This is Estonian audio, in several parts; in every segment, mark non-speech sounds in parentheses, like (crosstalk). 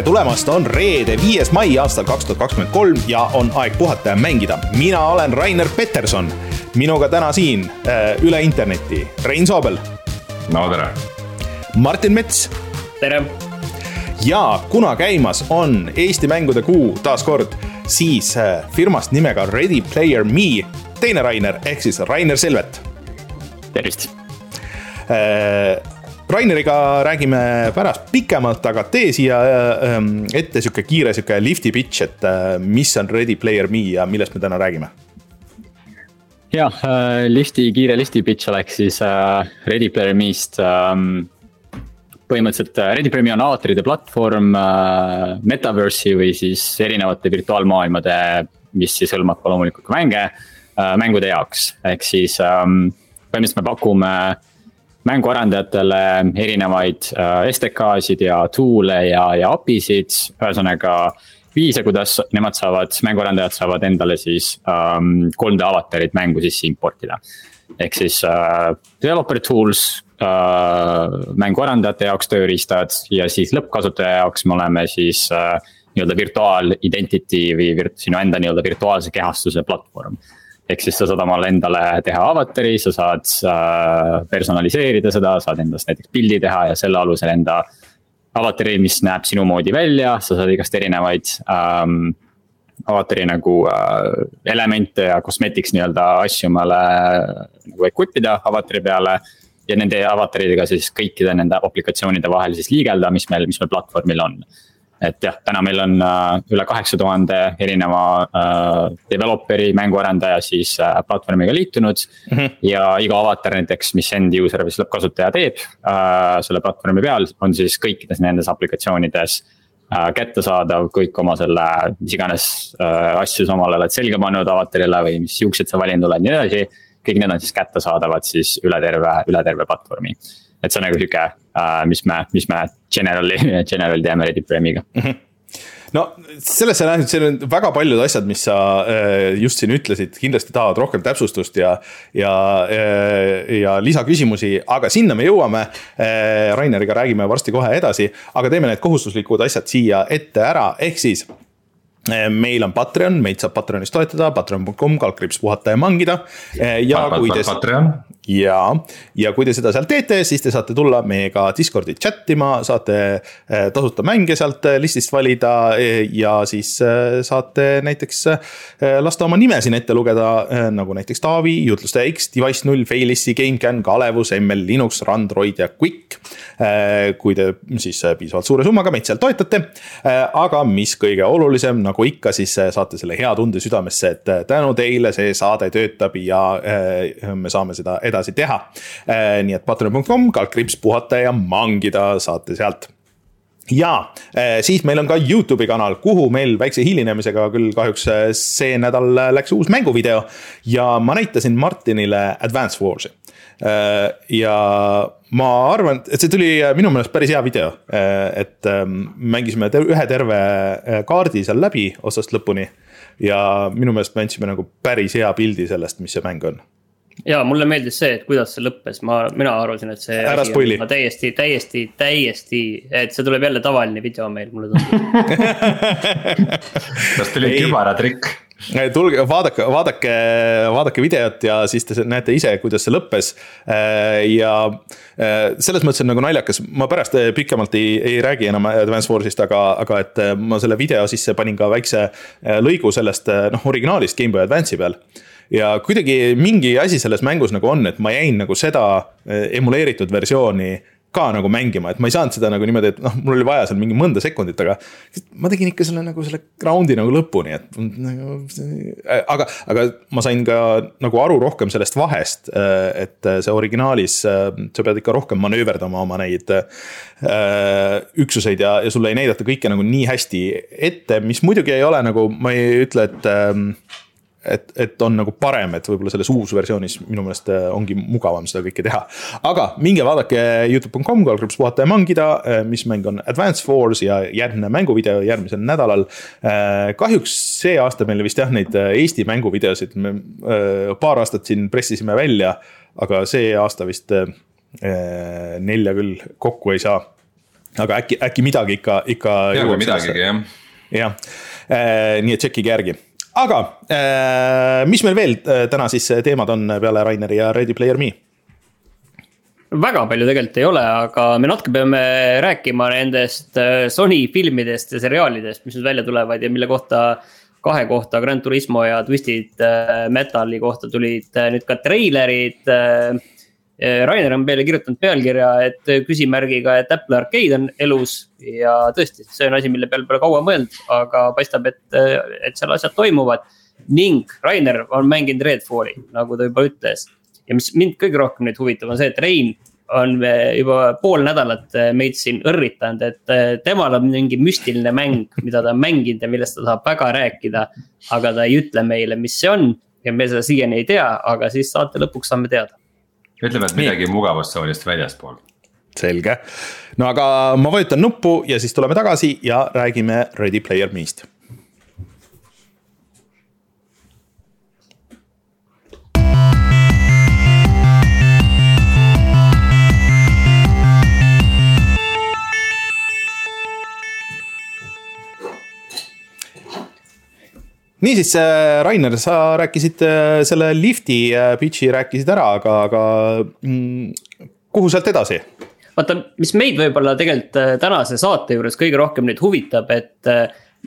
tere tulemast, on reede, viies mai aastal kaks tuhat kakskümmend kolm ja on aeg puhata ja mängida. mina olen Rainer Peterson, minuga täna siin äh, üle interneti Rein Soobel. no tere. Martin Mets. tere. ja kuna käimas on Eesti mängude kuu taas kord, siis äh, firmast nimega Ready Player Me teine Rainer ehk siis Rainer Selvet. tervist äh, Raineriga räägime pärast pikemalt, aga tee siia ähm, ette sihuke kiire sihuke lifti pitch, et äh, mis on Ready Player Me ja millest me täna räägime? jah, äh, lifti, kiire lifti pitch oleks siis äh, Ready Player Me'st ähm, põhimõtteliselt Ready Player Me on avataride platvorm äh, metaverse'i või siis erinevate virtuaalmaailmade, mis siis hõlmab ka loomulikult ka mänge äh,, mängude jaoks, ehk siis ähm, põhimõtteliselt me pakume äh, mänguarendajatele erinevaid äh, STK-sid ja tool'e ja, ja API sid, ühesõnaga viise, kuidas nemad saavad, mänguarendajad saavad endale siis ähm, 3D avatarid mängu sisse importida. ehk siis äh, developer tools äh,, mänguarendajate jaoks tööriistad ja siis lõppkasutaja jaoks me oleme siis äh, nii-öelda virtuaal identity või virt, sinu enda nii-öelda virtuaalse kehastuse platvorm ehk siis sa saad omale endale teha avatari, sa saad äh, personaliseerida seda, saad endast näiteks pildi teha ja selle alusel enda. avatari, mis näeb sinu moodi välja, sa saad igast erinevaid ähm, avatari nagu äh, elemente ja cosmetics nii-öelda asju omale nagu equip ida avatari peale. ja nende avataridega siis kõikide nende aplikatsioonide vahel siis liigelda, mis meil, mis meil platvormil on et jah, täna meil on äh, üle kaheksa tuhande erineva äh, developer'i, mänguarendaja siis äh, platvormiga liitunud mm. -hmm. ja iga avatar näiteks, mis end user või siis lõppkasutaja teeb äh, selle platvormi peal, on siis kõikides nendes aplikatsioonides äh, kättesaadav kõik oma selle, mis iganes äh, asju sa omale oled selga pannud avatarile või mis juuksed sa valinud oled ja nii edasi. kõik need on siis kättesaadavad siis üle terve, üle terve platvormi et see on nagu sihuke uh,, mis me, mis me generally, (laughs) generally teeme Reddit Premiga mm. -hmm no sellesse näen, et siin on väga paljud asjad, mis sa äh, just siin ütlesid, kindlasti tahavad rohkem täpsustust ja, ja, äh, ja lisaküsimusi, aga sinna me jõuame. Raineriga räägime varsti kohe edasi, aga teeme need kohustuslikud asjad siia ette ära, ehk siis meil on Patreon, meid saab Patreonis toetada, patreon.com, kaldkriips puhata ja mangida. ja kui te. Ja, ja kui te seda seal teete, siis te saate tulla meiega Discordi chat ima, saate eh, tasuta mänge sealt eh, listist valida. Eh, ja siis saate näiteks lasta oma nime siin ette lugeda, nagu näiteks Taavi, Jutlustaja X, Device null, Failissi, GameCAN, Kalevus, ML, Linux, Randroid ja Quick. kui te siis piisavalt suure summaga meid seal toetate. aga mis kõige olulisem nagu ikka, siis saate selle hea tunde südamesse, et tänu teile see saade töötab ja me saame seda edasi teha. nii et patreon.com, kaldkriips puhata ja mangida saate sealt ja siis meil on ka Youtube'i kanal, kuhu meil väikse hilinemisega küll kahjuks see nädal läks uus mänguvideo. ja ma näitasin Martinile Advance Wars'i. ja ma arvan, et see tuli äh, minu meelest päris hea video, äh, et ähm, mängisime ühe terve äh, kaardi seal läbi otsast lõpuni. ja minu meelest me andsime nagu päris hea pildi sellest, mis see mäng on ja mulle meeldis see, et kuidas see lõppes, ma, mina arvasin, et see. ära spoil'i. täiesti, täiesti, täiesti, et see tuleb jälle tavaline video meil, mulle tundub (laughs) kas tuli kübaratrikk? tulge, vaadake, vaadake, vaadake videot ja siis te näete ise, kuidas see lõppes. Äh, ja äh, selles mõttes on nagu naljakas, ma pärast äh, pikemalt ei, ei räägi enam Advance Wars'ist, aga, aga et ma selle video sisse panin ka väikse lõigu sellest noh, originaalist GameBoy Advance'i peal ja kuidagi mingi asi selles mängus nagu on, et ma jäin nagu seda emuleeritud versiooni ka nagu mängima, et ma ei saanud seda nagu niimoodi, et noh, mul oli vaja seal mingi mõnda sekundit, aga. ma tegin ikka selle nagu selle round'i nagu lõpuni, et nagu. aga, aga ma sain ka nagu aru rohkem sellest vahest, et see originaalis, sa pead ikka rohkem manööverdama oma neid üksuseid ja, ja sulle ei näidata kõike nagu nii hästi ette, mis muidugi ei ole nagu, ma ei ütle, et äh, et, et on nagu parem, et võib-olla selles uus versioonis minu meelest äh, ongi mugavam seda kõike teha. aga minge vaadake Youtube.com, kaldkriips puhata ja mangida, äh, mis mäng on Advance Wars ja järgmine mänguvideo järgmisel nädalal. Äh, kahjuks see aasta meil vist jah, neid Eesti mänguvideosid me paar aastat siin pressisime välja, aga see aasta vist nelja küll kokku ei saa aga äkki, äkki midagi ikka, ikka. peaaegu midagigi jah. jah, nii et tšekkige järgi aga mis meil veel täna siis teemad on peale Raineri ja Ready Player Me? väga palju tegelikult ei ole, aga me natuke peame rääkima nendest äh, Sony filmidest ja seriaalidest, mis nüüd välja tulevad ja mille kohta. kahe kohta, Grand Turismo ja Twisted äh, Metali kohta tulid äh, nüüd ka treilerid. Rainer on meile kirjutanud pealkirja, et küsimärgiga, et Apple Arcade on elus ja tõesti, see on asi, mille peale pole kaua mõelnud, aga paistab, et, et seal asjad toimuvad. ning Rainer on mänginud Redfalli, nagu ta juba ütles ja mis mind kõige rohkem nüüd huvitab, on see, et Rein on juba pool nädalat meid siin õrritanud, et temal on mingi müstiline mäng, mida ta on mänginud ja millest ta tahab väga rääkida. aga ta ei ütle meile, mis see on ja me seda siiani ei tea, aga siis saate lõpuks saame teada. Ütleme, et midagi mugavustsoonist väljaspool. selge, no aga ma vajutan nuppu ja siis tuleme tagasi ja räägime Ready Player Me'st niisiis, äh, Rainer, sa rääkisid äh, selle lifti äh, pitch'i rääkisid ära, aga, aga mm, kuhu sealt edasi? vaata, mis meid võib-olla tegelikult tänase saate juures kõige rohkem nüüd huvitab, et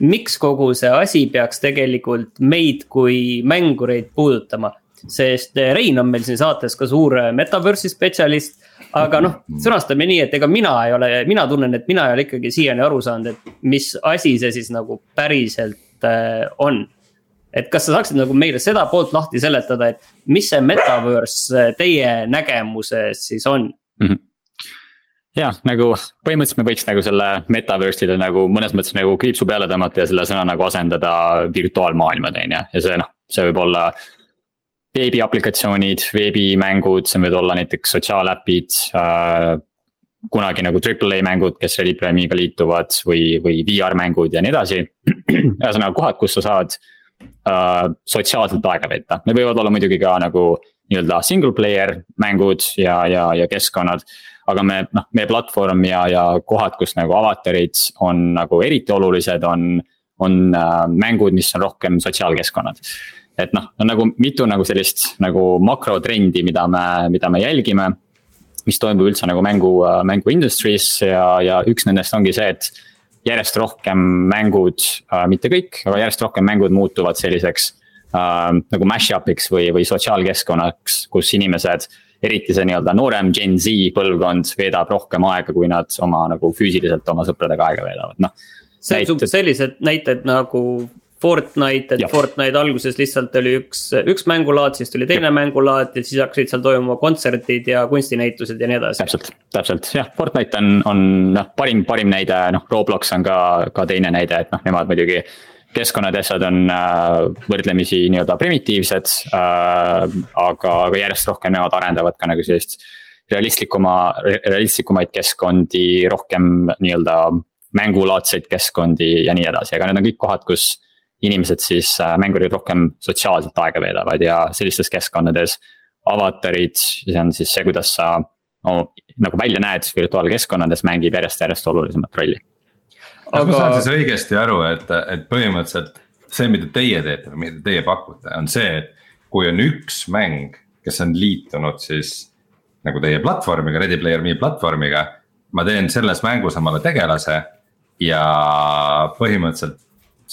miks kogu see asi peaks tegelikult meid kui mängureid puudutama. sest Rein on meil siin saates ka suur metaverse'i spetsialist. aga noh, sõnastame nii, et ega mina ei ole, mina tunnen, et mina ei ole ikkagi siiani aru saanud, et mis asi see siis nagu päriselt on et kas sa saaksid nagu meile seda poolt lahti seletada, et mis see metaverse teie nägemuses siis on mm? -hmm jah, nagu põhimõtteliselt me võiks nagu selle metaverse'ile nagu mõnes mõttes nagu kriipsu peale tõmmata ja selle sõna nagu asendada virtuaalmaailmad, on ju, ja see noh, see võib olla. veebiaplikatsioonid, veebimängud, see võivad olla näiteks sotsiaaläpid äh,. kunagi nagu Triple A mängud, kes Ready Me'ga liituvad või, või VR mängud ja nii edasi. (clears throat) ühesõnaga kohad, kus sa saad äh, sotsiaalselt aega veeta, need võivad olla muidugi ka nagu nii-öelda single player mängud ja, ja, ja keskkonnad. aga me, noh, meie platvorm ja, ja kohad, kus nagu avatarid on nagu eriti olulised, on, on äh, mängud, mis on rohkem sotsiaalkeskkonnad et noh, on nagu mitu nagu sellist nagu makrotrendi, mida me, mida me jälgime. mis toimub üldse nagu mängu, äh, mängu industry's ja, ja üks nendest ongi see, et järjest rohkem mängud äh,, mitte kõik, aga järjest rohkem mängud muutuvad selliseks äh, nagu mash-up'iks või, või sotsiaalkeskkonnaks, kus inimesed. eriti see nii-öelda noorem Gen Z põlvkond veedab rohkem aega, kui nad oma nagu füüsiliselt oma sõpradega aega veedavad, noh. see on näited... sellised näited nagu Fortnite, et ja. Fortnite alguses lihtsalt oli üks, üks mängulaad, siis tuli teine ja. mängulaad ja siis hakkasid seal toimuma kontserdid ja kunstinäitused ja nii edasi. täpselt, täpselt jah, Fortnite on, on noh, parim, parim näide, noh, Roblox on ka, ka teine näide, et noh, nemad muidugi keskkonnad ja asjad on äh, võrdlemisi nii-öelda primitiivsed äh,. aga, aga järjest rohkem nemad arendavad ka nagu sellist realistlikuma, realistlikumaid keskkondi, rohkem nii-öelda mängulaadseid keskkondi ja nii edasi, aga need on kõik kohad, kus inimesed siis äh, mängurid rohkem sotsiaalselt aega veedavad ja sellistes keskkondades. avatarid, see on siis see, kuidas sa no, nagu välja näed virtuaalkeskkonnades, mängib järjest-järjest olulisemat rolli. aga ma saan siis õigesti aru, et, et põhimõtteliselt see, mida teie teete või mida teie pakute, on see, et kui on üks mäng, kes on liitunud siis nagu teie platvormiga, Ready Player Me platvormiga. ma teen selles mängus omale tegelase ja põhimõtteliselt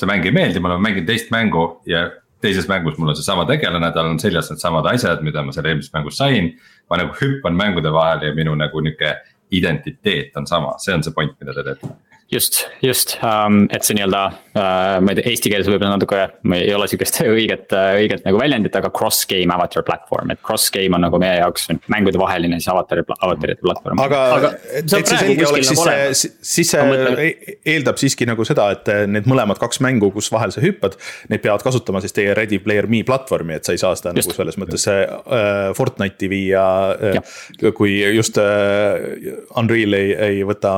see mäng ei meeldi, ma olen mänginud teist mängu ja teises mängus mul on seesama tegelane, tal on seljas needsamad asjad, mida ma seal eelmises mängus sain. ma nagu hüppan mängude vahel ja minu nagu nihuke identiteet on sama, see on see point, mida te teete just, just um,, et see nii-öelda uh,, ma ei tea, eesti keeles võib-olla natuke, ma ei ole sihukest (laughs) õiget, õiget nagu väljendit, aga cross game avatar platvorm, et cross game on nagu meie jaoks mängude vaheline siis avatar, avatarite platvorm. aga, aga et see selge oleks, siis nagu see, siis see e-, eeldab siiski nagu seda, et need mõlemad kaks mängu, kus vahel sa hüppad. Neid peavad kasutama siis teie Ready Player Me platvormi, et sa ei saa seda just. nagu selles mõttes uh, Fortnite'i viia uh,. kui just uh, Unreal ei, ei võta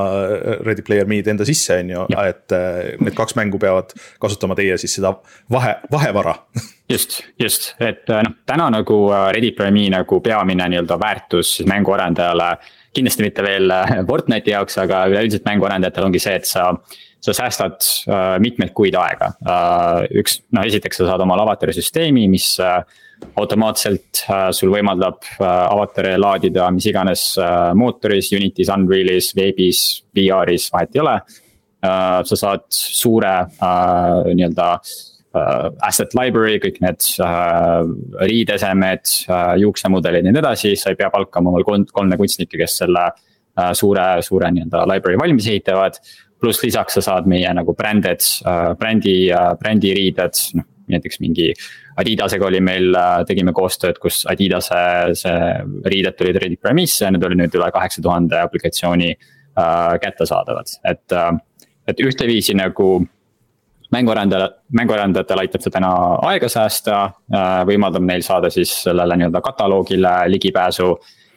Ready Player Me'd enda enda sisse, on ju, et äh, need kaks mängu peavad kasutama teie siis seda vahe, vahevara (laughs) just, just, et noh, täna nagu Ready Player Me nagu peamine nii-öelda väärtus mänguarendajale. kindlasti mitte veel Fortnite'i jaoks, aga üleüldiselt mänguarendajatel ongi see, et sa sa säästad äh, mitmeid kuid aega äh,. üks, no esiteks sa saad omale avatari süsteemi, mis äh, automaatselt äh, sul võimaldab äh, avatari laadida mis iganes äh, mootoris, Unity's, Unreal'is, veebis, VR-is, vahet ei ole. Sa saad suure nii-öelda asset library, kõik need riidesemed juuksemudelid ja nii edasi, sa ei pea palkama omal kolm, kolme kunstnikke, kes selle suure, suure nii-öelda library valmis ehitavad. Pluss lisaks sa saad meie nagu bränded, brändi, brändiriided, noh näiteks mingi. Adidasega oli meil, äh, tegime koostööd, kus Adidase see riided tulid Reddit Prime'isse ja need oli nüüd üle kaheksa tuhande aplikatsiooni äh, kättesaadavad, et äh,. et ühteviisi nagu mänguarendajale, mänguarendajatel aitab see täna aega säästa äh,, võimaldab neil saada siis sellele nii-öelda kataloogile ligipääsu.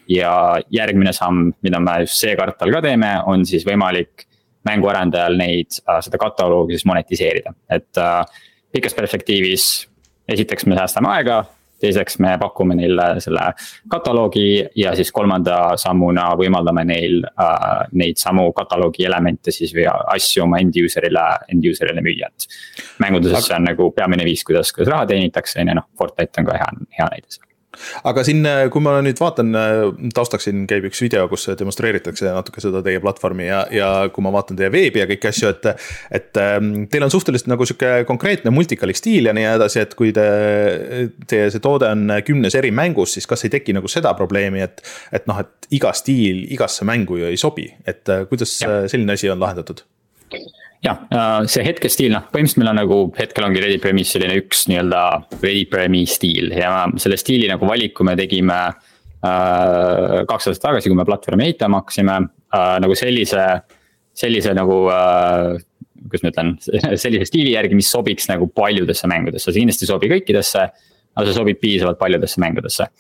ja järgmine samm, mida me just see kvartal ka teeme, on siis võimalik mänguarendajal neid, äh, seda kataloogi siis monetiseerida, et äh, pikas perspektiivis. esiteks me säästame aega, teiseks me pakume neile selle kataloogi ja siis kolmanda sammuna võimaldame neil äh, neid samu kataloogi elemente siis või asju oma end user'ile, end user'ile müüa, et. mängudes see on nagu peamine viis, kuidas, kuidas raha teenitakse, on ju noh, Fortnite on ka hea, hea näide aga siin, äh, kui ma nüüd vaatan, äh, taustaks siin käib üks video, kus demonstreeritakse natuke seda teie platvormi ja, ja kui ma vaatan teie veebi ja kõiki asju, et. et ähm, teil on suhteliselt nagu sihuke konkreetne multikalik stiil ja nii edasi, et kui te, teie see toode on kümnes eri mängus, siis kas ei teki nagu seda probleemi, et. et noh, et iga stiil igasse mängu ju ei sobi, et äh, kuidas ja. selline asi on lahendatud? Jah, äh, see hetkestiil, noh, põhimõtteliselt meil on nagu hetkel ongi Ready Premise selline üks nii-öelda Ready Premise stiil ja selle stiili nagu valiku me tegime äh,. kaks aastat tagasi, kui me platvormi ehitama hakkasime äh,, nagu sellise, sellise nagu äh, kuidas ma ütlen, (laughs) sellise stiili järgi, mis sobiks nagu paljudesse mängudesse, see kindlasti ei sobi kõikidesse. aga see sobib piisavalt paljudesse mängudesse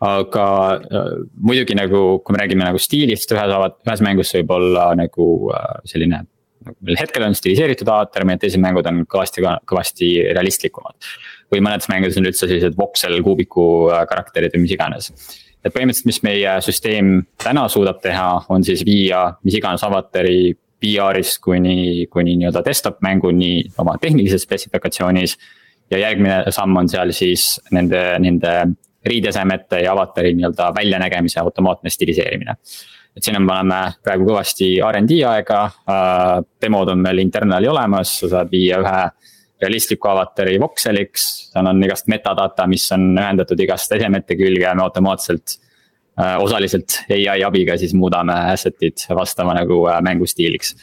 aga äh, muidugi nagu, kui me räägime nagu stiilist, ühes, ühes mängus võib olla nagu äh, selline meil hetkel on stiliseeritud avatar, meie teised mängud on kõvasti, kõvasti realistlikumad. või mõnedes mängudes on üldse sellised voxel kuubiku äh, karakterid või mis iganes. et põhimõtteliselt, mis meie süsteem täna suudab teha, on siis viia mis iganes avatari VR-ist kuni, kuni nii-öelda desktop mänguni oma tehnilises spetsifikatsioonis. ja järgmine samm on seal siis nende, nende riidesemete ja avatari nii-öelda väljanägemise automaatne stiliseerimine et siin on, me oleme praegu kõvasti RD aega äh,, demod on meil internal'i olemas, sa saad viia ühe realistliku avatari vokseliks, seal on igast metadata, mis on ühendatud igast esemete külge ja me automaatselt äh,. osaliselt ai abiga siis muudame asset'id vastama nagu äh, mängustiiliks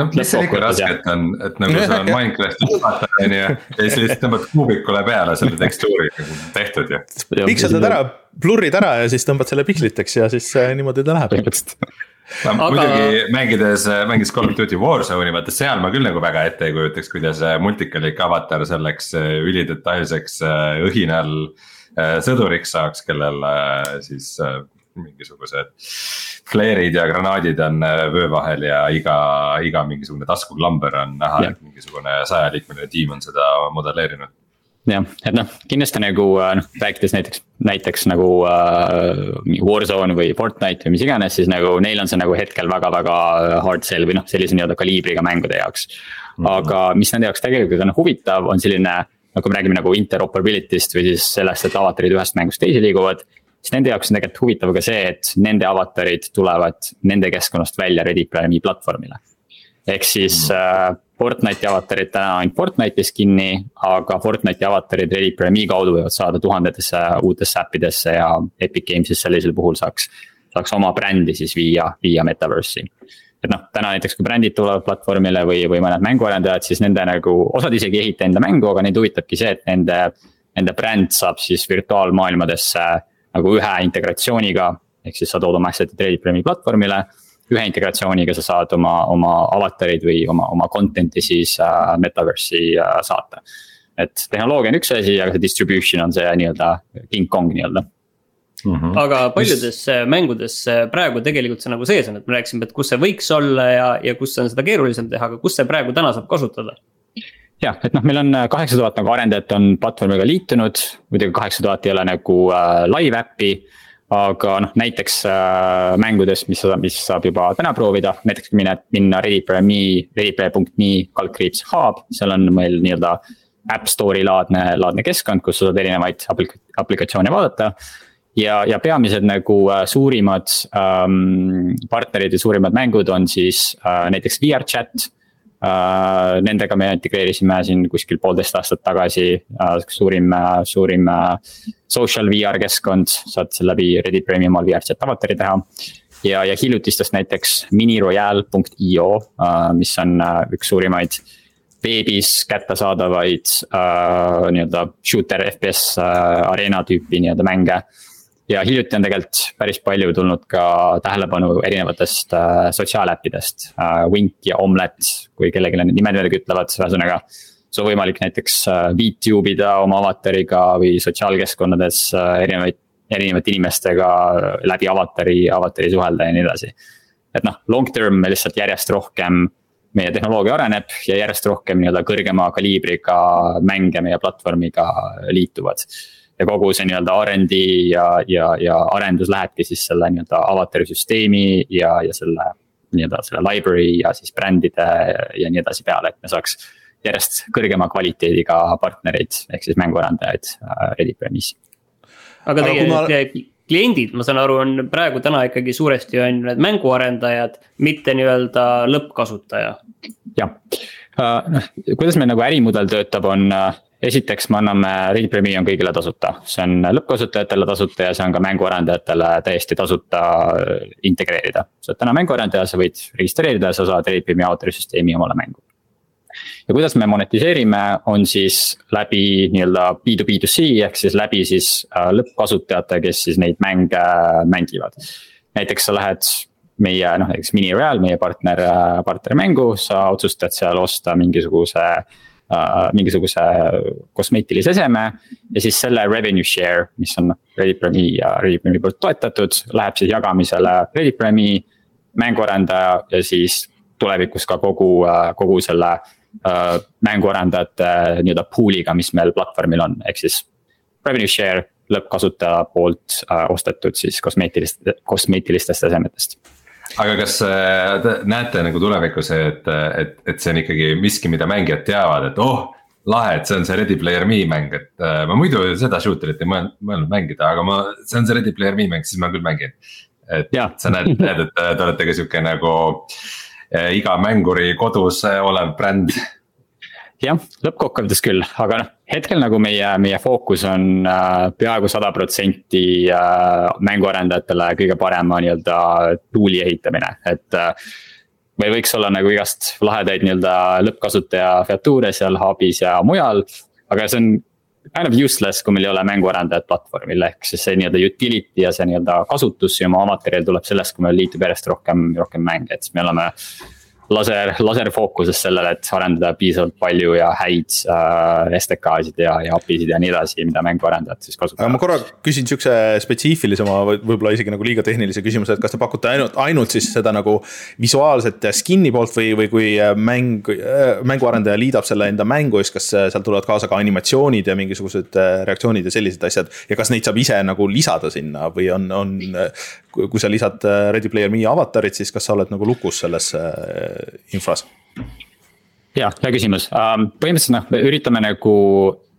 no mis seal ikka rasket on, et nagu sa (laughs) Minecrafti juhatad on ju, ja siis lihtsalt tõmbad kuubikule peale selle tekstuuri nagu tehtud ju. pikseldad ära, blurrid ära ja siis tõmbad selle piksliteks ja siis äh, niimoodi ta läheb. no Aga... muidugi mängides, mängides Call of Duty Warzone'i, vaata seal ma küll nagu väga ette ei kujutaks, kuidas multikalik avatar selleks äh, ülidetailseks äh, õhinal sõduriks saaks, kellel siis mingisugused flare'id ja granaadid on äh, vöö vahel ja iga, iga mingisugune taskuklamber on näha, et mingisugune sajaliikmeline tiim on seda modelleerinud jah, et noh, kindlasti nagu äh, noh, rääkides näiteks, näiteks nagu äh, Warzone või Fortnite või mis iganes, siis nagu neil on see nagu hetkel väga-väga hard sell või noh, sellise nii-öelda kaliibriga mängude jaoks mm. -hmm. aga mis nende jaoks tegelikult on huvitav, on selline, no kui me räägime nagu interoperability'st või siis sellest, et avatarid ühest mängust teise liiguvad siis nende jaoks on tegelikult huvitav ka see, et nende avatarid tulevad nende keskkonnast välja Prime'i platvormile. ehk siis mm. äh, Fortnite'i avatarid täna ainult Fortnite'is kinni, aga Fortnite'i avatarid Prime'i kaudu võivad saada tuhandetesse uutesse äppidesse ja Epic Games'is sellisel puhul saaks. saaks oma brändi siis viia, viia metaverse'i et noh, täna näiteks kui brändid tulevad platvormile või, või mõned mänguarendajad, siis nende nagu, osad isegi ei ehita enda mängu, aga neid huvitabki see, et nende. Nende bränd saab siis virtuaalmaailmadesse nagu ühe integratsiooniga. ehk siis sa tood oma asset'id Reddit Premi platvormile. ühe integratsiooniga sa saad oma, oma avatarid või oma, oma content'i siis äh, metaverse'i äh, saata. et tehnoloogia on üks asi, aga see distribution on see nii-öelda king kong nii-öelda Mm -hmm. aga paljudes Mis... Äh, mängudes äh, praegu tegelikult see nagu sees on, et me rääkisime, et kus see võiks olla ja, ja kus on seda keerulisem teha, aga kus see praegu täna saab kasutada? Jah, et noh, meil on kaheksa tuhat nagu arendajat on platvormiga liitunud, muidugi kaheksa tuhat ei ole nagu äh, live äppi aga noh, näiteks äh, mängudes, mis, mis saab juba täna proovida, näiteks minna, minna readyplayer.me, readyplayer.me kaldkriips hub, seal on meil nii-öelda. App Store'i laadne, laadne keskkond, kus sa saad erinevaid aplik-, aplikatsioone vaadata. ja, ja peamised nagu äh, suurimad ähm, partnerid ja suurimad mängud on siis äh, näiteks VR chat Uh, nendega me integreerisime siin kuskil poolteist aastat tagasi uh, suurim uh,, suurim social VR keskkond, saad läbi Reddit Premium all VR chat avatari teha. ja, ja hiljutistest näiteks miniroyal.io, mis on üks suurimaid veebis kättesaadavaid nii-öelda shooter FPS arena tüüpi nii-öelda mänge ja hiljuti on tegelikult päris palju tulnud ka tähelepanu erinevatest äh, sotsiaaläppidest äh,. Wink ja Omlet, kui kellelegi need nimed midagi ütlevad, ühesõnaga. sul on võimalik näiteks äh, VTube ida oma avatariga või sotsiaalkeskkondades äh, erinevaid, erinevate inimestega läbi avatari, avatari suhelda ja nii edasi. et noh, long term lihtsalt järjest rohkem meie tehnoloogia areneb ja järjest rohkem nii-öelda kõrgema kaliibriga mänge meie platvormiga liituvad ja kogu see nii-öelda RD ja, ja, ja arendus lähebki siis selle nii-öelda avatari süsteemi ja, ja selle. nii-öelda selle library ja siis brändide ja nii edasi peale, et me saaks järjest kõrgema kvaliteediga partnereid, ehk siis mänguarendajaid äh, Reddit Premise. aga teie ma... kliendid, ma saan aru, on praegu täna ikkagi suuresti on need mänguarendajad, mitte nii-öelda lõppkasutaja. jah, äh, noh, kuidas meil nagu ärimudel töötab, on äh, esiteks me anname Read Premium kõigile tasuta, see on lõppkasutajatele tasuta ja see on ka mänguarendajatele täiesti tasuta äh, integreerida. sa oled täna mänguarendaja, sa võid registreerida ja sa saad Read Premiumi autorisüsteemi omale mängu. ja kuidas me monetiseerime, on siis läbi nii-öelda B2B2C ehk siis läbi siis äh, lõppkasutajate, kes siis neid mänge äh, mängivad. näiteks sa lähed meie noh, näiteks Minireal, meie partner, partnermängu, sa otsustad seal osta mingisuguse Äh, mingisuguse kosmeetilise eseme. ja siis selle revenue share, mis on Reddit.me ja Reddit.me poolt toetatud, läheb siis jagamisele Reddit.me, mänguarendaja ja siis tulevikus ka kogu, äh, kogu selle uh, mänguarendajate nii-öelda pool'iga, mis meil platvormil on, ehk siis revenue share lõppkasutaja poolt ostetud siis kosmeetilist, kosmeetilistest esemetest aga kas te näete nagu tulevikus, et, et, et see on ikkagi miski, mida mängijad teavad, et oh lahe, et see on see Ready Player Me mäng, et äh, ma muidu seda shooter'it ei mõelnud, mõelnud mängida, aga ma, see on see Ready Player Me mäng, siis ma küll mängin. et ja. sa näed, näed, et te olete ka sihuke nagu äh, iga mänguri kodus olev bränd jah, lõppkokkuvõttes küll, aga noh, hetkel nagu meie, meie fookus on äh, peaaegu sada protsenti äh, mänguarendajatele kõige parema nii-öelda tool'i ehitamine, et äh,. meil võiks olla nagu igast lahedaid nii-öelda lõppkasutaja featuure seal hub'is ja mujal, aga see on kind of useless, kui meil ei ole mänguarendajat platvormil, ehk siis see nii-öelda utility ja see nii-öelda kasutus ja oma materjal tuleb sellest, kui meil liitub järjest rohkem, rohkem mänge, et siis me oleme laser, laserfookuses sellele, et arendada piisavalt palju ja häid äh, STK-sid ja, ja API-sid ja nii edasi, mida mänguarendajad siis kasutavad. ma korra küsin sihukese spetsiifilisema, võib-olla isegi nagu liiga tehnilise küsimuse, et kas te pakute ainult, ainult siis seda nagu visuaalset skin'i poolt või, või kui äh, mäng, äh, mänguarendaja liidab selle enda mängu, siis kas äh, seal tulevad kaasa ka animatsioonid ja mingisugused reaktsioonid ja sellised asjad. ja kas neid saab ise nagu lisada sinna või on, on, kui sa lisad Ready Player Me avatarit, siis kas sa oled nagu lukus selles infras? ja, hea küsimus, ähm, põhimõtteliselt noh, me üritame nagu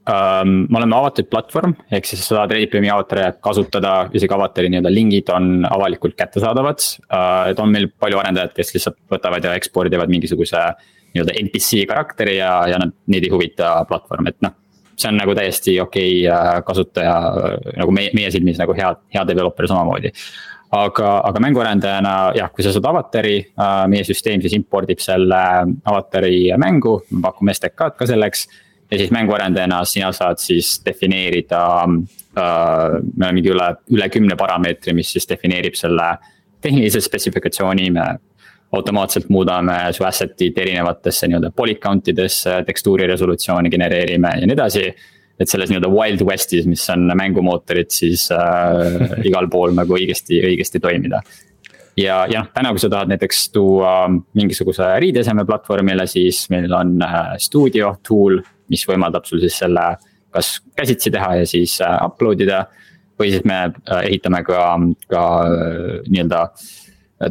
um,, me oleme avatud platvorm, ehk siis sa saad Reddit Premiumi avatari kasutada, isegi avatari nii-öelda lingid on avalikult kättesaadavad uh,. et on meil palju arendajaid, kes lihtsalt võtavad ja ekspordivad mingisuguse nii-öelda NPC karakteri ja, ja nad, neid ei huvita platvorm, et noh. see on nagu täiesti okei okay, uh, kasutaja nagu meie, meie silmis nagu hea, hea developer samamoodi aga, aga mänguarendajana jah, kui sa saad avatari, äh, meie süsteem siis impordib selle avatari mängu, me pakume STK-d ka selleks. ja siis mänguarendajana sina saad siis defineerida äh,, meil on mingi üle, üle kümne parameetri, mis siis defineerib selle tehnilise spetsifikatsiooni, me automaatselt muudame su asset'id erinevatesse nii-öelda polycount idesse, tekstuuri resolutsiooni genereerime ja nii edasi et selles nii-öelda wild west'is, mis on mängumootorid, siis äh, igal pool nagu õigesti, õigesti toimida. ja, ja noh, täna, kui sa tahad näiteks tuua mingisuguse riideseme platvormile, siis meil on äh, stuudio tool, mis võimaldab sul siis selle kas käsitsi teha ja siis äh, upload ida. või siis me äh, ehitame ka, ka nii-öelda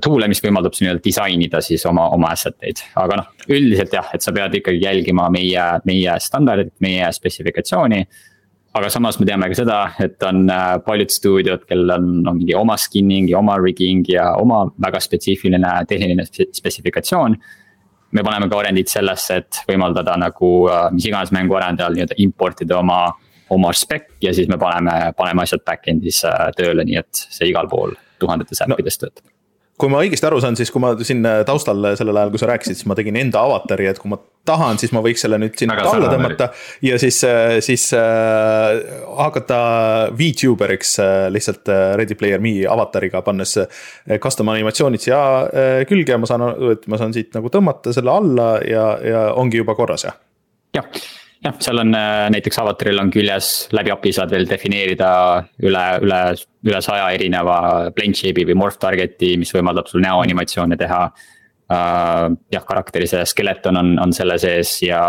tool'e, mis võimaldab sul nii-öelda disainida siis oma, oma asset eid, aga noh, üldiselt jah, et sa pead ikkagi jälgima meie, meie standardit, meie spetsifikatsiooni aga samas me teame ka seda, et on äh, paljud stuudiod, kellel on, on mingi oma skinning ja oma rigging ja oma väga spetsiifiline tehniline spetsifikatsioon. me paneme ka arendid sellesse, et võimaldada nagu äh, mis iganes mänguarendajal nii-öelda importida oma, oma spec ja siis me paneme, paneme asjad back-end'is äh, tööle, nii et see igal pool tuhandetes äppides no. töötab kui ma õigesti aru saan, siis kui ma siin taustal sellel ajal, kui sa rääkisid, siis ma tegin enda avatari, et kui ma tahan, siis ma võiks selle nüüd sinna alla tõmmata ja siis, äh, siis äh, hakata VTuberiks äh, lihtsalt äh, Ready Player Me avatariga, pannes custom animatsioonid siia äh, külge, ma saan, et ma saan siit nagu tõmmata selle alla ja, ja ongi juba korras, jah? jah, jah, seal on äh, näiteks avataril on küljes läbi API saad veel defineerida üle, üle, üle saja erineva blend shape'i või morph target'i, mis võimaldab sul näoanimatsioone teha uh,. jah, karakteri see skeleton on, on selle sees ja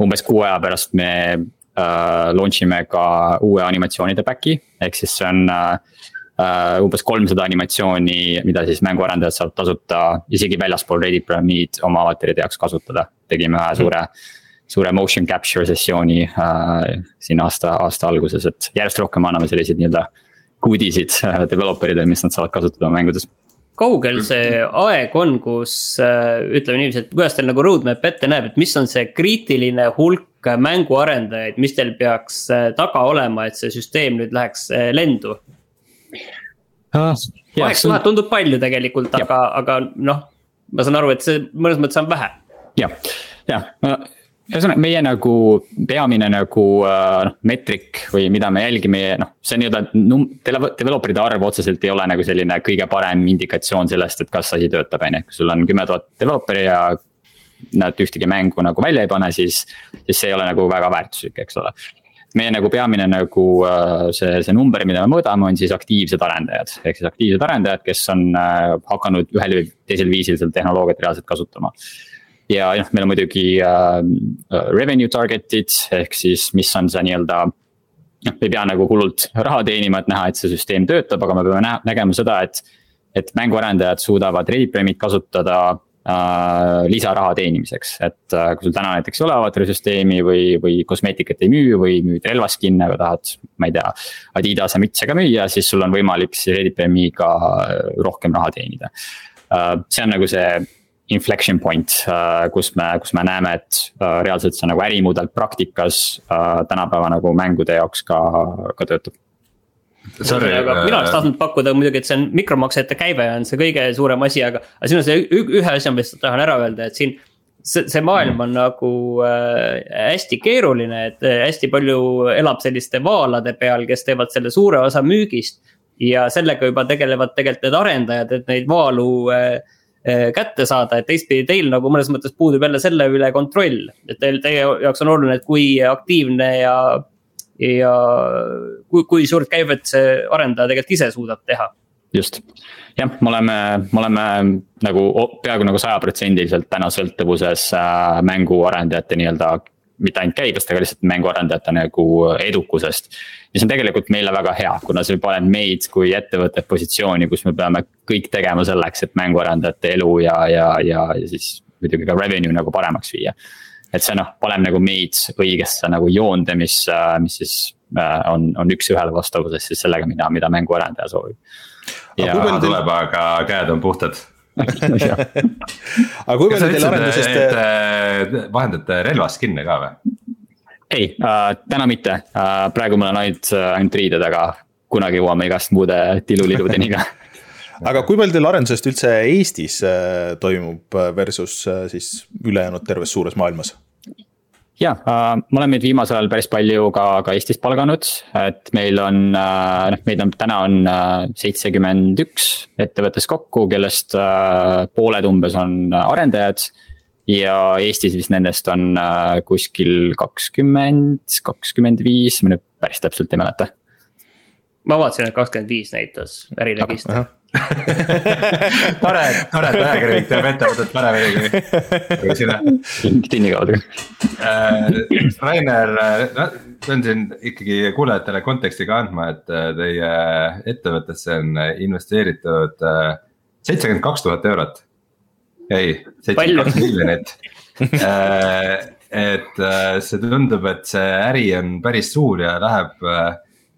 umbes kuu aja pärast me uh, launch ime ka uue animatsioonide back'i, ehk siis see on uh, uh, umbes kolmsada animatsiooni, mida siis mänguarendajad saavad tasuta isegi väljaspool Reddit Pyramid oma avataride jaoks kasutada. tegime ühe suure mm. Suure motion capture sessiooni uh, siin aasta, aasta alguses, et järjest rohkem anname selliseid nii-öelda goodie sid uh, developer idele, mis nad saavad kasutada oma mängudes kaugel see aeg on, kus ütleme niiviisi, et kuidas teil nagu roadmap ette näeb, et mis on see kriitiline hulk mänguarendajaid, mis teil peaks äh, taga olema, et see süsteem nüüd läheks äh, lendu uh,? kaheksa tuhat tundub palju tegelikult, aga, aga noh, ma saan aru, et see mõnes mõttes on vähe. jah, jah, ühesõnaga meie nagu peamine nagu äh, noh meetrik või mida me jälgime, noh, see nii-öelda num-, developer'ide arv otseselt ei ole nagu selline kõige parem indikatsioon sellest, et kas asi töötab, on ju, kui sul on kümme tuhat developer'i ja. Nad ühtegi mängu nagu välja ei pane, siis, siis see ei ole nagu väga väärtuslik, eks ole. Meie nagu peamine nagu uh, see, see number, mida me mõõdame, on siis aktiivsed arendajad, ehk siis aktiivsed arendajad, kes on uh, hakanud ühel või teisel viisil seda tehnoloogiat reaalselt kasutama ja noh, meil on muidugi äh, äh, revenue target'id ehk siis, mis on see nii-öelda. noh, ei pea nagu hullult raha teenima, et näha, et see süsteem töötab, aga me peame nä nägema seda, et. et mänguarendajad suudavad Reddit Premit kasutada äh, lisaraha teenimiseks, et äh, kui sul täna näiteks ei ole avatari süsteemi või, või kosmeetikat ei müü või müüd relvaskin'e või tahad, ma ei tea. Adidase mütse ka müüa, siis sul on võimalik siis Reddit Premiga äh, rohkem raha teenida äh,. see on nagu see inflection point, äh, kus me, kus me näeme, et äh, reaalselt see nagu ärimudel praktikas äh, tänapäeva nagu mängude jaoks ka, ka töötab. Sorry, aga mina oleks tahtnud pakkuda muidugi, et see on mikromaksete käive on see kõige suurem asi, aga, aga siin on see ühe asja, lihtsalt tahan ära öelda, et siin. see, see maailm on nagu äh, hästi keeruline, et hästi palju elab selliste vaalade peal, kes teevad selle suure osa müügist. ja sellega juba tegelevad tegelikult need arendajad, et neid vaalu äh, kätte saada, et teistpidi teil nagu mõnes mõttes puudub jälle selle üle kontroll. et teil, teie jaoks on oluline, et kui aktiivne ja, ja kui, kui suurt käivet see arendaja tegelikult ise suudab teha. just, jah, me oleme, me oleme nagu peaaegu nagu sajaprotsendiliselt täna sõltuvuses äh, mänguarendajate nii-öelda mitte ainult käibest, aga lihtsalt mänguarendajate nagu edukusest. mis on tegelikult meile väga hea, kuna see paneb meid kui ettevõtet positsiooni, kus me peame kõik tegema selleks, et mänguarendajate elu ja, ja, ja, ja siis muidugi ka revenue nagu paremaks viia. et see noh, paneb nagu meid õigesse nagu joonde, mis, mis siis äh, on, on üks-ühele vastavuses siis sellega, mida, mida mänguarendaja soovib. ja tuleb, aga käed on puhtad (laughs) aga kui palju teil arendusest. vahendate relvaskin'e ka või? ei äh,, täna mitte äh,, praegu mul on ainult, ainult riided, aga kunagi jõuame igast muude tiluliludeni ka (laughs) aga kui palju teil arendusest üldse Eestis äh, toimub versus äh, siis ülejäänud terves suures maailmas? Ja äh,, ma olen meid viimasel ajal päris palju ka, ka Eestis palganud, et meil on äh,, noh, meid on täna on äh, seitsekümmend äh, üks ettevõttes kokku, kellest äh, pooled umbes on arendajad. ja Eestis vist nendest on äh, kuskil kakskümmend, kakskümmend viis, ma nüüd päris täpselt ei mäleta. ma vaatasin, et kakskümmend viis näitas äriregister (laughs) tore, tore, et ajakirjanik teab ettevõtet paremini kui sina. LinkedIn'i kaudu äh,. Rainer, no pean siin ikkagi kuulajatele konteksti ka andma, et äh, teie ettevõttesse on investeeritud äh, seitsekümmend kaks tuhat eurot. ei, seitsekümmend kaks miljonit äh, et see tundub, et see äri on päris suur ja läheb,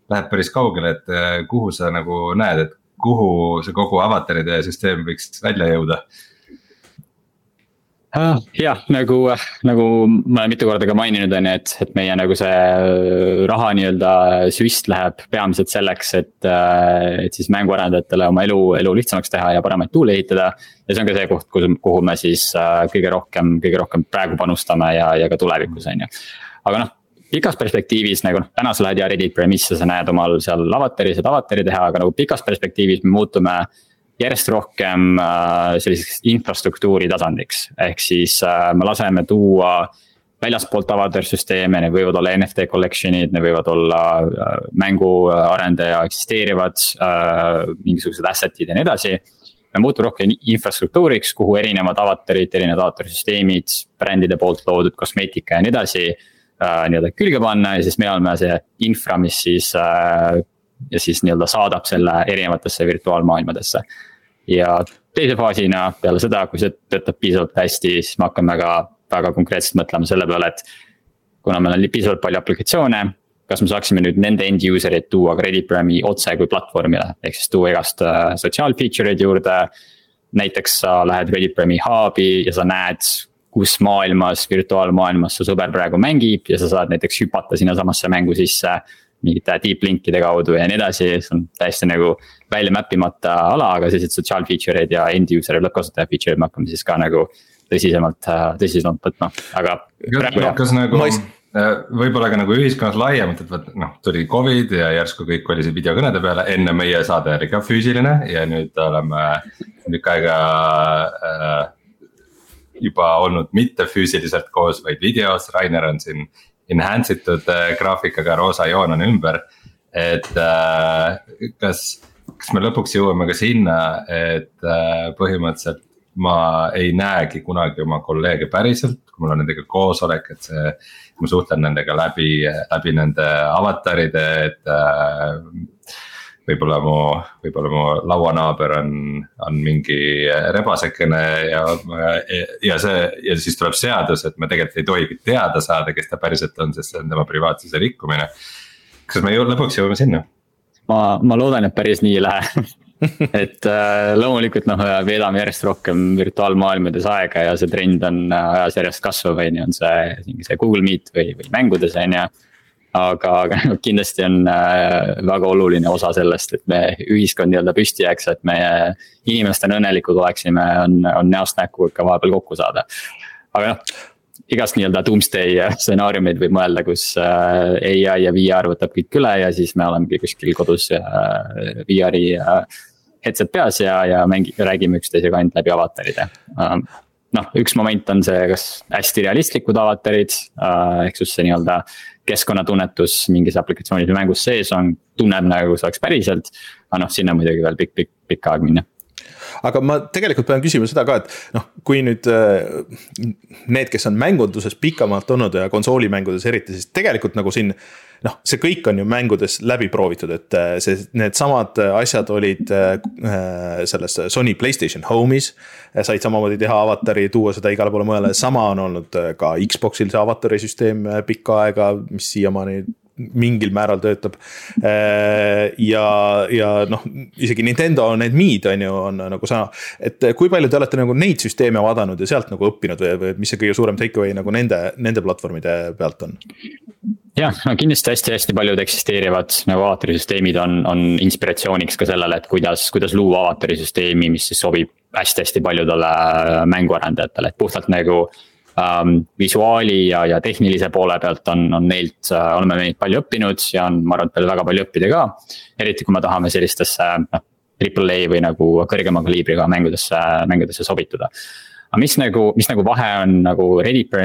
läheb päris kaugele, et kuhu sa nagu näed, et kuhu see kogu avataride süsteem võiks välja jõuda? jah, nagu, nagu ma olen mitu korda ka maininud, on ju, et, et meie nagu see raha nii-öelda süst läheb peamiselt selleks, et, et siis mänguarendajatele oma elu, elu lihtsamaks teha ja paremaid tuule ehitada. ja see on ka see koht, kuhu, me siis kõige rohkem, kõige rohkem praegu panustame ja, ja ka tulevikus, on ju. aga noh, pikas perspektiivis nagu noh, täna sa lähed ja Reddit Premise'e, sa näed omal seal avatari, saad avatari teha, aga nagu pikas perspektiivis me muutume järjest rohkem äh, selliseks infrastruktuuri tasandiks, ehk siis äh, me laseme tuua väljaspoolt avatarsüsteeme, need võivad olla NFT collection'id, need võivad olla äh, mänguarendaja eksisteerivad äh, mingisugused asset'id ja nii edasi. me muutume rohkem infrastruktuuriks, kuhu erinevad avatarid, erinevad avatarsüsteemid, brändide poolt loodud kosmeetika ja nii edasi äh, nii-öelda külge panna ja siis me oleme see infra, mis siis äh, ja siis nii-öelda saadab selle erinevatesse virtuaalmaailmadesse. ja teise faasina peale seda, kui see töötab piisavalt hästi, siis me hakkame ka väga konkreetselt mõtlema selle peale, et. kuna meil on piisavalt palju aplikatsioone, kas me saaksime nüüd nende end user eid tuua Primi otse kui platvormile, ehk siis tuua igast äh, sotsiaal feature eid juurde. näiteks sa lähed Reddit Primi hub'i ja sa näed kus maailmas, virtuaalmaailmas su sõber praegu mängib ja sa saad näiteks hüpata sinnasamasse mängu sisse. mingite deep link'ide kaudu ja nii edasi, see on täiesti nagu välja map imata ala, aga sellised sotsiaal feature eid ja end user ja lõppkasutaja feature'id me hakkame siis ka nagu tõsisemalt, tõsisemalt võtma, aga. kas nagu ma... Äh, võib-olla ka nagu ühiskonnas laiemalt, et vot noh, tuli Covid ja järsku kõik kolisid videokõnede peale, enne meie saade oli ka füüsiline ja nüüd oleme tükk aega äh, juba olnud mitte füüsiliselt koos, vaid videos, Rainer on siin enhance itud äh, graafikaga, roosa joon on ümber. et äh, kas, kas me lõpuks jõuame ka sinna, et äh, põhimõtteliselt ma ei näegi kunagi oma kolleege päriselt, kui mul on nendega koosolek, et see. ma suhtlen nendega läbi, läbi nende avataride, et võib-olla mu, võib-olla mu lauanaaber on, on mingi rebasekene ja, ja see ja siis tuleb seadus, et me tegelikult ei tohigi teada saada, kes ta päriselt on, sest see on tema privaatsuse rikkumine. kas me jõu, lõpuks jõuame sinna? ma, ma loodan, et päris nii ei lähe (laughs) et äh, loomulikult noh, veedame järjest rohkem virtuaalmaailmades aega ja see trend on äh, ajas järjest kasvav, on ju, on see, see Google Meet või, või mängudes on ju aga, aga (laughs) kindlasti on äh, väga oluline osa sellest, et me ühiskond nii-öelda püsti jääks, et meie inimestena õnnelikud oleksime, on, on näost näkku ikka vahepeal kokku saada. aga noh, igast nii-öelda doomsday stsenaariumeid võib mõelda, kus äh, ai ja VR võtab kõik üle ja siis me olemegi kuskil kodus äh, VR-i headset peas ja, ja mängi-, räägime üksteisega ainult läbi avataride noh, üks moment on see, kas hästi realistlikud avatarid, ehk siis see nii-öelda keskkonnatunnetus mingis aplikatsioonis või mängus sees on, tunneb nagu see oleks päriselt. aga noh, sinna muidugi veel pikk, pikk, pikk aeg minna aga ma tegelikult pean küsima seda ka, et noh, kui nüüd äh, need, kes on mängunduses pikemalt olnud ja konsoolimängudes eriti, siis tegelikult nagu siin noh, see kõik on ju mängudes läbi proovitud, et äh, see, needsamad asjad olid äh, selles Sony Playstation Home'is. said samamoodi teha avatari, tuua seda igale poole mujale, sama on olnud ka Xbox'il see avatari süsteem pikka aega, mis siiamaani mingil määral töötab. ja, ja noh, isegi Nintendo need Mii'd on ju, on nagu sama, et kui palju te olete nagu neid süsteeme vaadanud ja sealt nagu õppinud või, või mis see kõige suurem take away nagu nende, nende platvormide pealt on? jah, no kindlasti hästi-hästi paljud eksisteerivad nagu avatari süsteemid on, on inspiratsiooniks ka sellele, et kuidas, kuidas luua avatari süsteemi, mis siis sobib hästi-hästi paljudele mänguarendajatele, et puhtalt nagu um,. visuaali ja, ja tehnilise poole pealt on, on neilt uh,, oleme neilt palju õppinud ja on, ma arvan, et veel väga palju õppida ka. eriti kui me tahame sellistesse noh, triple A või nagu kõrgema kaliibriga mängudesse, mängudesse sobituda aga mis nagu, mis nagu vahe on nagu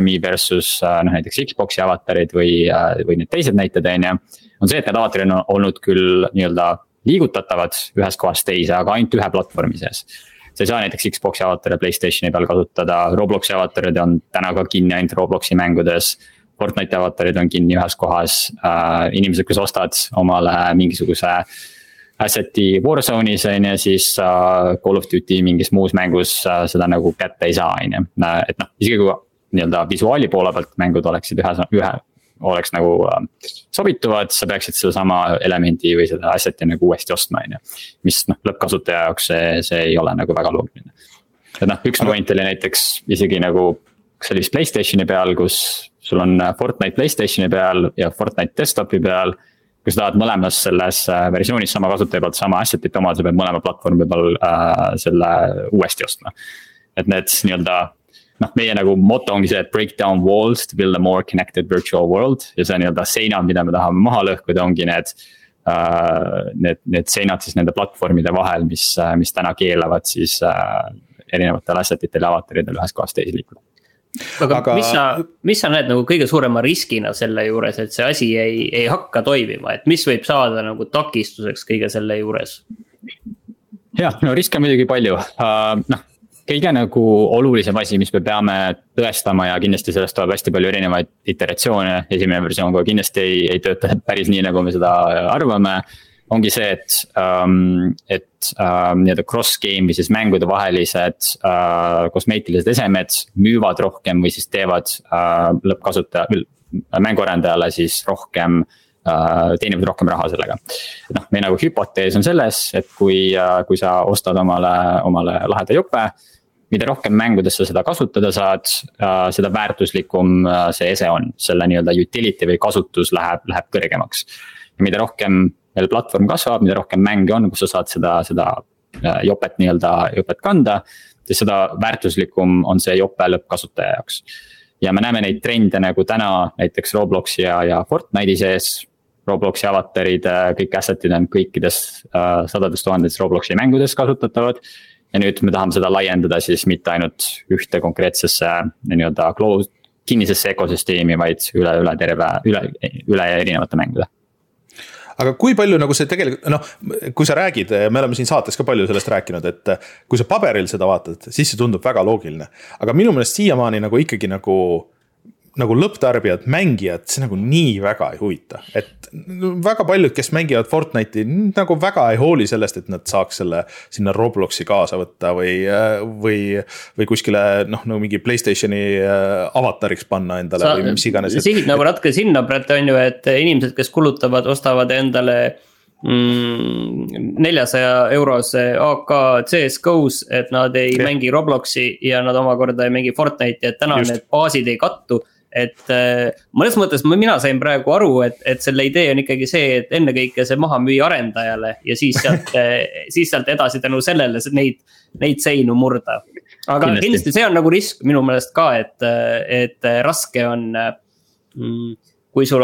Me versus uh, noh, näiteks Xbox'i avatarid või uh,, või need teised näited, on ju. on see, et need avatarid on olnud küll nii-öelda liigutatavad ühest kohast teise, aga ainult ühe platvormi sees sa ei saa näiteks Xbox'i avatari Playstationi peal kasutada, Robloksi avatarid on täna ka kinni ainult Robloksi mängudes. Fortnite'i avatarid on kinni ühes kohas äh,, inimesed, kes ostavad omale mingisuguse asset'i Warzone'is on ju, siis äh, Call of Duty mingis muus mängus äh, seda nagu kätte ei saa, on ju, et noh, isegi kui nii-öelda visuaali poole pealt mängud oleksid ühe, ühe oleks nagu äh, sobituvad, sa peaksid sedasama elemendi või seda asset'i nagu uuesti ostma, on ju. mis noh, lõppkasutaja jaoks see, see ei ole nagu väga loogiline. et noh, üks moment oli näiteks isegi nagu, see oli vist Playstationi peal, kus sul on äh, Fortnite Playstationi peal ja Fortnite desktopi peal kui sa tahad mõlemas selles äh, versioonis sama kasutaja pealt sama asset'it omada, sa pead mõlema platvormi peal äh, selle uuesti ostma. et need nii-öelda noh, meie nagu moto ongi see, et break down walls to build a more connected virtual world ja see nii-öelda seinad, mida me tahame maha lõhkuda, ongi need uh,. Need, need seinad siis nende platvormide vahel, mis, mis täna keelavad siis uh, erinevatel asset itel ja avataridel ühest kohast teise liikuda aga, aga mis sa, mis sa näed nagu kõige suurema riskina selle juures, et see asi ei, ei hakka toimima, et mis võib saada nagu takistuseks kõige selle juures? jah, no riske on muidugi palju uh,, noh kõige nagu olulisem asi, mis me peame tõestama ja kindlasti sellest tuleb hästi palju erinevaid iteratsioone, esimene versioon kohe kindlasti ei, ei tööta päris nii, nagu me seda arvame. ongi see, et um,, et um, nii-öelda cross-game või siis mängude vahelised uh, kosmeetilised esemed müüvad rohkem või siis teevad uh, lõppkasutaja, mänguarendajale siis rohkem uh, teenivad rohkem raha sellega. noh, meie nagu hüpotees on selles, et kui uh,, kui sa ostad omale, omale laheda jope mida rohkem mängudes sa seda kasutada saad, äh, seda väärtuslikum äh, see ese on, selle nii-öelda utility või kasutus läheb, läheb kõrgemaks. ja mida rohkem meil platvorm kasvab, mida rohkem mänge on, kus sa saad seda, seda äh, jopet nii-öelda, jopet kanda. siis seda väärtuslikum on see jope lõppkasutaja jaoks. ja me näeme neid trende nagu täna näiteks Robloksi ja, ja Fortnite'i sees. Robloksi avatarid, kõik asset'id on kõikides äh, sadades tuhandetes Robloksi mängudes kasutatavad ja nüüd me tahame seda laiendada siis mitte ainult ühte konkreetsesse nii-öelda closed, kinnisesse ökosüsteemi, vaid üle, üle terve, üle, üle erinevate mängude aga kui palju nagu see tegelikult noh, kui sa räägid, me oleme siin saates ka palju sellest rääkinud, et kui sa paberil seda vaatad, siis see tundub väga loogiline. aga minu meelest siiamaani nagu ikkagi nagu nagu lõpptarbijad, mängijad, see nagu nii väga ei huvita, et väga paljud, kes mängivad Fortnite'i nagu väga ei hooli sellest, et nad saaks selle sinna Robloksi kaasa võtta või, või, või kuskile noh, no mingi Playstationi äh, avatariks panna endale Sa, või mis iganes. sihid nagu natuke sinna praegu on ju, et inimesed, kes kulutavad, ostavad endale mm, neljasaja eurose AK CS-GO-s, et nad ei ja. mängi Robloksi ja nad omakorda ei mängi Fortnite'i, et täna Just. need baasid ei kattu et äh, mõnes mõttes mina sain praegu aru, et, et selle idee on ikkagi see, et ennekõike see maha müüa arendajale ja siis sealt (laughs) äh, siis sealt edasi tänu sellele neid, neid seinu murda. aga kindlasti. kindlasti see on nagu risk minu meelest ka, et, et raske on mm, kui sul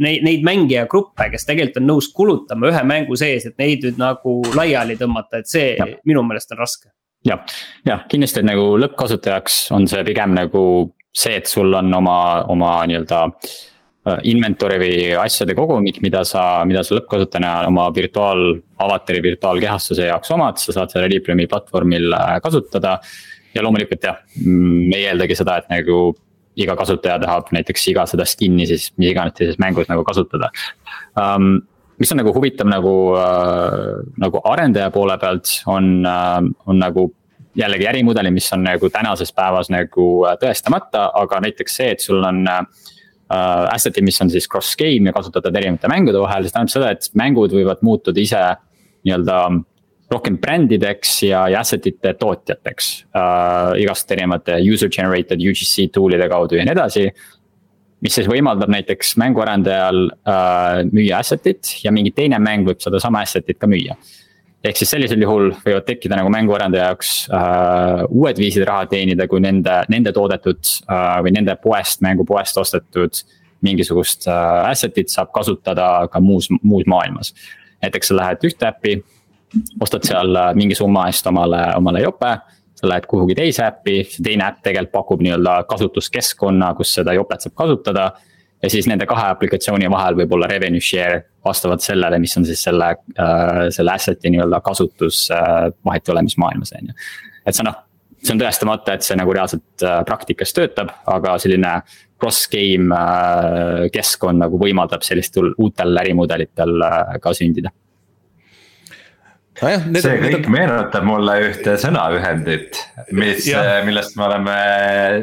neid, neid mängijagruppe, kes tegelikult on nõus kulutama ühe mängu sees, et neid nüüd nagu laiali tõmmata, et see ja. minu meelest on raske jah, jah, kindlasti nagu lõppkasutajaks on see pigem nagu see, et sul on oma, oma nii-öelda äh, inventory või asjade kogumik, mida sa, mida sa lõppkasutajana oma virtuaal, avatari virtuaalkehastuse jaoks omad, sa saad seda Libremi platvormil äh, kasutada. ja loomulikult jah, mm, me ei eeldagi seda, et nagu iga kasutaja tahab näiteks iga seda skin'i siis mis iganes teises mängus nagu kasutada um,. mis on nagu huvitav nagu äh,, nagu arendaja poole pealt on äh,, on nagu jällegi ärimudeli, mis on nagu tänases päevas nagu äh, tõestamata, aga näiteks see, et sul on äh, asset'id, mis on siis cross-game ja kasutatavad erinevate mängude vahel, see tähendab seda, et mängud võivad muutuda ise nii-öelda rohkem brändideks ja, ja asset ite tootjateks äh,. igast erinevate user generated UGC tool'ide kaudu ja nii edasi. mis siis võimaldab näiteks mänguarendajal äh, müüa asset'it ja mingi teine mäng võib sedasama asset'it ka müüa ehk siis sellisel juhul võivad tekkida nagu mänguarendaja jaoks äh, uued viisid raha teenida, kui nende, nende toodetud äh, või nende poest, mängupoest ostetud mingisugust äh, asset'it saab kasutada ka muus, muus maailmas. näiteks sa lähed ühte äppi, ostad seal äh, mingi summa eest omale, omale jope. sa lähed kuhugi teise äppi, see teine äpp tegelikult pakub nii-öelda kasutuskeskkonna, kus seda jopet saab kasutada ja siis nende kahe aplikatsiooni vahel võib olla revenue share vastavalt sellele, mis on siis selle äh,, selle asset'i nii-öelda kasutus äh, vahet ei ole, mis maailmas on ju. et see noh, see on tõestamata, et see nagu reaalselt äh, praktikas töötab, aga selline cross-game äh, keskkond nagu võimaldab sellistel uutel ärimudelitel äh, ka sündida nojah, see kõik on... meenutab mulle ühte sõnaühendit, mis, millest me oleme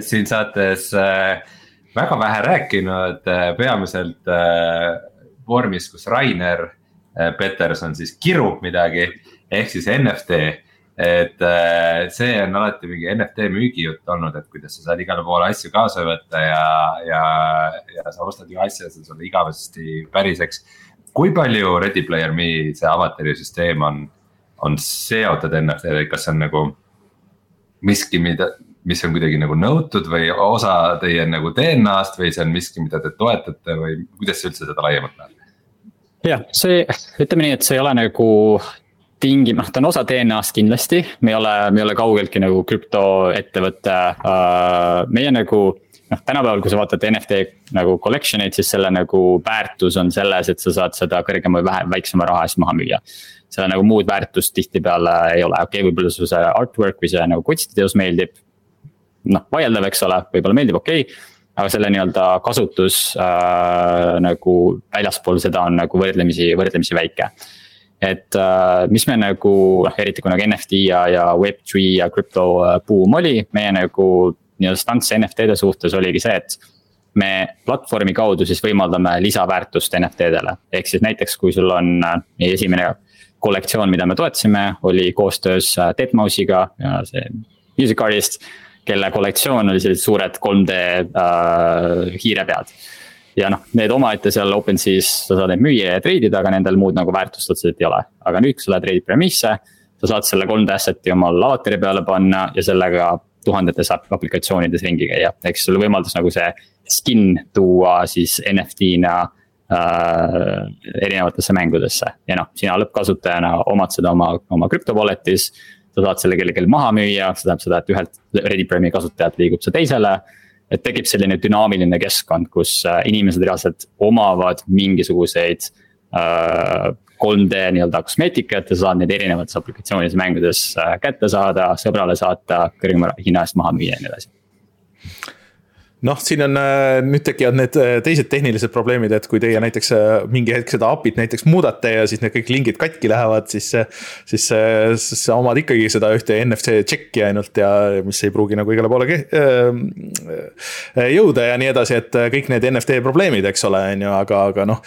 siin saates äh, väga vähe rääkinud, äh, peamiselt äh, vormis, kus Rainer äh, Peterson siis kirub midagi, ehk siis NFT. et see on alati mingi NFT müügijutt olnud, et kuidas sa saad igale poole asju kaasa võtta ja, ja, ja sa ostad ühe asja, see sulle igavesti päriseks. kui palju Ready Player Me see avatari süsteem on, on seotud NFT-dega, kas see on nagu miski, mida mis on kuidagi nagu nõutud või osa teie nagu DNA-st või see on miski, mida te toetate või kuidas sa üldse seda laiemalt näed? jah, see, ütleme nii, et see ei ole nagu tingi-, noh, ta on osa DNA-st kindlasti, me ei ole, me ei ole kaugeltki nagu krüptoettevõte uh,, meie nagu noh, tänapäeval, kui sa vaatad NFT nagu collection eid, siis selle nagu väärtus on selles, et sa saad seda kõrgema või vähem, väiksema raha eest maha müüa. seal nagu muud väärtust tihtipeale ei ole, okei okay,, võib-olla sulle see artwork või see nagu kunstiteos meeldib, noh, vaieldav, eks ole, võib-olla meeldib, okei okay, aga selle nii-öelda kasutus äh, nagu väljaspool seda on nagu võrdlemisi, võrdlemisi väike. et äh, mis me nagu, noh eriti kui nagu NFT ja, ja Web3 ja krüpto äh, buum oli, meie nagu nii-öelda stants NFT-de suhtes oligi see, et me platvormi kaudu siis võimaldame lisaväärtust NFT-dele, ehk siis näiteks kui sul on äh, meie esimene kollektsioon, mida me toetasime, oli koostöös äh, Deadmau5-iga ja see Music Artist kelle kollektsioon oli sellised suured 3D äh, hiirepead. ja noh, need omaette seal OpenSea's sa saad neid müüa ja trade ida, aga nendel muud nagu väärtust otseselt ei ole. aga nüüd, kui sa lähed Reddit Premise'e, sa saad selle 3D asset'i oma lavatari peale panna ja sellega tuhandetes aplikatsioonides ringi käia, ehk siis sulle võimaldas nagu see skin tuua siis NFT-na äh, erinevatesse mängudesse ja noh, sina lõppkasutajana omad seda oma, oma crypto wallet'is sa saad selle kellelegi maha müüa, see tähendab seda, et ühelt Ready-Premi kasutajalt liigub see teisele. et tekib selline dünaamiline keskkond, kus äh, inimesed reaalselt omavad mingisuguseid äh, 3D nii-öelda kosmeetikat ja sa saad neid erinevates aplikatsioonides mängudes äh, kätte saada, sõbrale saata, kõrgema hinna eest maha müüa ja nii edasi noh, siin on, äh, nüüd tekivad need äh, teised tehnilised probleemid, et kui teie näiteks äh, mingi hetk seda API-t näiteks muudate ja siis need kõik lingid katki lähevad, siis. siis, sa omad ikkagi seda ühte NFC check'i ainult ja mis ei pruugi nagu igale poole jõuda ja nii edasi, et kõik need NFT probleemid, eks ole, on ju, aga, aga noh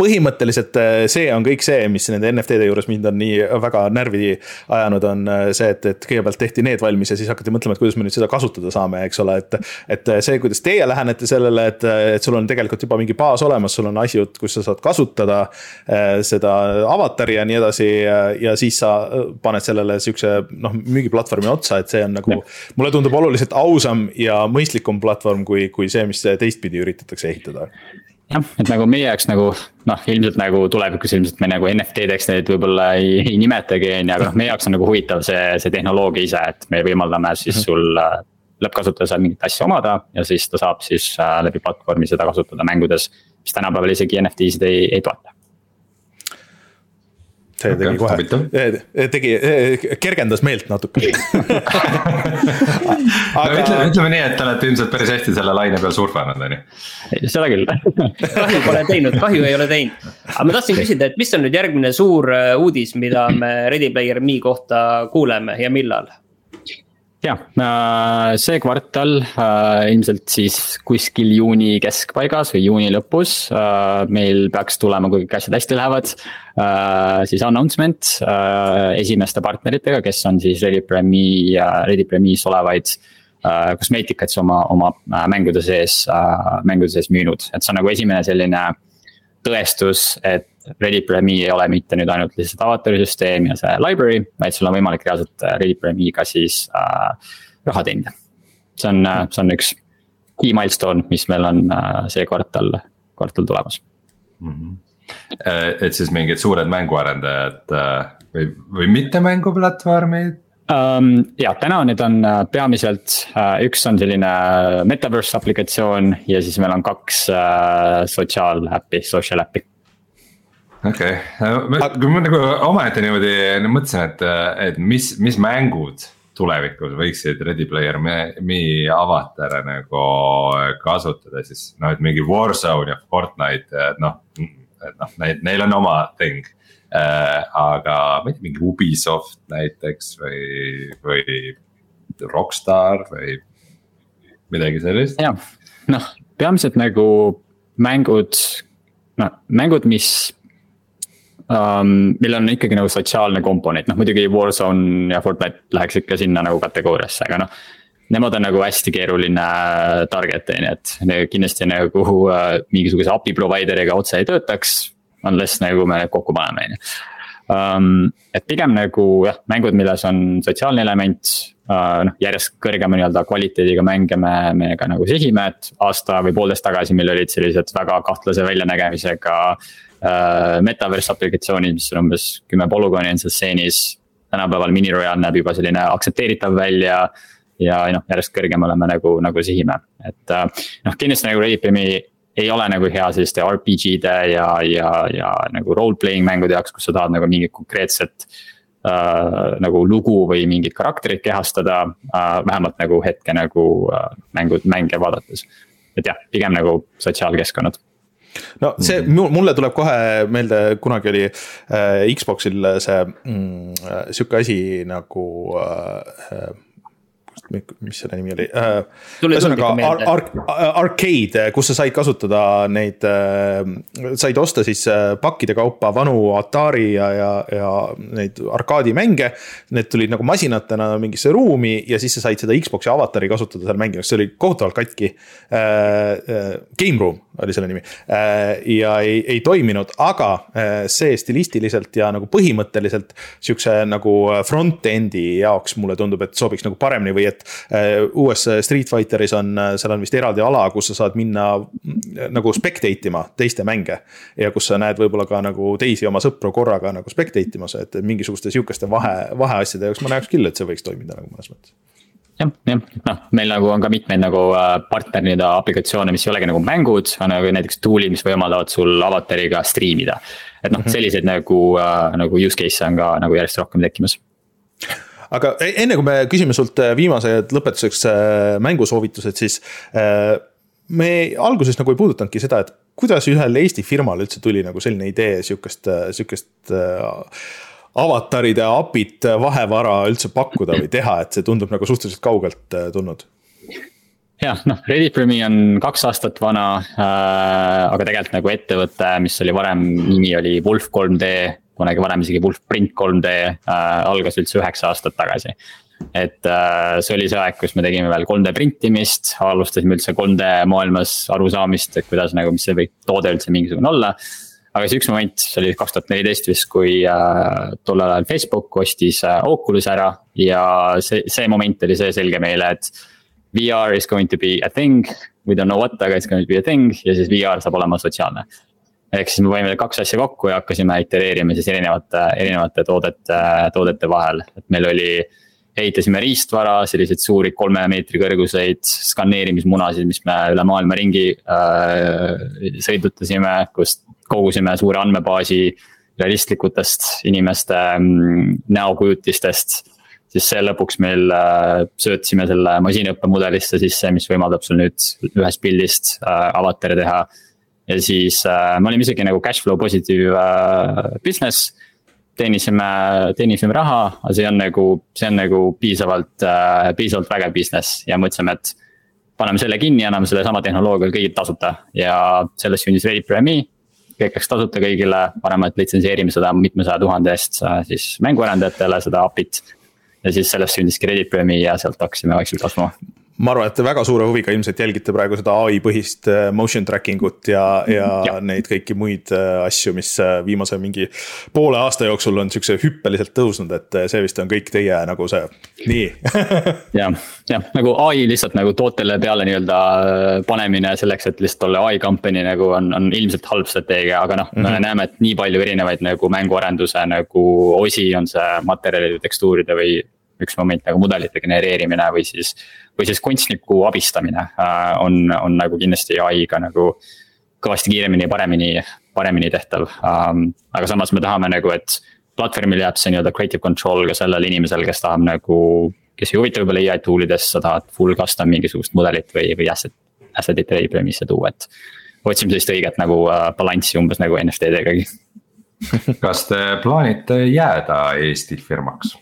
põhimõtteliselt äh, see on kõik see, mis nende NFT-de juures mind on nii väga närvi ajanud, on äh, see, et, et kõigepealt tehti need valmis ja siis hakati mõtlema, et kuidas me nüüd seda kasutada saame, eks ole, et. et see, kuidas teie lähenete sellele, et, et sul on tegelikult juba mingi baas olemas, sul on asjad, kus sa saad kasutada äh, seda avatari ja nii edasi ja, ja siis sa paned sellele sihukese noh, müügiplatvormi otsa, et see on nagu. mulle tundub oluliselt ausam ja mõistlikum platvorm kui, kui see, mis teistpidi üritatakse ehitada jah, et nagu meie jaoks nagu noh, ilmselt nagu tulevikus ilmselt me nagu NFT-deks neid võib-olla ei, ei nimetagi, on ju, aga noh, meie jaoks on nagu huvitav see, see tehnoloogia ise, et me võimaldame siis mhm. sul äh, lõppkasutaja saab mingit asja omada ja siis ta saab siis äh, läbi platvormi seda kasutada mängudes. mis tänapäeval isegi NFT-sid ei, ei toeta see tegi okay, kohe, tegi, kergendas meelt natuke (laughs) aga no, ütleme, ütleme nii, et te olete ilmselt päris hästi selle laine peal surfanud, on ju. seda küll kahju pole teinud, kahju ei ole teinud. aga ma tahtsin küsida, et mis on nüüd järgmine suur äh, uudis, mida me Ready Player Me kohta kuuleme ja millal? Jah, äh, see kvartal äh, ilmselt siis kuskil juuni keskpaigas või juuni lõpus äh, meil peaks tulema, kui kõik asjad hästi lähevad. siis announcement esimeste partneritega, kes on siis Ready Premi, Ready Premis olevaid kosmeetikat siis oma, oma mängude sees, mängude sees müünud, et see on nagu esimene selline tõestus, et Ready Premi ei ole mitte nüüd ainult lihtsalt avatari süsteem ja see library, vaid sul on võimalik reaalselt äh, Ready Premiga siis äh, raha teenida. see on äh,, see on üks key milstone, mis meil on äh, see kvartal, kvartal tulemas mm. -hmm. et siis mingid suured mänguarendajad äh, või, või mitte mänguplatvormid um,? ja täna need on äh, peamiselt üks on selline metaverse aplikatsioon ja siis meil on kaks uh, sotsiaaläppi, social äppi okei okay., kui ma nagu omaette niimoodi mõtlesin, et, et mis, mis mängud tulevikus võiksid Ready Player Me avatare nagu kasutada, siis noh, et mingi Warzone ja Fortnite, et noh, et noh, neil, neil on oma thing äh,. aga ma ei tea, mingi Ubisoft näiteks või, või Rockstar või midagi sellist. jah, noh, peamiselt nagu mängud, noh, mängud, mis um,. millel on ikkagi nagu sotsiaalne komponent, noh muidugi Warzone ja Fortnite läheks ikka sinna nagu kategooriasse, aga noh. Nemad on nagu hästi keeruline target on ju, et kindlasti nagu uh, mingisuguse API provider'iga otse ei töötaks. Unless nagu me need kokku paneme, on ju. Um, et pigem nagu jah, mängud, milles on sotsiaalne element noh järjest kõrgema nii-öelda kvaliteediga mänge me, me ka nagu sihime, et aasta või poolteist tagasi meil olid sellised väga kahtlase väljanägemisega Äh, metaverse aplikatsioonid, mis on umbes kümme polügooni on seal stseenis. tänapäeval mini royal näeb juba selline aktsepteeritav välja ja noh, järjest kõrgemale me nagu, nagu sihime, et äh, noh, kindlasti nagu Ready Premi ei ole nagu hea selliste RPG-de ja, ja, ja nagu role playing mängude jaoks, kus sa tahad nagu mingit konkreetset äh,. Nagu lugu või mingit karakterit kehastada äh,, vähemalt nagu hetke nagu äh, mängud, mänge vaadates. et jah, pigem nagu sotsiaalkeskkonnad no see -hmm. mulle tuleb kohe meelde, kunagi oli äh, Xbox'il see mm, äh, sihuke asi nagu äh, äh mis selle nimi oli äh,? ühesõnaga ar ar arcade, kus sa said kasutada neid äh,, said osta siis äh, pakkide kaupa vanu Atari ja, ja, ja neid arkaadimänge. Need tulid nagu masinatena mingisse ruumi ja siis sa said seda Xbox'i avatari kasutada seal mängimas, see oli kohutavalt katki äh,. äh Game Room oli selle nimi äh, ja ei, ei toiminud, aga äh, see stilistiliselt ja nagu põhimõtteliselt sihukese nagu front-end'i jaoks mulle tundub, et sobiks nagu paremini või et et äh, uues Street Fighteris on, äh, seal on vist eraldi ala, kus sa saad minna mm, nagu spectate ima teiste mänge. ja kus sa näed võib-olla ka nagu teisi oma sõpru korraga nagu spectate imas, et mingisuguste sihukeste vahe, vaheasjade jaoks ma näeks küll, et see võiks toimida nagu mõnes mõttes jah, jah, noh, meil nagu on ka mitmeid nagu äh, partnerid ja aplikatsioone, mis ei olegi nagu mängud, on nagu näiteks tool'id, mis võimaldavad sul avatariga striimida. et noh, mhm. selliseid nagu, nagu use case'e on ka nagu järjest rohkem tekkimas aga e-, enne kui me küsime sult äh, viimased lõpetuseks äh, mängusoovitused, siis äh, me alguses nagu ei puudutanudki seda, et kuidas ühel Eesti firmal üldse tuli nagu selline idee sihukest, sihukest avataride API-t vahevara üldse pakkuda või teha, et see tundub nagu suhteliselt kaugelt tulnud? Jah, noh, Reddit.me on kaks aastat vana äh,, aga tegelikult nagu ettevõte, mis oli varem, nimi oli Wolf 3D kunagi varem isegi Wolfprint 3D äh, algas üldse üheksa aastat tagasi. et äh, see oli see aeg, kus me tegime veel 3D printimist, alustasime üldse 3D maailmas arusaamist, et kuidas nagu, mis see võib toode üldse mingisugune olla aga siis üks moment, see oli kaks tuhat neliteist vist, kui äh, tollel ajal Facebook ostis äh, Oculus ära ja see, see moment oli see selge meile, et. VR is going to be a thing, we don't know what, aga it's going to be a thing ja siis VR saab olema sotsiaalne ehk siis me panime kaks asja kokku ja hakkasime itereerima siis erinevate, erinevate toodete, toodete vahel, et meil oli. ehitasime riistvara, selliseid suuri kolme meetri kõrguseid skaneerimismunasid, mis me üle maailma ringi äh, sõidutasime, kust kogusime suure andmebaasi realistlikutest inimeste mm, näokujutistest siis see lõpuks meil äh, söötsime selle masinõppemudelisse sisse, mis võimaldab sul nüüd ühest pildist äh, avatari teha ja siis äh, me olime isegi nagu cash flow positive äh, business. teenisime, teenisime raha, aga see on nagu, see on nagu piisavalt äh,, piisavalt vägev business ja mõtlesime, et. paneme selle kinni, anname sellesama tehnoloogia kõigile tasuta ja sellest sündis Ready Me kõik läks tasuta kõigile, paneme, et litsenseerime seda mitmesaja tuhande eest äh, siis mänguarendajatele seda API-t. ja siis sellest sündiski Reddit Premi ja sealt hakkasime vaikselt kasvama ma arvan, et te väga suure huviga ilmselt jälgite praegu seda ai põhist äh, motion tracking ut ja, ja, ja neid kõiki muid äh, asju, mis äh, viimase mingi poole aasta jooksul on siukse hüppeliselt tõusnud, et see vist on kõik teie nagu see, nii (laughs) jah, jah, nagu ai lihtsalt nagu tootele peale nii-öelda panemine selleks, et lihtsalt olla ai company nagu on, on ilmselt halb strateegia, aga noh mm, -hmm. me näeme, et nii palju erinevaid nagu mänguarenduse nagu osi on see materjalide, tekstuuride või üks moment nagu mudelite genereerimine või siis. või siis kunstniku abistamine äh, on, on nagu kindlasti ai-ga nagu kõvasti kiiremini ja paremini, paremini tehtav um,. aga samas me tahame nagu, et platvormil jääb see nii-öelda creative control ka sellel inimesel, kes tahab nagu. kes ei huvitu võib-olla ai tool idest, sa tahad full custom mingisugust mudelit või, või asset, asset'it Readyframe'isse tuua, et. otsime sellist õiget nagu uh, balanssi umbes nagu NFT-degagi kas te plaanite jääda Eesti firmaks?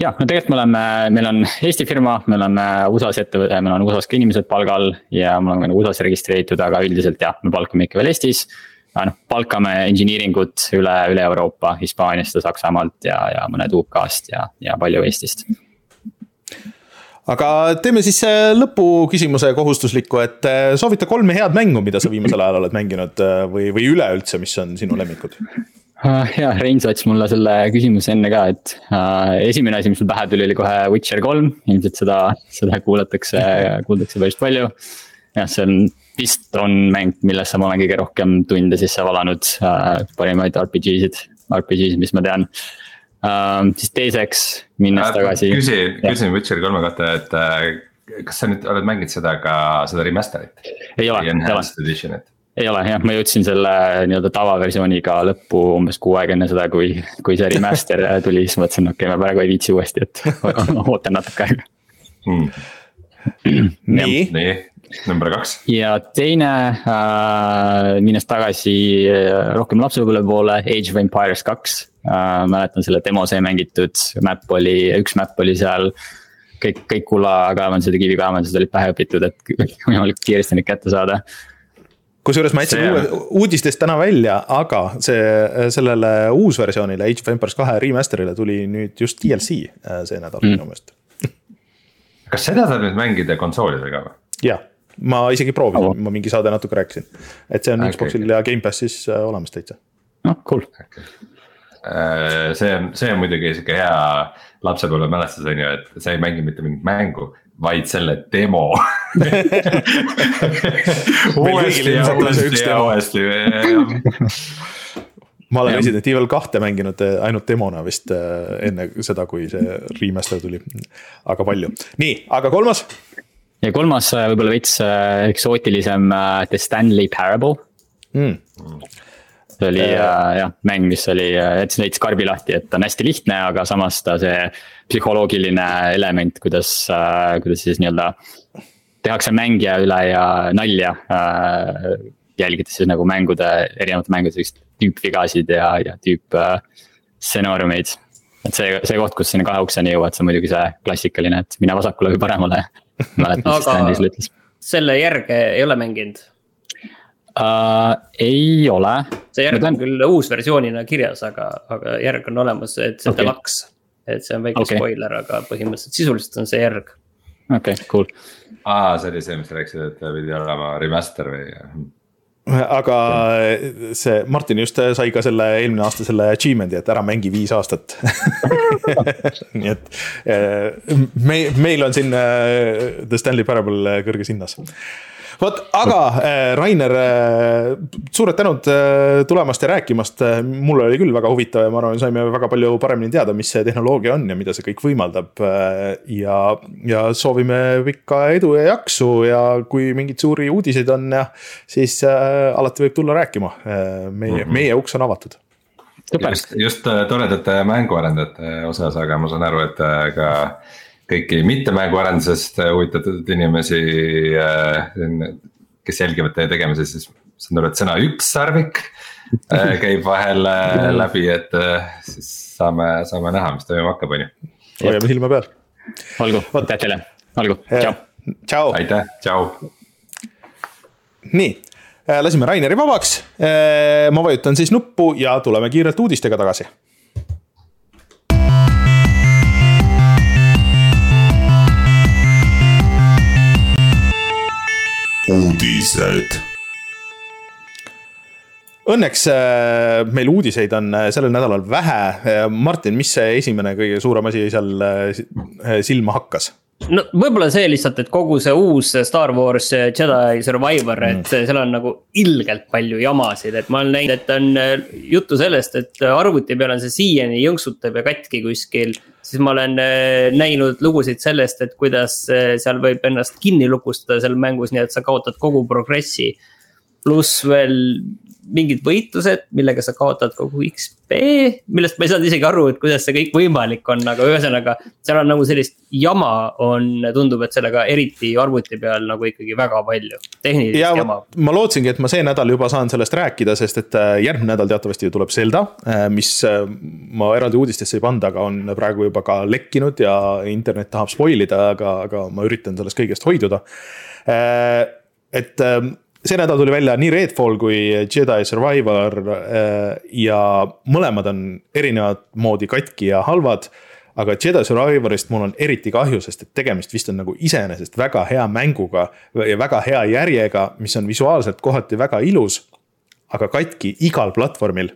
Ja, no tegelikult me oleme, meil on Eesti firma, me oleme USA-s ettevõte, meil on USA-s ka inimesed palgal ja me oleme nagu USA-s registreeritud, aga üldiselt jah, me palkame ikka veel Eestis. noh, palkame engineering ut üle, üle Euroopa, Hispaaniast ja Saksamaalt ja, ja mõned UK-st ja, ja palju Eestist aga teeme siis lõpuküsimuse kohustusliku, et äh, soovita kolme head mängu, mida sa viimasel ajal oled mänginud äh, või, või üleüldse, mis on sinu lemmikud? Ah, ja Rein saatis mulle selle küsimuse enne ka, et uh, esimene asi, mis mul pähe tuli, oli kohe Witcher kolm, ilmselt seda, seda kuulatakse, kuuldakse päris palju. jah, see on vist on mäng, millesse ma olen kõige rohkem tunde sisse valanud uh,, parimaid RPG-sid, RPG-sid, mis ma tean Uh, siis teiseks, minnes äh, tagasi. küsin, küsin Witcher kolme kohta, et äh, kas sa nüüd oled mänginud seda ka, seda remaster'it? ei ole, ei ole. Ei ole jah, ma jõudsin selle nii-öelda tavaversiooniga lõppu umbes kuu aega enne seda, kui, kui see remaster tuli, siis mõtlesin, okei okay,, ma praegu ei viitsi uuesti, et (laughs) ootan natuke aega hmm.. (clears throat) nii, nii, number kaks. ja teine äh,, minnes tagasi äh, rohkem lapsepõlve poole, Age of Empires kaks äh,. mäletan selle demo sai mängitud, map oli, üks map oli seal. kõik, kõik kullakaevandused ja kivikaevandused olid pähe õpitud, et (laughs) võimalikult kiiresti neid kätte saada kusjuures ma jätsin uue, uudistest täna välja, aga see, sellele uusversioonile Age of Empires kahe remaster'ile tuli nüüd just DLC äh, see nädal mm. minu meelest. (laughs) kas seda saab nüüd mängida konsoolidega või? jah, ma isegi proovisin oh., ma mingi saade natuke rääkisin, et see on okay. Xbox'il ja Gamepassis äh, olemas täitsa. noh, cool okay Äh, see on, see on muidugi sihuke hea lapsepõlvemälestus on ju, et sa ei mängi mitte mingit mängu, vaid selle demo. (laughs) Uuesti ja uuesti ja uuesti ma olen Resident Evil kahte mänginud äh, ainult demona vist äh, enne seda, kui see remaster tuli, aga palju, nii, aga kolmas. ja kolmas võib-olla veits eksootilisem The Stanley Parable. Mm see oli äh, jah, mäng, mis oli, äh, jätsin veits karbi lahti, et ta on hästi lihtne, aga samas ta see psühholoogiline element, kuidas äh,, kuidas siis nii-öelda. tehakse mängija üle ja nalja äh,, jälgides siis nagu mängude, erinevate mängude sellist tüüpvigasid ja, ja tüüp äh, stsenaariumeid. et see, see koht, kus sinna kahe ukseni jõuad, see on muidugi see klassikaline, et mine vasakule või paremale (laughs) mäletan, mis Stanley sulle ütles. selle järge ei ole mänginud uh,? ei ole. see järg on küll uusversioonina kirjas, aga, aga järg on olemas, et see okay. deluxe. et see on väike okay. spoiler, aga põhimõtteliselt sisuliselt on see järg. okei okay,, cool. aa, see oli see, mis sa rääkisid, et pidi olema remaster või? aga see Martin just sai ka selle eelmine aasta selle achievement'i, et ära mängi viis aastat (laughs) nii et eh, me, meil on siin eh, The Stanley Parable kõrges hinnas vot, aga äh, Rainer, äh, suured tänud äh, tulemast ja rääkimast. mul oli küll väga huvitav ja ma arvan, saime väga palju paremini teada, mis see tehnoloogia on ja mida see kõik võimaldab. ja, ja soovime pikka edu ja jaksu ja kui mingeid suuri uudiseid on ja siis alati võib tulla rääkima. meie mm, -hmm. meie uks on avatud just, just toredate mänguarendajate osas, aga ma saan aru, et ka kõiki mittemänguarendusest huvitatud inimesi, äh, kes jälgivad teie tegemisi, siis saan aru, et sõna ükssarvik äh, (laughs) käib vahel äh, läbi, et siis saame, saame näha, mis toimuma hakkab, on ju. hoiame silma peal. olgu, aitäh teile, olgu, tšau. tšau. aitäh, tšau. nii, lasime Raineri vabaks. ma vajutan siis nuppu ja tuleme kiirelt uudistega tagasi uudised. Õnneks äh, meil uudiseid on äh, sellel nädalal vähe. Äh, Martin, mis see esimene kõige suurem asi seal silma hakkas? No võib-olla see lihtsalt, et kogu see uus Star Wars Jedi Survivor mm., et seal on nagu ilgelt palju jamasid, et ma olen näinud, et on äh, juttu sellest, et arvuti peal on see siiani jõnksutab ja katki kuskil. siis ma olen äh, näinud lugusid sellest, et kuidas äh, seal võib ennast kinni lukustada seal mängus, nii et sa kaotad kogu progressi. pluss veel mingid võitlused, millega sa kaotad kogu XP, millest ma ei saanud isegi aru, et kuidas see kõik võimalik on, aga ühesõnaga. seal on nagu sellist jama on, tundub, et sellega eriti arvuti peal nagu ikkagi väga palju, tehnilist ja, jama. ma lootsingi, et ma see nädal juba saan sellest rääkida, sest et äh, järgmine nädal teatavasti tuleb Zelda, äh, mis äh, ma eraldi uudistesse ei pannud, aga on praegu juba ka lekkinud ja internet tahab spoil ida, aga, aga ma üritan sellest kõigest hoiduda. et see nädal tuli välja nii Redfall kui Jedi Survivor äh, ja mõlemad on erinevat moodi katki ja halvad. aga Jedi Survivorist mul on eriti kahju, sest et tegemist vist on nagu iseenesest väga hea mänguga ja väga hea järjega, mis on visuaalselt kohati väga ilus. aga katki igal platvormil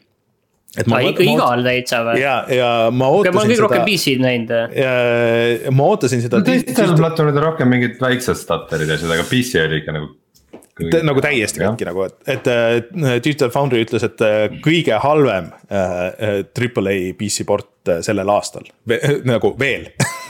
et ma. ikka igal täitsa või? ja, ja ma ootasin ma olen kõige rohkem PC-d näinud. ma ootasin seda. no teistel platvormidel rohkem mingid väiksed stutterid ja asjad, aga PC oli ikka nagu nagu täiesti katki nagu, et, et Digital Foundry ütles, et äh, kõige halvem äh, Triple A PC port äh, sellel aastal, (laughs) nagu veel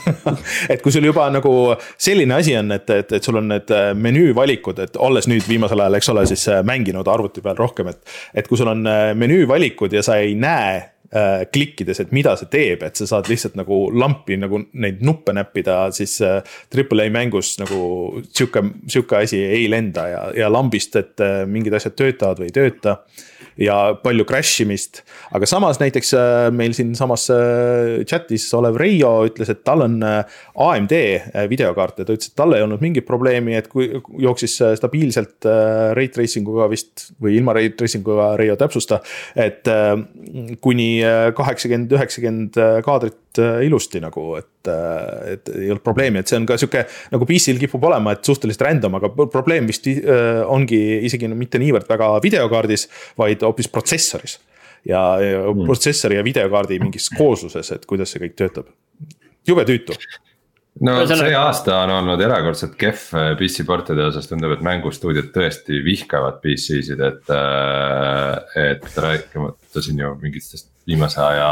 (laughs) et kui sul juba nagu selline asi on, et, et, et sul on need menüüvalikud, et olles nüüd viimasel ajal, eks ole, siis mänginud arvuti peal rohkem, et. et kui sul on menüüvalikud ja sa ei näe äh, klikkides, et mida see teeb, et sa saad lihtsalt nagu lampi nagu neid nuppe näppida, siis äh, Triple A mängus nagu sihuke, sihuke asi ei lenda ja, ja lambist, et äh, mingid asjad töötavad või ei tööta ja palju crash imist. aga samas näiteks äh, meil siinsamas äh, chat'is olev Reio ütles, et tal on äh, AMD videokaart ja ta ütles, et tal ei olnud mingit probleemi, et kui jooksis stabiilselt rate tracing uga vist või ilma rate tracing uga, Reio täpsusta. et kuni kaheksakümmend, üheksakümmend kaadrit ilusti nagu, et, et ei olnud probleemi, et see on ka sihuke nagu PC-l kipub olema, et suhteliselt random, aga probleem vist ongi isegi mitte niivõrd väga videokaardis, vaid hoopis protsessoris. ja, ja mm. protsessori ja videokaardi mingis koosluses, et kuidas see kõik töötab. jube tüütu no see aasta on olnud erakordselt kehv äh, PC portide osas, tundub, et mängustuudiod tõesti vihkavad PC-sid, et. Äh, et rääkimata siin ju mingitest viimase aja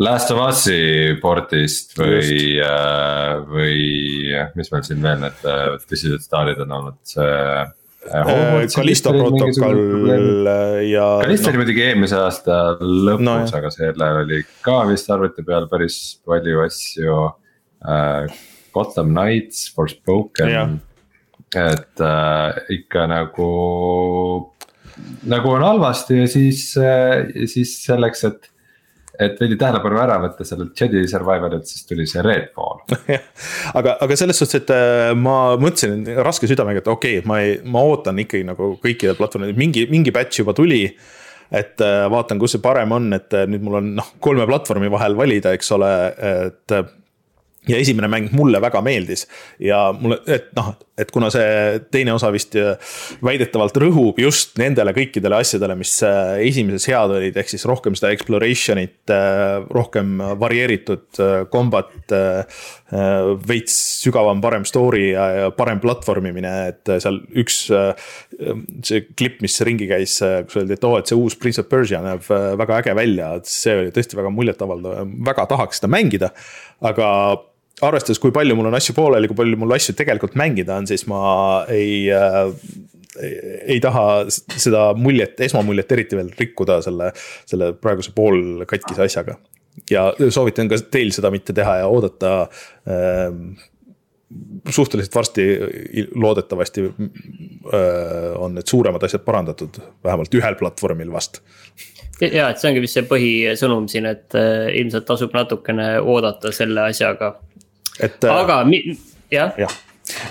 Last of Us'i portist või, äh, või mis meil siin veel need tõsised staarid on olnud, see Kallisto äh, protokoll äh, ja. Kallisto oli muidugi eelmise aasta lõpus no,, aga sellel oli ka vist arvuti peal päris palju asju uh,. Gotham Knights, Forspoken, et uh, ikka nagu, nagu on halvasti ja siis uh,, siis selleks, et et veidi tähelepanu ära võtta sellelt Jedi Survivalilt, siis tuli see Redfall (laughs) aga, aga selles suhtes, et äh, ma mõtlesin raske südamega, et okei okay,, ma ei, ma ootan ikkagi nagu kõikidel platvormidel, mingi, mingi batch juba tuli et äh, vaatan, kus see parem on, et äh, nüüd mul on noh, kolme platvormi vahel valida, eks ole, et ja esimene mäng mulle väga meeldis ja mulle, et noh, et kuna see teine osa vist äh, väidetavalt rõhub just nendele kõikidele asjadele, mis äh, esimeses head olid, ehk siis rohkem seda exploration'it, äh, rohkem varieeritud combat. veits sügavam, parem story ja, ja parem platvormimine, et seal üks see klipp, mis ringi käis, kus öeldi, et oo oh,, et see uus Prince of Persia näeb väga äge välja, et see oli tõesti väga muljetavaldav, väga tahaks seda mängida, aga arvestades, kui palju mul on asju pooleli, kui palju mul asju tegelikult mängida on, siis ma ei äh, ei taha seda muljet, esmamuljet eriti veel rikkuda selle, selle praeguse poolkatkise asjaga. ja soovitan ka teil seda mitte teha ja oodata äh, suhteliselt varsti loodetavasti äh, on need suuremad asjad parandatud, vähemalt ühel platvormil vast ja, et see ongi vist see põhisõnum siin, et äh, ilmselt tasub natukene oodata selle asjaga et. Äh, aga jah ja..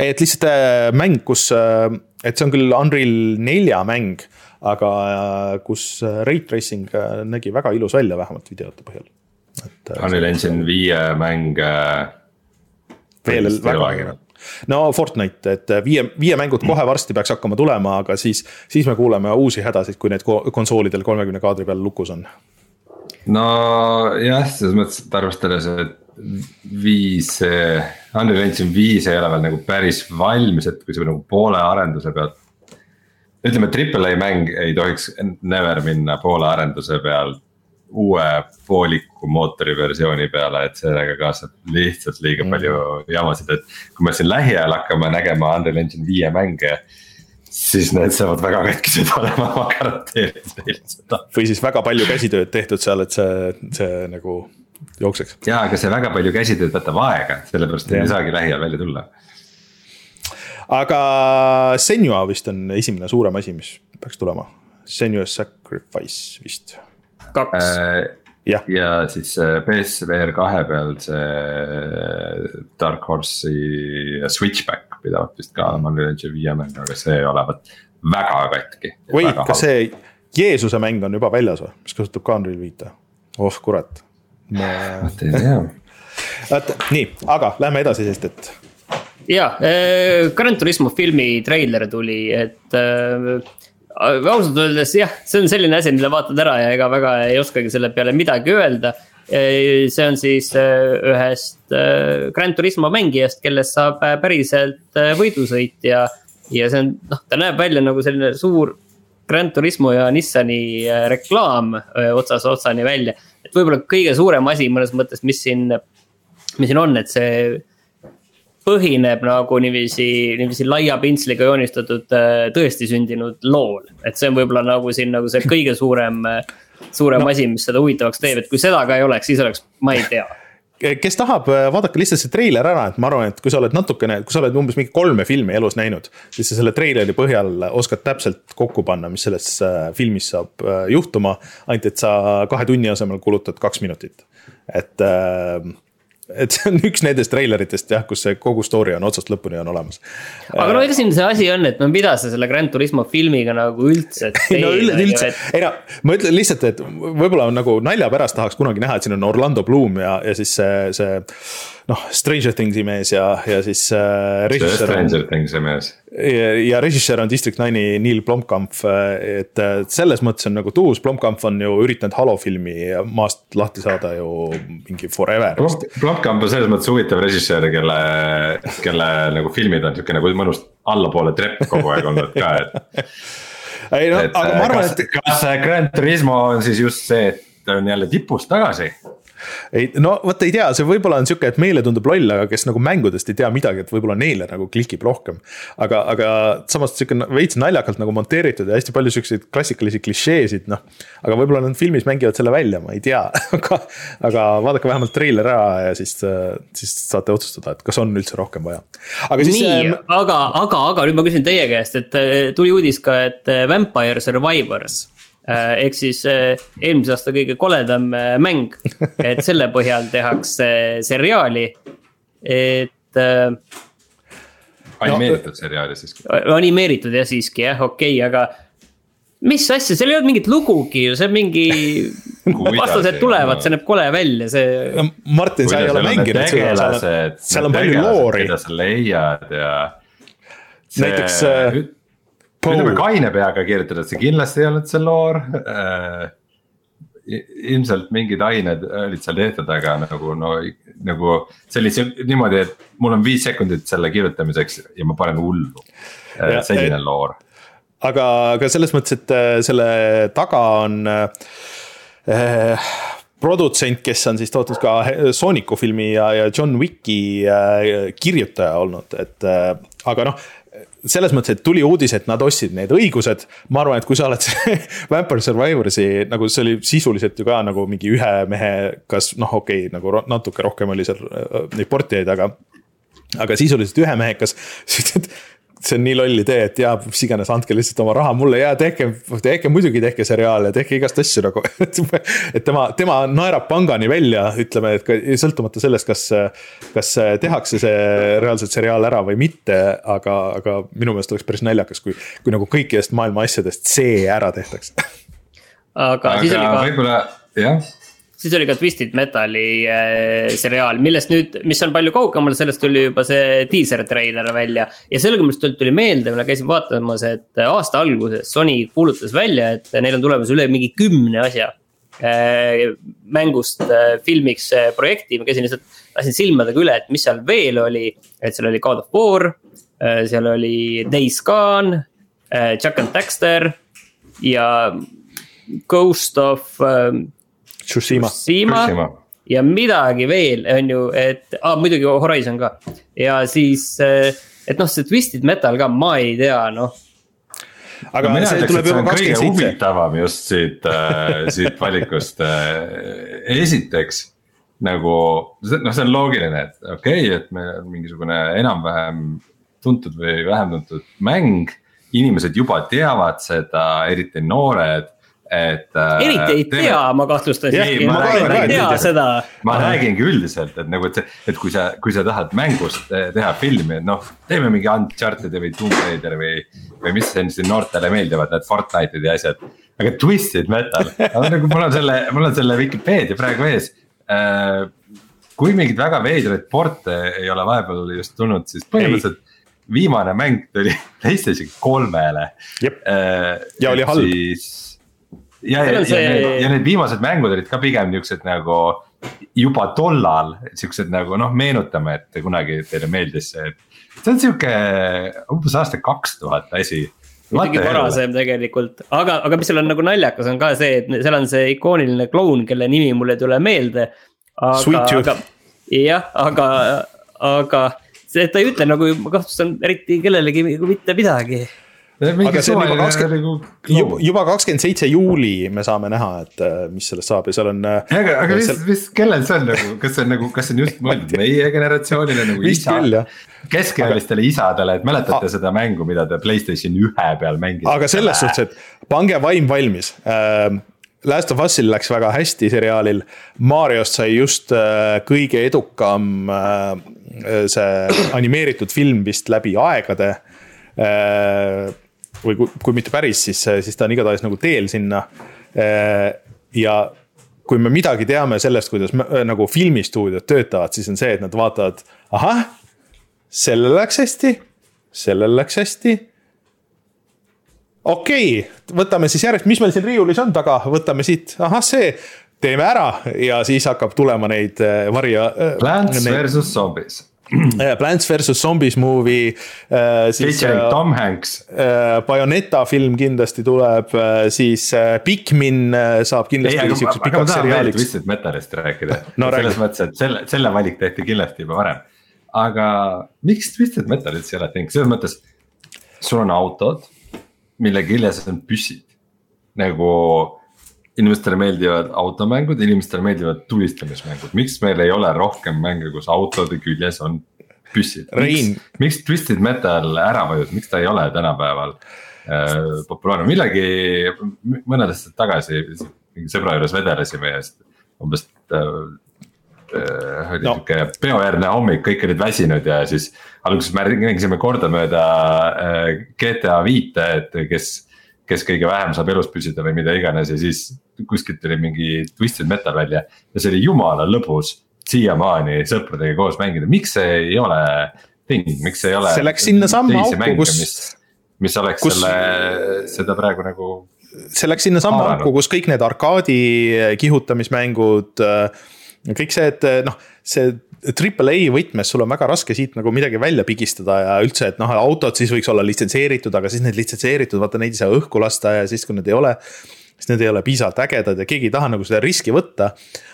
et lihtsalt äh, mäng, kus, äh, et see on küll Unreal nelja mäng, aga kus rate tracing nägi väga ilus välja, vähemalt videote põhjal. Unreal Engine viie mäng. veel väga no Fortnite, et viie, viie mängud kohe varsti peaks hakkama tulema, aga siis, siis me kuuleme uusi hädasid, kui need konsoolidel kolmekümne kaadri peal lukus on. nojah, selles mõttes, et arvestades, et viis, Unreal Engine viis ei ole veel nagu päris valmis, et kui sa nagu poole arenduse pealt. ütleme, Triple A mäng ei tohiks never minna poole arenduse pealt uue pooliku mootori versiooni peale, et sellega kaasneb lihtsalt liiga mm. palju jamasid, et. kui me siin lähiajal hakkame nägema Unreal Engine viie mänge siis need saavad väga katkised olema, ma garanteerin teile seda. või siis väga palju käsitööd tehtud seal, et see, see nagu jookseks. ja, aga see väga palju käsitööd võtab aega, sellepärast ei saagi lähiajal välja tulla. aga Senua vist on esimene suurem asi, mis peaks tulema, Senua's Sacrifice vist. kaks äh, ja, ja siis PSVR kahe peal see Dark Horse'i Switchback pidavat vist ka olema Unreal Engine viie mäng, aga see olevat väga katki. või kas see Jeesuse mäng on juba väljas või, mis kasutab ka Unreal viite? oh kurat ma. (laughs) vot ei tea. vaata, nii, aga lähme edasi, sest et. ja äh,, Gran Turismo filmi treiler tuli, et äh, ausalt öeldes jah, see on selline asi, mille vaatad ära ja ega väga ei oskagi selle peale midagi öelda. Äh, see on siis ühest äh, Gran Turismo mängijast, kellest saab päriselt võidusõit ja. ja see on, noh, ta näeb välja nagu selline suur Gran Turismo ja Nissani reklaam otsast otsani välja et võib-olla kõige suurem asi mõnes mõttes, mis siin, mis siin on, et see põhineb nagu niiviisi, niiviisi laia pintsliga joonistatud äh, tõesti sündinud lool. et see on võib-olla nagu siin nagu see kõige suurem, suurem no. asi, mis seda huvitavaks teeb, et kui seda ka ei oleks, siis oleks, ma ei tea kes tahab, äh, vaadake lihtsalt see treiler ära, et ma arvan, et kui sa oled natukene, kui sa oled umbes mingi kolme filmi elus näinud. siis sa selle treileri põhjal oskad täpselt kokku panna, mis selles äh, filmis saab äh, juhtuma. ainult, et sa kahe tunni asemel kulutad kaks minutit, et et see on üks nendest treileritest jah, kus see kogu story on otsast lõpuni on olemas. aga no ega siin see asi on, et no mida sa selle Grand Turismo filmiga nagu üldse teed (laughs) no üldse, ei no ma ütlen lihtsalt, et võib-olla nagu nalja pärast tahaks kunagi näha, et siin on Orlando Bloom ja, ja siis see, see noh, Stranger Things'i mees ja, ja siis äh,. Stranger Things'i mees. ja, ja režissöör on District Nine'i Neil Blomkamp, et selles mõttes on nagu tuus, Blomkamp on ju üritanud Halo filmi maast lahti saada ju mingi forever. Blomkamp on selles mõttes huvitav režissöör, kelle, kelle nagu filmid on sihuke nagu mõnus allapoole trepp kogu aeg olnud ka, et (laughs) ei no, aga ma arvan, et. kas Grand Turismo on siis just see, et ta on jälle tipus tagasi? Ei no vot ei tea, see võib-olla on sihuke, et meile tundub loll, aga kes nagu mängudest ei tea midagi, et võib-olla neile nagu klikib rohkem. aga, aga samas sihuke veits naljakalt nagu monteeritud ja hästi palju siukseid klassikalisi klišeesid, noh. aga võib-olla nad filmis mängivad selle välja, ma ei tea (laughs) aga, aga vaadake vähemalt treiler ära ja siis, siis saate otsustada, et kas on üldse rohkem vaja. aga siis. nii ähm,, aga, aga, aga nüüd ma küsin teie käest, et tuli uudis ka, et Vampire Survivors Äh, ehk siis äh, eelmise aasta kõige koledam äh, mäng, (laughs) et selle põhjal tehakse seriaali, et. animeeritud no, seriaali siiski. animeeritud jah, siiski jah, okei okay,, aga mis asja, seal ei olnud mingit lugugi ju, see on mingi (laughs) vastased tulevad, see näeb kole välja, see. Martin, sa ei ole mänginud seda, seal on palju loori. keda sa leiad ja. näiteks ütleme kaine peaga kirjutades, see kindlasti ei olnud see loor äh,. ilmselt mingid ained olid seal tehtud, aga nagu no nagu see niimoodi, et mul on viis sekundit selle kirjutamiseks ja ma panen hullu. Äh, selline et, loor. aga, aga selles mõttes, et äh, selle taga on äh, produtsent, kes on siis tootnud ka Sooniku filmi ja, ja John Wicki äh, kirjutaja olnud, et äh, aga noh selles mõttes, et tuli uudis, et nad ostsid need õigused. ma arvan, et kui sa oled (laughs) Vampire Survivorsi nagu see oli sisuliselt ju ka nagu mingi ühe mehe, kas noh, okei okay,, nagu natuke rohkem oli seal äh, neid portijaid, aga. aga sisuliselt ühemehekas, (laughs) siis ütled see on nii loll idee, et jaa, mis iganes, andke lihtsalt oma raha mulle ja tehke, tehke muidugi tehke seriaale, tehke igast asju nagu. (laughs) et tema, tema naerab pangani välja, ütleme, et ka sõltumata sellest, kas, kas tehakse see reaalselt seriaal ära või mitte, aga, aga minu meelest oleks päris naljakas, kui, kui nagu kõikidest maailma asjadest see ära tehtaks. aga, aga siis oli ka. võib-olla jah siis oli ka Twisted Metali äh, seriaal, millest nüüd, mis on palju kaugemal, sellest tuli juba see diiser treiler välja. ja sellegipoolest tuli meelde, ma käisin vaatamas, et aasta alguses Sony kuulutas välja, et neil on tulemas üle mingi kümne asja. mängust filmiks projekti, ma käisin lihtsalt, lasin silmadega üle, et mis seal veel oli. et seal oli God of War, seal oli Days Gone, Jack and Daxter ja Ghost of Tsushima, Tsushima ja midagi veel, on ju, et ah, muidugi Horizon ka ja siis, et noh, see Twisted Metal ka, ma ei tea, noh aga no, see tuleb juba kakskümmend seitse. huvitavam just siit äh,, siit valikust äh,. esiteks nagu noh, see on loogiline, et okei okay,, et meil on mingisugune enam-vähem tuntud või vähem tuntud mäng. inimesed juba teavad seda, eriti noored et. Äh, eriti ei teeme... tea, ma kahtlustan siiski, ma, ma ei tea seda. ma räägingi üldiselt, et nagu, et see, et kui sa, kui sa tahad mängust teha filmi, et noh, teeme mingi Uncharted või Tomb Raider või. või mis siin noortele meeldivad, need Fortnite'id ja asjad, aga Twisted Metal, nagu mul on selle, mul on selle Vikipeedia praegu ees äh, kui mingeid väga veidraid porte ei ole vahepeal just tulnud, siis põhimõtteliselt viimane mäng tuli (laughs) PlayStation kolmele. Äh, ja oli halb. siis ja, ja, see... ja, need, ja need viimased mängud olid ka pigem niuksed nagu juba tollal siuksed nagu noh, meenutame, et kunagi teile meeldis see. see on sihuke umbes aasta kaks tuhat asi isegi varasem tegelikult, aga, aga mis seal on nagu naljakas, on ka see, et seal on see ikooniline kloun, kelle nimi mul ei tule meelde. aga, jah, aga, aga see, ta ei ütle nagu, ma kahtlustan eriti kellelegi mitte midagi juba kakskümmend, juba, kakskümmend seitse juuli me saame näha, et äh, mis sellest saab ja seal on. Äh, aga, aga mis seal..., mis, kellel see on nagu, kas see on nagu, kas see on just (laughs) mõeldud meie generatsioonile nagu isa? keskealistele aga... isadele, et mäletate A... seda mängu, mida te Playstation ühe peal mängisite? aga selles suhtes, et pange vaim valmis äh, Last of Us'il läks väga hästi seriaalil, Mariost sai just äh, kõige edukam äh, see animeeritud film vist läbi aegade äh, või kui, kui mitte päris, siis, siis ta on igatahes nagu teel sinna. ja kui me midagi teame sellest, kuidas me, nagu filmistuudiod töötavad, siis on see, et nad vaatavad, ahah, sellel läks hästi, sellel läks hästi okei okay,, võtame siis järjest, mis meil siin riiulis on taga, võtame siit, ahah, see, teeme ära ja siis hakkab tulema neid äh, varja. Plants neid... versus zombies (clears throat) Plants versus Zombies movie äh,. Featuring äh, Tom Hanks äh,. Bayoneta film kindlasti tuleb äh,, siis äh, Pikmin äh, saab kindlasti siukseks pikaks seriaaliks. Twisted Metalist rääkida (laughs) no,, selles räägi. mõttes, et selle, selle valik tehti kindlasti juba varem. aga miks Twisted Metal üldse ei ole thing, selles mõttes, sul on autod, mille küljes on püssid nagu inimestele meeldivad automängud, inimestele meeldivad tulistamismängud, miks meil ei ole rohkem mänge, kus autode küljes on püssid? miks, miks Twisted Metal ära vajus, miks ta ei ole tänapäeval äh, populaarne, millegi mõned aastad tagasi mingi sõbra juures vedelesime ja siis umbes äh, äh, oli no. sihuke peojärgne hommik, kõik olid väsinud ja siis alguses mängisime kordamööda äh, GTA viite, et kes kes kõige vähem saab elus püsida või mida iganes ja siis kuskilt tuli mingi Twisted Metal välja. ja see oli jumala lõbus siiamaani sõpradega koos mängida, miks see ei ole thing, miks ei ole. see läks sinnasamma auku, kus. mis, mis oleks kus... selle, seda praegu nagu. see läks sinnasamma auku, kus kõik need arkaadi kihutamismängud, kõik see, et noh, see Triple A võtmes sul on väga raske siit nagu midagi välja pigistada ja üldse, et noh, autod siis võiks olla litsenseeritud, aga siis need litsenseeritud, vaata neid ei saa õhku lasta ja siis, kui need ei ole siis need ei ole piisavalt ägedad ja keegi ei taha nagu seda riski võtta.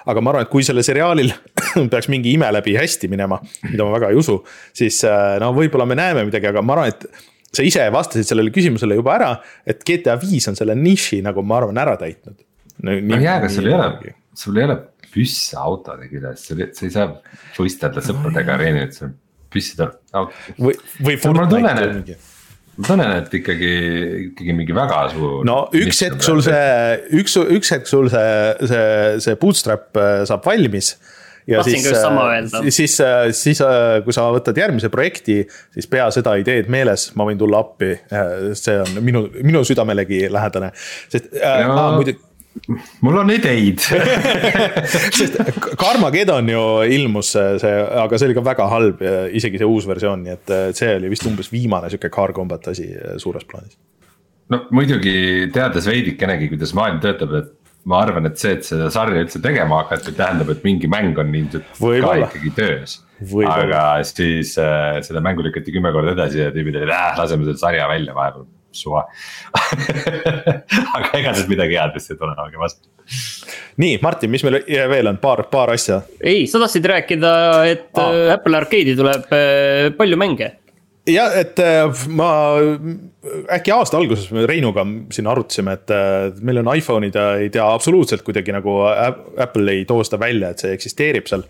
aga ma arvan, et kui sellel seriaalil (laughs) peaks mingi ime läbi hästi minema, mida ma väga ei usu, siis äh, no võib-olla me näeme midagi, aga ma arvan, et sa ise vastasid sellele küsimusele juba ära, et GTA viis on selle niši nagu ma arvan ära täitnud. no jaa, aga sul ei ole, sul ei ole püsse autode küljes, sa ei saa võistelda sõpradega areenil, et sul püssid on. või, või Fortnite mingi. ma tunnen, et ikkagi, ikkagi mingi väga suur. no üks hetk sul see, üks, üks hetk sul see, see, see bootstrap äh, saab valmis. Ja Tahtsin siis, äh, siis, äh, siis kui sa võtad järgmise projekti, siis pea seda ideed meeles, ma võin tulla appi. see on minu, minu südamelegi lähedane, sest äh, muidugi mul on ideid (laughs) sest Carmageddon ju ilmus see, aga see oli ka väga halb, isegi see uus versioon, nii et see oli vist umbes viimane sihuke car combat asi suures plaanis. no muidugi teades veidikenegi, kuidas maailm töötab, et ma arvan, et see, et seda sarja üldse tegema hakati, tähendab, et mingi mäng on ilmselt ka ikkagi töös. aga siis äh, seda mängu lükati kümme korda edasi ja tüübid olid, äh laseme selle sarja välja vahepeal, suva (laughs) aga ega sealt midagi head vist ei tule, olge vastu. nii, Martin, mis meil veel on, paar, paar asja? ei, sa tahtsid rääkida, et ah. Apple Arcade'i tuleb äh, palju mänge jah, et äh, ma äkki aasta alguses me Reinuga siin arutasime, et meil on iPhone'id ja ei tea absoluutselt kuidagi nagu Apple ei too seda välja, et see eksisteerib seal.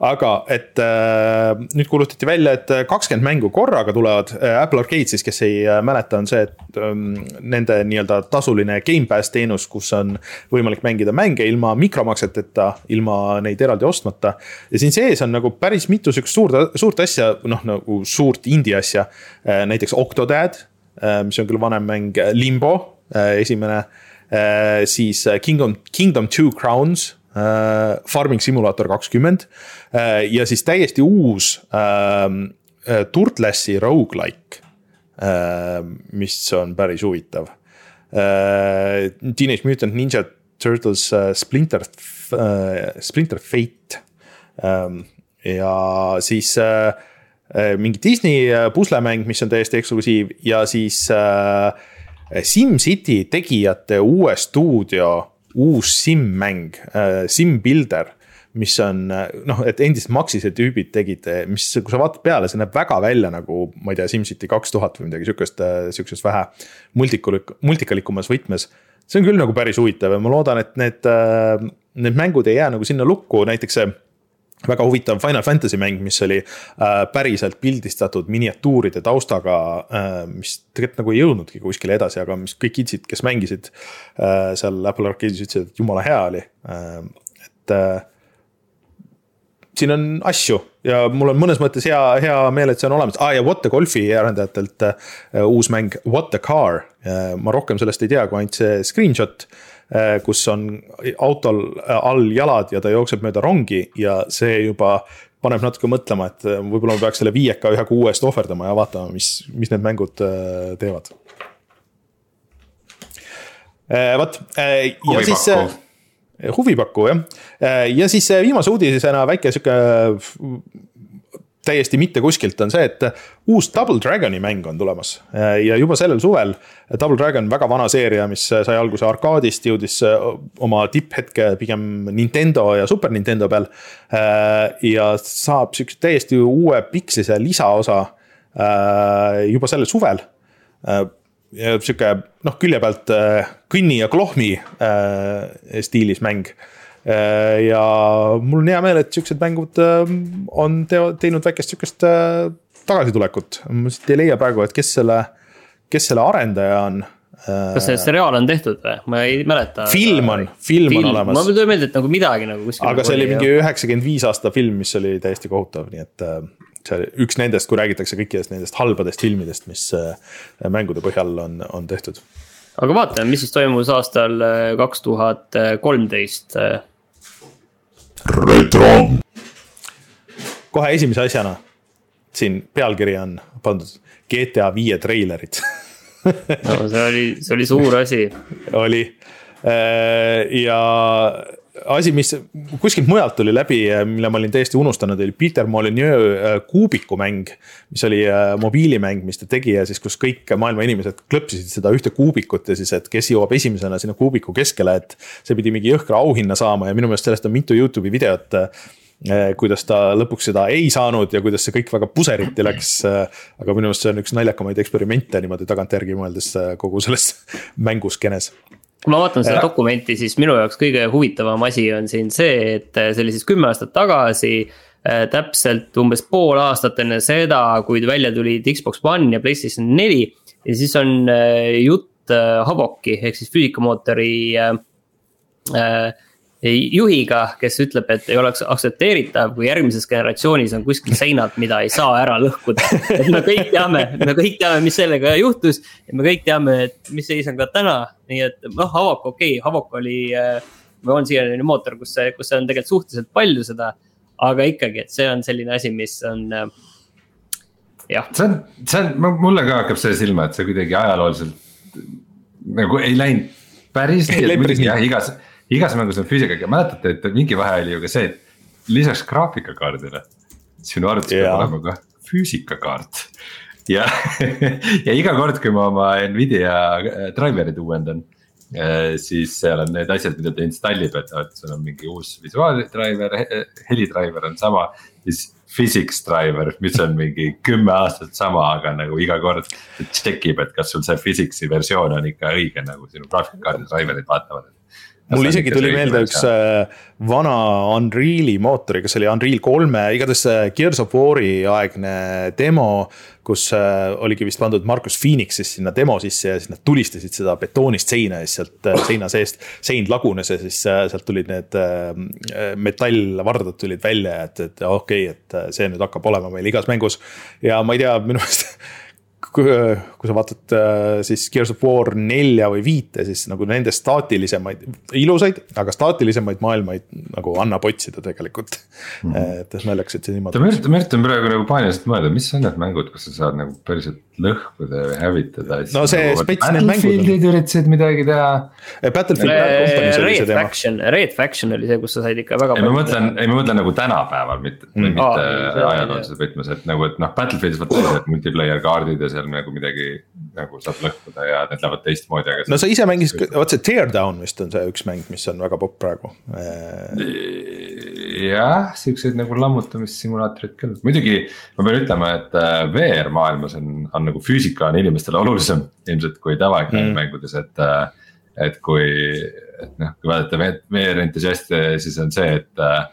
aga et äh, nüüd kuulutati välja, et kakskümmend mängu korraga tulevad, Apple Arcade siis, kes ei mäleta, on see, et ähm, nende nii-öelda tasuline Gamepass teenus, kus on võimalik mängida mänge ilma mikromakseteta, ilma neid eraldi ostmata. ja siin sees on nagu päris mitu sihukest suurt, suurt asja, noh nagu suurt indie asja, näiteks Octodad Äh, mis on küll vanem mäng, äh, Limbo, äh, esimene. siis Kingdom, Kingdom Two Crowns, Farming Simulator kakskümmend ja siis täiesti uus ähm, Turtlessi rogu-like, mis on päris huvitav. Teenage Mutant Ninja Turtles Splinter, Splinter Fate ähm, ja siis äh, Äh, mingi Disney äh, puslemäng, mis on täiesti eksklusiiv ja siis äh, SimCity tegijate uue stuudio uus Sim-mäng äh,, Sim Builder mis on noh, et endised Maxise tüübid tegid, mis, kui sa vaatad peale, see näeb väga välja nagu, ma ei tea, SimCity kaks tuhat või midagi sihukest, sihukesest vähe multikulik-, multikalikumas võtmes. see on küll nagu päris huvitav ja ma loodan, et need, need mängud ei jää nagu sinna lukku, näiteks see väga huvitav Final Fantasy mäng, mis oli äh, päriselt pildistatud miniatuuride taustaga äh,, mis tegelikult nagu ei jõudnudki kuskile edasi, aga mis kõik kidsid, kes mängisid äh, seal Apple Arcade'is ütlesid, et jumala hea oli. Äh,, et äh, siin on asju ja mul on mõnes mõttes hea, hea meel, et see on olemas. Ah,, ja What the Golfi arendajatelt äh, uus mäng What the Car. Äh,. ma rohkem sellest ei tea, kui ainult see screenshot. Äh, kus on autol äh, all jalad ja ta jookseb mööda rongi ja see juba paneb natuke mõtlema, et äh, võib-olla ma peaks selle viieka ühe kuu eest ohverdama ja vaatama, mis, mis need mängud teevad. vot ja siis huvipakkuv jah, ja siis viimase uudisena väike sihuke täiesti mitte kuskilt, on see, et uus Double Dragoni mäng on tulemas. ja juba sellel suvel, Double Dragon, väga vana seeria, mis sai alguse arkaadist, jõudis oma tipphetke pigem Nintendo ja Super Nintendo peal. ja saab sihukese täiesti uue pikslise lisaosa juba sellel suvel sihuke noh, külje pealt kõnni ja klohmi stiilis mäng Äh, ja mul on hea meel, et siuksed mängud ähm, on teo-, teinud väikest siukest äh, tagasitulekut. ma lihtsalt ei leia praegu, et kes selle, kes selle arendaja on äh, kas see seriaal on tehtud või, ma ei mäleta. film on, film on olemas. mul tuli meelde, et nagu midagi nagu kuskil. aga see oli mingi üheksakümmend viis aasta film, mis oli täiesti kohutav, nii et see oli üks nendest, kui räägitakse kõikidest nendest halbadest filmidest, mis mängude põhjal on, on tehtud. aga vaatame, mis siis toimus aastal kaks tuhat kolmteist retro. kohe esimese asjana siin pealkiri on pandud GTA viie treilerid no see oli, see oli suur asi. (laughs) oli äh, ja asi, mis kuskilt mujalt tuli läbi, mille ma olin täiesti unustanud, oli Peter Molyneux äh, kuubikumäng. mis oli äh, mobiilimäng, mis ta tegi ja siis, kus kõik maailma inimesed klõpsisid seda ühte kuubikut ja siis, et kes jõuab esimesena sinna kuubiku keskele, et. see pidi mingi jõhkra auhinna saama ja minu meelest sellest on mitu Youtube'i videot äh, kuidas ta lõpuks seda ei saanud ja kuidas see kõik väga puseriti läks. aga minu meelest see on üks naljakamaid eksperimente niimoodi tagantjärgi mõeldes kogu selles (laughs) mänguskeenes kui ma vaatan seda dokumenti, siis minu jaoks kõige huvitavam asi on siin see, et see oli siis kümme aastat tagasi. Äh, täpselt umbes pool aastat enne seda, kui välja tulid Xbox One ja Playstation neli. ja siis on äh, jutt äh, Havoki ehk siis füüsikamootori äh, juhiga, kes ütleb, et ei oleks aktsepteeritav, kui järgmises generatsioonis on kuskil seinad, mida ei saa ära lõhkuda. et me kõik teame, me kõik teame, mis sellega juhtus ja me kõik teame, et mis seis on ka täna. nii et noh, Havok, okei okay,, Havok oli äh,, on siiani mootor, kus, kus on tegelikult suhteliselt palju seda. aga ikkagi, et see on selline asi, mis on äh, jah. see on, see on, mulle ka hakkab see silma, et see kuidagi ajalooliselt nagu ei läinud päris nii, et muidugi jah, igas igas mängus on füüsikaga, mäletate, et mingi vahe oli ju ka see, et lisaks graafikakaardile. sinu arvutis peab olema ka füüsikakaart ja (laughs) ja iga kord, kui ma oma Nvidia driver'id uuendan Äh, siis seal on need asjad, mida ta installib, et, et sul on mingi uus visuaaldriver, helidriver on sama. siis physics driver, mis on mingi kümme aastat sama, aga nagu iga kord check ib, et kas sul see physics'i versioon on ikka õige, nagu sinu graafikakaardi driver'id vaatavad mul isegi tuli meelde üks äh, vana Unreal'i mootori, kas see oli Unreal kolme, igatahes Gears of War'i aegne demo. kus äh, oligi vist pandud Marcus Phoenix siis sinna demo sisse ja siis nad tulistasid seda betoonist seina ja siis sealt äh, seina seest. sein lagunes ja siis sealt tulid need metallvardad tulid välja, et, et okei okay,, et see nüüd hakkab olema meil igas mängus. ja ma ei tea, minu meelest (laughs) kui, kui sa vaatad äh, siis Gears of War nelja või viite, siis nagu nende staatilisemaid, ilusaid, aga staatilisemaid maailmaid nagu annab otsida tegelikult mm. -hmm. et naljakas, et see niimoodi. ma üritan, ma üritan praegu nagu paaniliselt mõelda, mis on need mängud, kus sa saad nagu päriselt lõhkuda või hävitada. no see nagu, spets need mängud. Battlefieldid üritasid midagi teha. Battlefield Bad Company's oli see teema. Faction, Red Faction oli see, kus sa said ikka väga. ei, ma mõtlen, ei, ma mõtlen nagu tänapäeval, mitte mm., mitte ajaloolises võtmes, et nagu, et noh, Battlefieldis vaata sellised multiplayer kaardid ja seal nagu midagi nagu saab lõhkuda ja need lähevad teistmoodi, aga. no sa ise mängisid, vot see Teardown vist on see üks mäng, mis on väga popp praegu. jah, siukseid nagu lammutamissimulaatorid küll, muidugi ma pean ütlema, et äh, VR maailmas on, on nagu füüsika on inimestele olulisem ilmselt kui tavaekraani mm. mängudes, et. Äh, et kui, et noh, kui vaadata VR entusiaste, siis on see, et äh,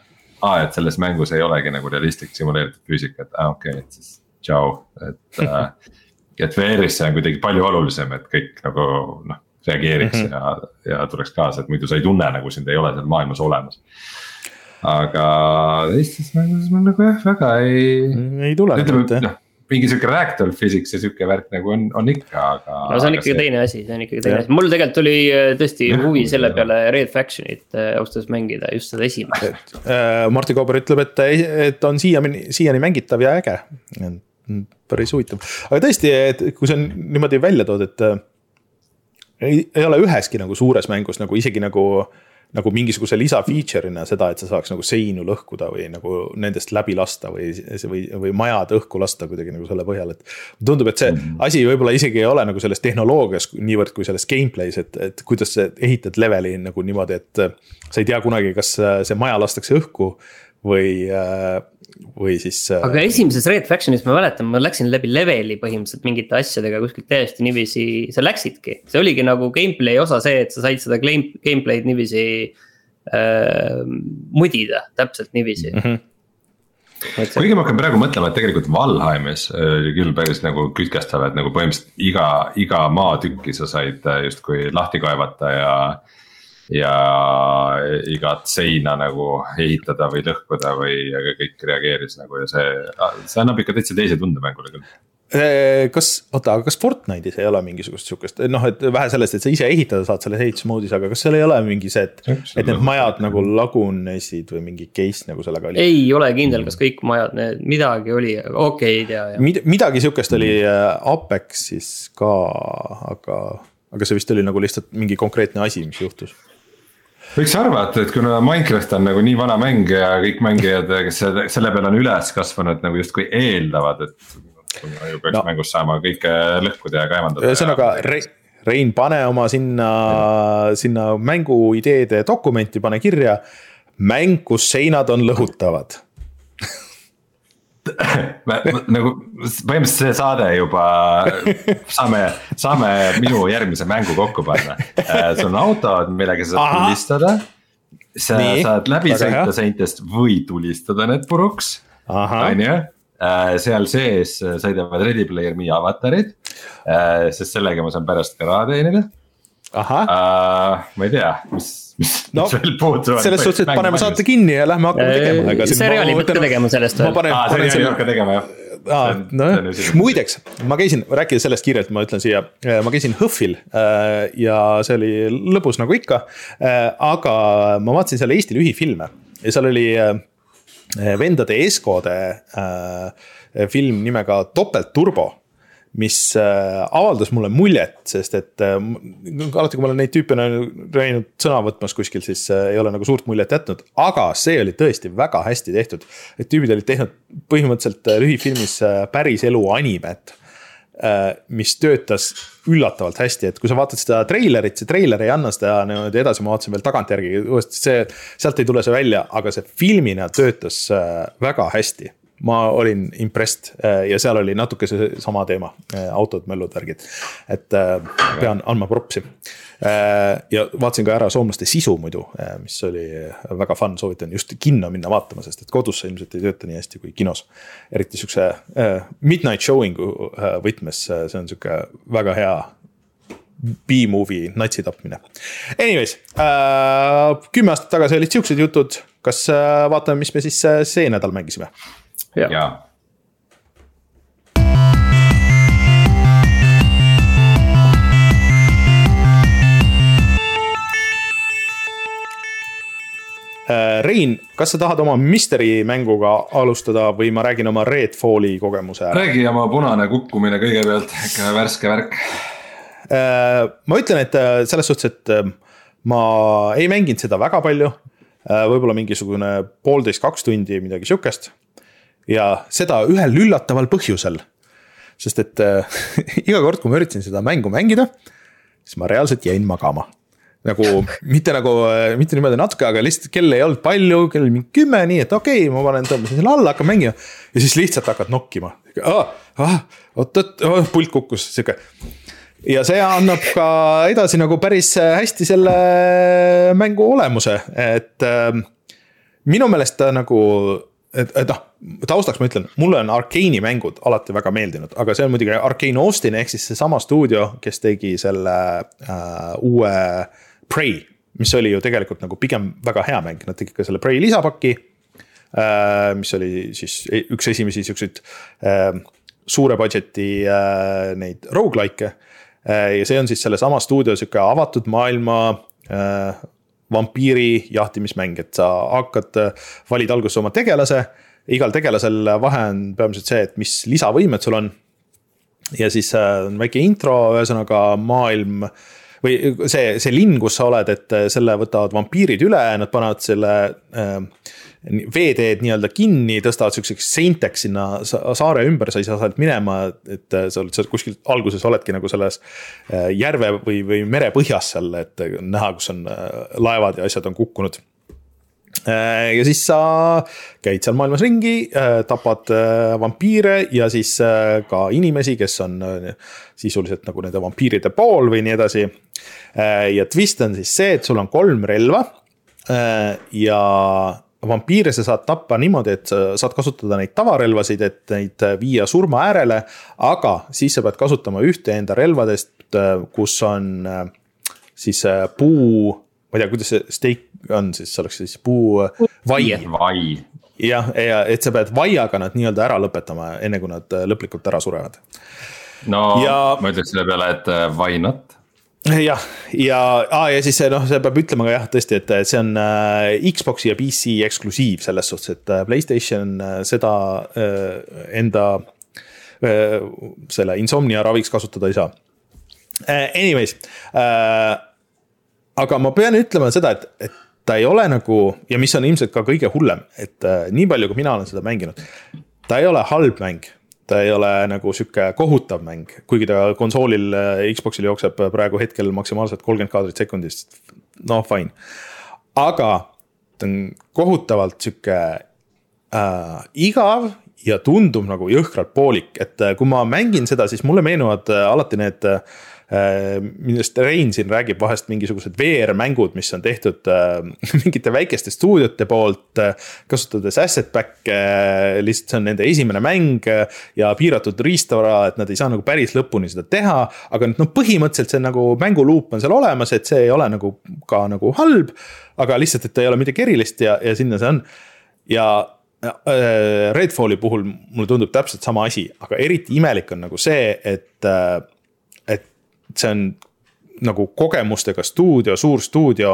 aa, et selles mängus ei olegi nagu realistlik simuleeritud füüsika, et aa okei okay,, et siis tšau, et äh, (laughs) et VR-is see on kuidagi palju olulisem, et kõik nagu noh, reageeriks mm -hmm. ja, ja tuleks kaasa, et muidu sa ei tunne nagu sind ei ole seal maailmas olemas. aga teistes mängudes ma nagu jah, väga ei. ei tule. ütleme noh mingi sihuke reactor physics ja sihuke värk nagu on, on ikka, aga. no see on ikkagi see... teine asi, see on ikkagi teine asi, mul tegelikult oli äh, tõesti ja, huvi selle peale Red Factionit äh, ausalt öeldes mängida, just seda esimest. Äh, Martti Kauber ütleb, et, et on siiani, siiani mängitav ja äge. Päris huvitav, aga tõesti, et kui sa niimoodi välja tood, et ei, ei ole üheski nagu suures mängus nagu isegi nagu äh, nagu mingisuguse lisa feature'ina seda, et sa saaks nagu seinu lõhkuda või nagu nendest läbi lasta või, või, või majad õhku lasta kuidagi nagu selle põhjal, et. tundub, et see mm -hmm. asi võib-olla isegi ei ole nagu selles tehnoloogias niivõrd kui selles gameplay's, et, et kuidas sa ehitad leveli nagu niimoodi, et. sa ei tea kunagi, kas see maja lastakse õhku või või siis. Äh, aga esimeses Red Factionis ma mäletan, ma läksin läbi leveli põhimõtteliselt mingite asjadega kuskilt täiesti niiviisi, sa läksidki. see oligi nagu gameplay osa see, et sa said seda game, gameplay'd niiviisi äh, mudida, täpselt niiviisi mm. -hmm kuigi ma hakkan praegu mõtlema, et tegelikult Valheimis oli küll päris nagu kütkestav, et nagu põhimõtteliselt iga, iga maatükki sa said äh, justkui lahti kaevata ja ja igat seina nagu ehitada või lõhkuda või, aga kõik reageeris nagu ja see, see annab ikka täitsa teise tunde mängule küll kas, oota, aga kas Fortnite'is ei ole mingisugust sihukest, noh, et vähe sellest, et sa ise ehitada saad selles ehitusmoodis, aga kas seal ei ole mingi see, et. et need majad nagu lagunesid või mingi case nagu sellega oli? ei ole kindel, kas kõik majad, need midagi oli, okei okay,, ei tea. Mid, midagi sihukest oli äh, Apexis ka, aga, aga see vist oli nagu lihtsalt mingi konkreetne asi, mis juhtus võiks arvata, et kuna Minecraft on nagu nii vana mäng ja kõik mängijad, kes selle peale on üles kasvanud, nagu justkui eeldavad, et. ju peaks no. mängus saama kõike lõhkuda ja kaevandada. ühesõnaga Re, Rein, pane oma sinna, sinna mängu ideede dokumenti, pane kirja. mäng, kus seinad on lõhutavad nagu põhimõtteliselt see saade juba saame, saame minu järgmise mängu kokku panna. Äh, sul on autod, millega sa saad tulistada. sa Nii, saad läbi sõita seintest või tulistada need puruks, on ju äh, seal sees sõidavad Ready Player Me avatarid, äh, sest sellega ma saan pärast ka raha teenida. Ma ei tea, mis mis no, veel puuduvad. selles suhtes, et paneme saate kinni ja lähme hakkame tegema. seriaali pead ka tegema sellest veel. aa, seriaali peab ka tegema jah. aa, nojah, muideks, ma käisin, rääkides sellest kiirelt, ma ütlen siia, äh, ma käisin HÖFFil äh, ja see oli lõbus nagu ikka. Aga ma vaatasin seal Eesti lühifilme ja seal oli vendade Eskode film nimega Topeltturbo mis äh, avaldas mulle muljet, sest et äh, alati, kui ma olen neid tüüpe näinud sõna võtmas kuskil, siis äh, ei ole nagu suurt muljet jätnud, aga see oli tõesti väga hästi tehtud. et tüübid olid teinud põhimõtteliselt lühifilmis päris elu animet mis töötas üllatavalt hästi, et kui sa vaatad seda treilerit, see treiler ei anna seda niimoodi edasi, ma vaatasin veel tagantjärgi uuesti, see, sealt ei tule see välja, aga see filmina töötas väga hästi ma olin impressed äh, ja seal oli natuke seesama teema, äh, autod, möllud, värgid. et äh, pean andma propsi. ja vaatasin ka ära soomlaste sisu muidu, mis oli väga fun, soovitan just kinno minna vaatama, sest et kodus see ilmselt ei tööta nii hästi kui kinos. eriti sihukese midnight showing'u võtmes, see on sihuke väga hea B-movie natsi tapmine. Anyways äh,, kümme aastat tagasi olid siuksed jutud, kas äh, vaatame, mis me siis äh, see nädal mängisime ja, ja.. Äh, Rein, kas sa tahad oma Mystery mänguga alustada või ma räägin oma Redfalli kogemuse ära? räägi oma punane kukkumine kõigepealt, ikka värske värk. Äh, ma ütlen, et äh, selles suhtes, et ma ei mänginud seda väga palju. võib-olla mingisugune poolteist, kaks tundi, midagi sihukest ja seda ühel üllataval põhjusel. sest et äh, (laughs) iga kord, kui ma üritasin seda mängu mängida, siis ma reaalselt jäin magama nagu mitte nagu, äh, mitte niimoodi natuke, aga lihtsalt kell ei olnud palju, kell mingi kümme, nii et okei okay,, ma panen, tõmbasin selle alla, hakkan mängima. ja siis lihtsalt hakkad nokkima ah,, ah, oot-oot oh,, pult kukkus, sihuke. ja see annab ka edasi nagu päris hästi selle mängu olemuse, et äh, minu meelest ta nagu et, et noh, taustaks ma ütlen, mulle on Arkeeni mängud alati väga meeldinud, aga see on muidugi Arkane Austin ehk siis seesama stuudio, kes tegi selle äh, uue Prey. mis oli ju tegelikult nagu pigem väga hea mäng, nad tegid ka selle Prey lisapaki äh,. mis oli siis e-, üks esimesi siukseid äh, suure budget'i äh, neid rogu-like'e äh,. ja see on siis sellesama stuudio sihuke avatud maailma äh, vampiiri jahtimismäng, et sa hakkad, valid alguses oma tegelase. igal tegelasel vahe on peamiselt see, et mis lisavõimed sul on. ja siis äh, on väike intro, ühesõnaga maailm või see, see linn, kus sa oled, et selle võtavad vampiirid üle, nad panevad selle äh, veeteed nii-öelda kinni, tõstavad siukseks seinteks sinna saare ümber, sa ei saa sealt minema, et sa oled seal kuskil alguses oledki nagu selles äh, järve või, või merepõhjas seal, et näha, kus on äh, laevad ja asjad on kukkunud äh, ja siis sa käid seal maailmas ringi, tapad vampiire ja siis ka inimesi, kes on sisuliselt nagu nende vampiiride pool või nii edasi. ja twist on siis see, et sul on kolm relva. ja vampiire sa saad tappa niimoodi, et sa saad kasutada neid tavarelvasid, et neid viia surma äärele. aga siis sa pead kasutama ühte enda relvadest, kus on siis puu, ma ei tea, kuidas see steak on siis, see oleks siis puu vai. vai. jah, ja et sa pead vaiaga nad nii-öelda ära lõpetama, enne kui nad lõplikult ära surevad. no ja... ma ütleks selle peale, et why not jah, ja ah,, ja siis noh, see peab ütlema ka jah, tõesti, et see on äh, Xbox'i ja PC eksklusiiv selles suhtes, et äh, Playstation äh, seda äh, enda äh, selle insomnia raviks kasutada ei saa äh,. Anyways äh,, aga ma pean ütlema seda, et, et ta ei ole nagu ja mis on ilmselt ka kõige hullem, et äh, nii palju, kui mina olen seda mänginud, ta ei ole halb mäng ta ei ole nagu sihuke kohutav mäng, kuigi ta konsoolil, äh, Xbox'il jookseb praegu hetkel maksimaalselt kolmkümmend kaadrit sekundist. noh, fine, aga ta on kohutavalt sihuke äh, igav ja tundub nagu jõhkralt poolik, et äh, kui ma mängin seda, siis mulle meenuvad äh, alati need äh, Äh, millest Rein siin räägib vahest mingisugused VR-mängud, mis on tehtud äh, (laughs) mingite väikeste stuudiote poolt. Äh, kasutades asset back'e, lihtsalt see on nende esimene mäng ja piiratud riistvara, et nad ei saa nagu päris lõpuni seda teha. aga noh, põhimõtteliselt see nagu mänguluup on seal olemas, et see ei ole nagu ka nagu halb. aga lihtsalt, et ta ei ole midagi erilist ja, ja sinna see on ja Redfalli puhul mulle tundub täpselt sama asi, aga eriti imelik on nagu see, et see on nagu kogemustega stuudio, suur stuudio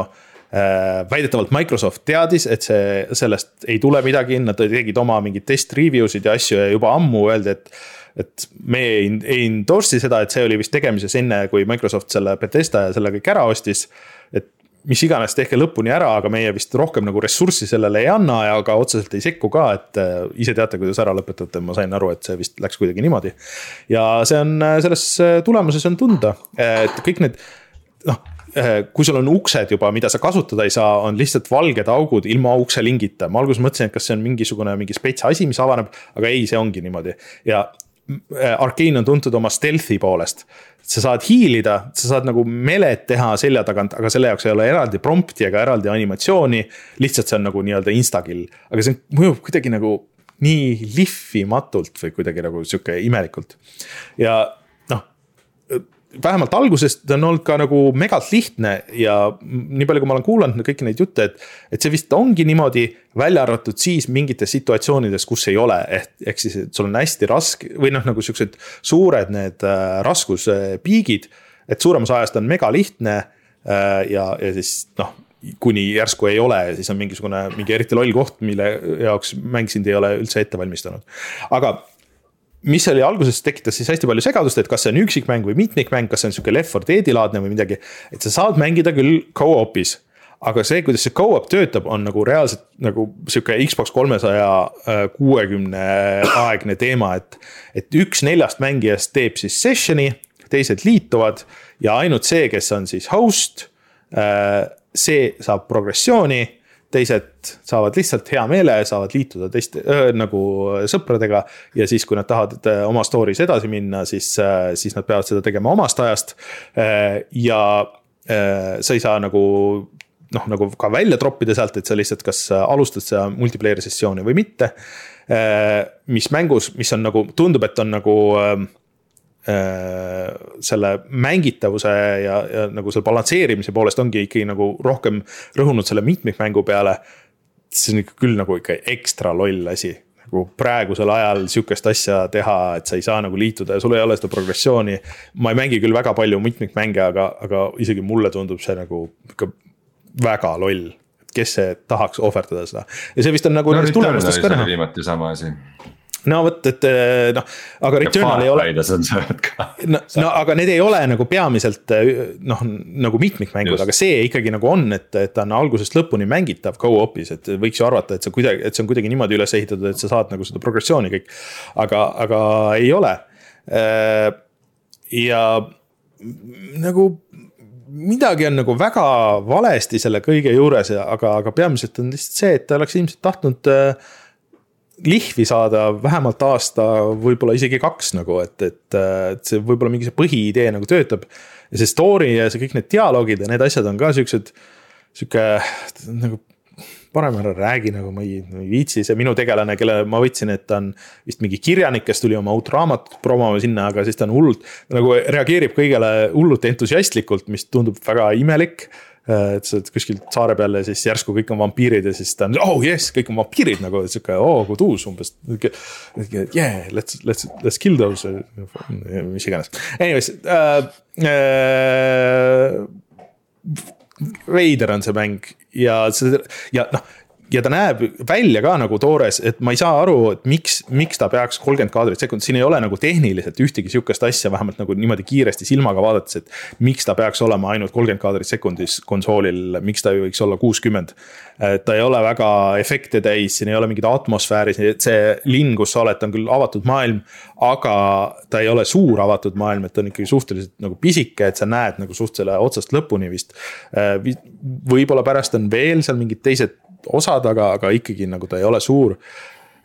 äh,. väidetavalt Microsoft teadis, et see, sellest ei tule midagi, nad tegid oma mingeid test review sid ja asju ja juba ammu öeldi, et. et me ei, ei endorse'i seda, et see oli vist tegemises enne, kui Microsoft selle Betesta ja selle kõik ära ostis. et mis iganes, tehke lõpuni ära, aga meie vist rohkem nagu ressurssi sellele ei anna ja ka otseselt ei sekku ka, et äh, ise teate, kuidas ära lõpetate, ma sain aru, et see vist läks kuidagi niimoodi. ja see on, äh, selles äh, tulemuses on tunda, et kõik need noh kui sul on uksed juba, mida sa kasutada ei saa, on lihtsalt valged augud ilma ukselingita. ma alguses mõtlesin, et kas see on mingisugune mingi spets asi, mis avaneb, aga ei, see ongi niimoodi ja Arkane on tuntud oma stealth'i poolest sa saad hiilida, sa saad nagu melet teha selja tagant, aga selle jaoks ei ole eraldi prompt'i ega eraldi animatsiooni. lihtsalt see on nagu nii-öelda instakill, aga see mõjub kuidagi nagu nii lihvimatult või kuidagi nagu sihuke imelikult. ja vähemalt alguses ta on olnud ka nagu megalt lihtne ja nii palju, kui ma olen kuulanud kõiki neid jutte, et. et see vist ongi niimoodi, välja arvatud siis mingites situatsioonides, kus ei ole, ehk, ehk siis, et sul on hästi raske või noh, nagu siuksed suured need äh, raskuspiigid. et suuremas ajast on mega lihtne äh, ja, ja siis noh kuni järsku ei ole ja siis on mingisugune mingi eriti loll koht, mille jaoks mäng sind ei ole üldse ette valmistanud. aga mis oli alguses tekitas siis hästi palju segadust, et kas see on üksikmäng või mitmikmäng, kas see on sihuke Left 4 Dead'i laadne või midagi. et sa saad mängida küll go-op'is, aga see, kuidas see go-op töötab, on nagu reaalselt nagu sihuke Xbox kolmesaja kuuekümne aegne teema, et. et üks neljast mängijast teeb siis session'i, teised liituvad ja ainult see, kes on siis host, äh, see saab progressiooni teised saavad lihtsalt hea meele, saavad liituda teiste äh, nagu sõpradega. ja siis, kui nad tahavad oma story's edasi minna, siis, siis nad peavad seda tegema omast ajast. ja sa ei saa nagu noh, nagu ka välja troppida sealt, et sa lihtsalt kas alustad seda multiplayer sessiooni või mitte. mis mängus, mis on nagu, tundub, et on nagu Äh, selle mängitavuse ja, ja nagu selle balansseerimise poolest ongi ikkagi nagu rohkem rõhunud selle mitmikmängu peale. see on ikka küll nagu ikka ekstra loll asi, nagu praegusel ajal sihukest asja teha, et sa ei saa nagu liituda ja sul ei ole seda progressiooni. ma ei mängi küll väga palju mitmikmänge, aga, aga isegi mulle tundub see nagu ikka väga loll kes see tahaks ohverdada seda ja see vist on nagu no,. viimati sama asi no vot, et eh, noh, aga Returnal ei ole. no, no aga need ei ole nagu peamiselt eh, noh, nagu mitmikmängud, aga see ikkagi nagu on, et, et ta on algusest lõpuni mängitav go-op'is, et võiks ju arvata, et see kuidagi, et see on kuidagi niimoodi üles ehitatud, et sa saad nagu seda progressiooni kõik. aga, aga ei ole. Eh, ja nagu midagi on nagu väga valesti selle kõige juures, aga, aga peamiselt on lihtsalt see, et ta oleks ilmselt tahtnud äh, lihvi saada vähemalt aasta, võib-olla isegi kaks nagu, et, et, et see võib-olla mingi see põhiidee nagu töötab. ja see story ja see kõik need dialoogid ja need asjad on ka siuksed, sihuke nagu parem ära räägi, nagu ma ei, ei viitsi, see minu tegelane, kelle ma võtsin, et ta on vist mingi kirjanik, kes tuli oma uut raamatut promoma sinna, aga siis ta on hullult. nagu reageerib kõigele hullult entusiastlikult, mis tundub väga imelik et sa oled kuskil saare peal ja siis järsku kõik on vampiirid ja siis ta on, oh yes, kõik on vampiirid nagu sihuke, oo oh, kui tuus umbes. Yeah, let's, let's, let's kill those, mis iganes, anyways äh,. Äh, veider on see mäng ja see ja noh ja ta näeb välja ka nagu toores, et ma ei saa aru, et miks, miks ta peaks kolmkümmend kaadrit sekundis, siin ei ole nagu tehniliselt ühtegi sihukest asja, vähemalt nagu niimoodi kiiresti silmaga vaadates, et. miks ta peaks olema ainult kolmkümmend kaadrit sekundis konsoolil, miks ta ei võiks olla kuuskümmend. ta ei ole väga efekte täis, siin ei ole mingit atmosfääri, see linn, kus sa oled, on küll avatud maailm. aga ta ei ole suur avatud maailm, et ta on ikkagi suhteliselt nagu pisike, et sa näed nagu suht selle otsast lõpuni vist. võib-olla pärast on veel seal mingid teised osad, aga, aga ikkagi nagu ta ei ole suur.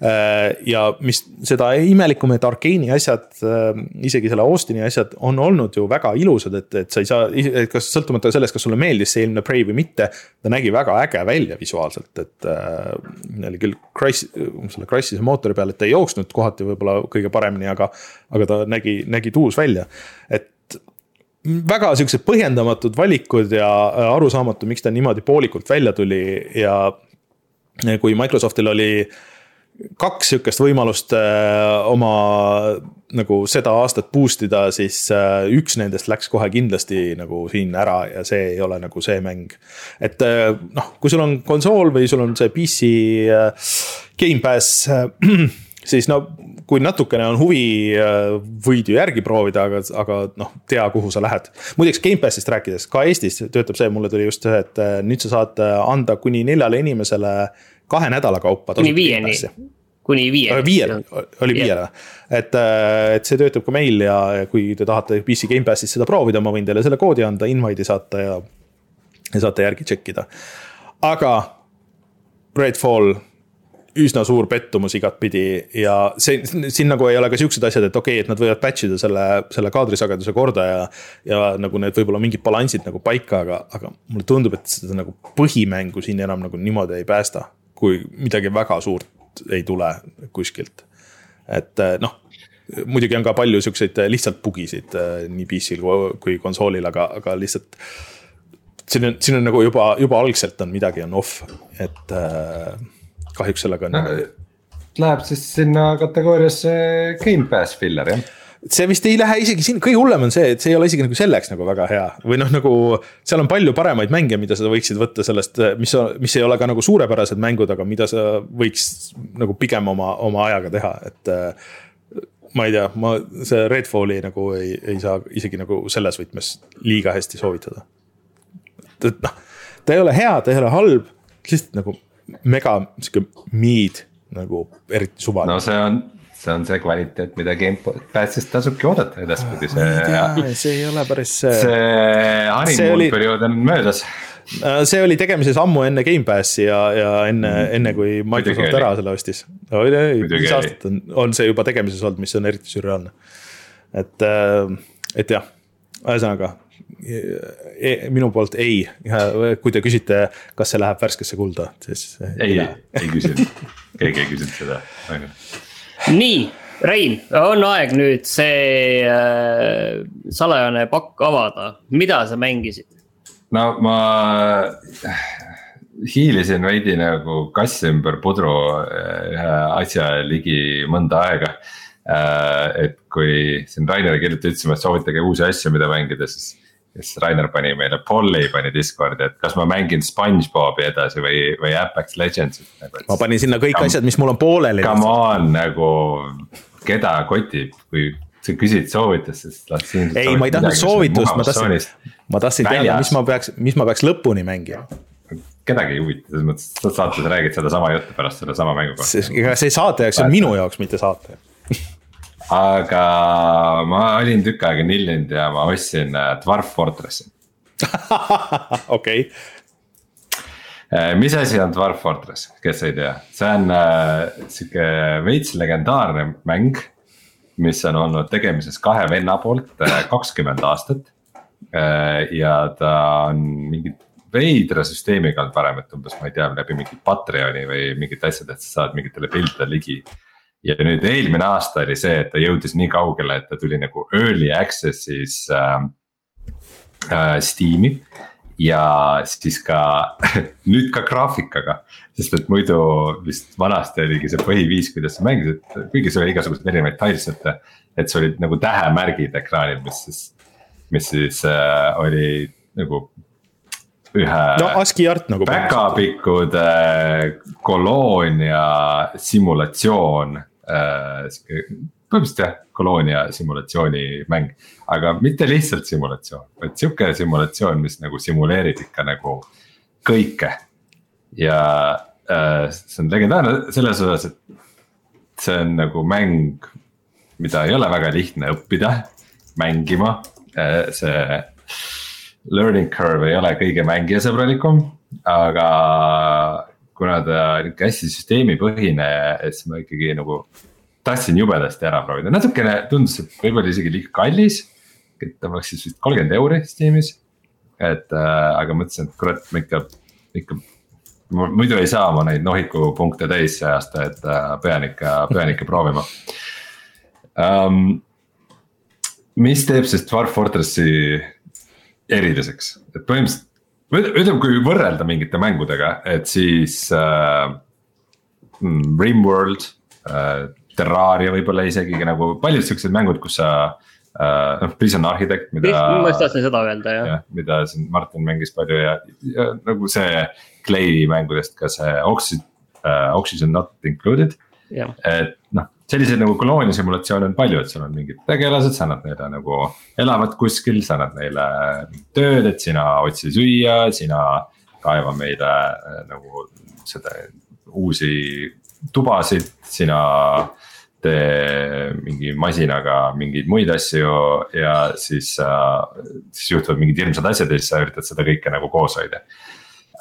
Äh, ja mis seda imelikum, et Arkeeni asjad, äh, isegi selle Austini asjad on olnud ju väga ilusad, et, et sa ei saa, kas sõltumata sellest, kas sulle meeldis see eelmine Prey või mitte. ta nägi väga äge välja visuaalselt, et äh, oli küll Crysis, selle Crysis'e mootori peal, et ta ei jooksnud kohati võib-olla kõige paremini, aga. aga ta nägi, nägi tuus välja, et väga siuksed põhjendamatud valikud ja arusaamatu, miks ta niimoodi poolikult välja tuli ja kui Microsoftil oli kaks sihukest võimalust äh, oma nagu seda aastat boost ida, siis äh, üks nendest läks kohe kindlasti nagu siin ära ja see ei ole nagu see mäng. et äh, noh, kui sul on konsool või sul on see PC Gamepass, (clears throat) siis no kui natukene on huvi, võid ju järgi proovida, aga, aga noh, tea, kuhu sa lähed. muideks Gamepassist rääkides, ka Eestis töötab see, mulle tuli just see, et nüüd sa saad anda kuni neljale inimesele kahe nädala kaupa. kuni viieni kuni viieni. viiele, oli viiele, et, äh, et see töötab ka meil ja kui te tahate PC Gamepassis seda proovida, ma võin teile selle koodi anda, invite'i saata ja. ja saate järgi check ida, aga Redfall üsna suur pettumus igatpidi ja see, siin nagu ei ole ka siuksed asjad, et okei okay,, et nad võivad patch ida selle, selle kaadrisageduse korda ja. ja nagu need võib-olla mingid balansid nagu paika, aga, aga mulle tundub, et seda nagu põhimängu siin enam nagu niimoodi ei päästa. kui midagi väga suurt ei tule kuskilt. et eh, noh, muidugi on ka palju siukseid eh, lihtsalt bugisid eh, nii PC-l kui konsoolil, aga, aga lihtsalt. siin on, siin on nagu juba, juba algselt on midagi on off, et äh, kahjuks sellega on no,. Läheb siis sinna kategooriasse Gamepass filler jah see vist ei lähe isegi siin, kõige hullem on see, et see ei ole isegi nagu selleks nagu väga hea või noh, nagu. seal on palju paremaid mänge, mida sa võiksid võtta sellest, mis, mis ei ole ka nagu suurepärased mängud, aga mida sa võiks nagu pigem oma, oma ajaga teha, et. ma ei tea, ma see Redfalli nagu ei, ei saa isegi nagu selles võtmes liiga hästi soovitada. et noh, ta ei ole hea, ta ei ole halb, lihtsalt nagu mega sihuke mid nagu eriti suvaline. no see on see on see kvaliteet, mida Gamepassist tasubki oodata edaspidi, see. see ei ole päris. see honeymoon periood on möödas äh, see oli tegemises ammu enne Gamepassi ja, ja enne mm., enne kui Microsoft ära selle ostis. viis aastat on, on see juba tegemises olnud, mis on eriti sürreaalne. et, äh, et jah, ühesõnaga e, minu poolt ei, kui te küsite, kas see läheb värskesse kulda, siis. ei, ei, ei küsinud, keegi ei küsinud seda, on ju nii, Rein, on aeg nüüd see äh, salajane pakk avada, mida sa mängisid? no ma hiilisin veidi nagu kass ümber pudru äh, ühe asja ligi mõnda aega äh,. et kui siin Rainer hiljuti ütlesime, et soovitage uusi asju, mida mängida, siis siis Rainer pani meile, Polly pani Discordi, et kas ma mängin SpongeBobi edasi või, või Apex Legendsit nagu,. ma panin sinna kõik asjad, mis mul on pooleli. Come on nagu, keda kotib, kui sa küsid soovitust, siis las siin. ei, ma ei tahtnud soovitust, ma tahtsin, ma tahtsin teada, mis ma peaks, mis ma peaks lõpuni mängima kedagi ei huvita, selles mõttes, et saates räägid sedasama juttu pärast sedasama mängu kohta. see saate jaoks, see on minu jaoks, mitte saate aga ma olin tükk aega nillinud ja ma ostsin äh, Dwarf Fortressi (laughs) okei. Äh, mis asi on Dwarf Fortress, kes ei tea, see on äh, sihuke veits legendaarne mäng. mis on olnud tegemises kahe venna poolt äh, kakskümmend aastat äh,. ja ta on mingi veidra süsteemiga olnud varem, et umbes ma ei tea, läbi mingi Patreoni või mingite asjade, et sa saad mingitele piltidele ligi ja nüüd eelmine aasta oli see, et ta jõudis nii kaugele, et ta tuli nagu early access'is äh, äh, Steam'i. ja siis ka (laughs) nüüd ka graafikaga, sest et muidu vist vanasti oligi see põhiviis, kuidas sa mängisid, kuigi seal oli igasuguseid erinevaid tilesette. et see olid nagu tähemärgid ekraanil, mis siis, mis siis äh, oli nagu ühe. no ASCII art nagu. päkapikkude koloonia simulatsioon äh, põhimõtteliselt jah, koloonia simulatsiooni mäng, aga mitte lihtsalt simulatsioon, vaid sihuke simulatsioon, mis nagu simuleerib ikka nagu kõike. ja äh, see on legendaarne selles osas, et see on nagu mäng, mida ei ole väga lihtne õppida mängima äh,, see. Learning curve ei ole kõige mängijasõbralikum, aga kuna ta nihuke hästi süsteemipõhine, siis ma ikkagi nagu tahtsin jubedasti ära proovida, natukene tundus, et võib-olla isegi liiga kallis. et ta maksis vist kolmkümmend euri Steamis. et äh, aga mõtlesin, et kurat, ma ikka, ikka. muidu ei saa ma neid nohiku punkte täis see aasta, et äh, pean ikka, pean ikka proovima um,. mis teeb siis Dwarf Fortressi eriliseks, et põhimõtteliselt ütleme, kui võrrelda mingite mängudega, et siis äh, mm, Rimworld äh,, Terraria võib-olla isegi nagu paljud siuksed mängud, kus sa äh,. noh, Prison Architect, mida. ma just tahtsin seda öelda jah ja,. mida siin Martin mängis palju ja, ja nagu see Clay mängudest ka see Oxygen uh,, Oxygen not included. et noh, selliseid nagu koloonia simulatsioone on palju, et sul on mingid tegelased, sa annad neile nagu, elavad kuskil, sa annad neile tööd, et sina otsi süüa, sina kaeva meile äh, nagu seda uusi tubasid, sina tee mingi masinaga mingeid muid asju ja siis äh,, siis juhtuvad mingid hirmsad asjad ja siis sa üritad seda kõike nagu koos hoida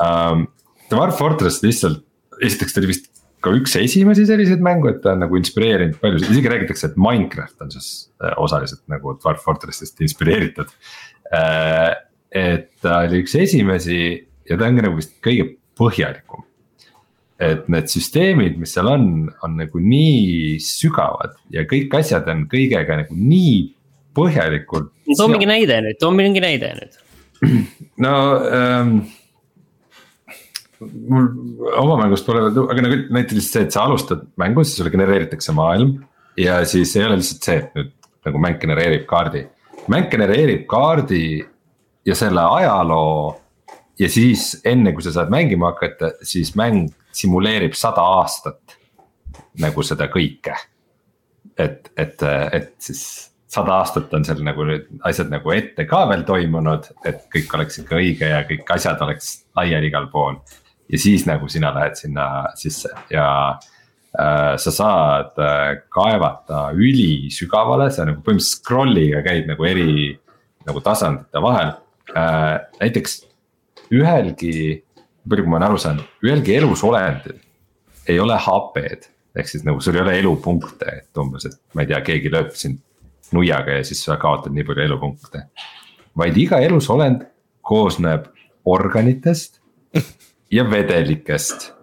um,. Dwarf Fortress lihtsalt, esiteks ta oli vist ka üks esimesi selliseid mängu, et ta on nagu inspireerinud paljusid, isegi räägitakse, et Minecraft on siis äh, osaliselt nagu Dwarf Fortressist inspireeritud äh,. et ta oli üks esimesi ja ta on ka nagu vist kõige põhjalikum et need süsteemid, mis seal on, on nagu nii sügavad ja kõik asjad on kõigega nagu nii põhjalikult. too mingi näide nüüd, too mingi näide nüüd. (clears throat) no ähm, mul oma mängust pole, aga nagu näiteks see, et sa alustad mängu, siis sulle genereeritakse maailm. ja siis ei ole lihtsalt see, et nüüd nagu mäng genereerib kaardi, mäng genereerib kaardi ja selle ajaloo. ja siis enne, kui sa saad mängima hakata, siis mäng simuleerib sada aastat nagu seda kõike. et, et, et siis sada aastat on seal nagu nüüd asjad nagu ette ka veel toimunud, et kõik oleks ikka õige ja kõik asjad oleks laiali igal pool. Ja siis nagu sina lähed sinna sisse ja äh, sa saad äh, kaevata ülisügavale, sa nagu põhimõtteliselt scroll'iga käid nagu eri nagu tasandite vahel äh,. näiteks ühelgi palju kui ma olen aru saanud, ühelgi elusolendil ei ole HP-d. ehk siis nagu sul ei ole elupunkte, et umbes, et ma ei tea, keegi lööb sind nuiaga ja siis sa kaotad nii palju elupunkte. vaid iga elusolend koosneb organitest ja vedelikest.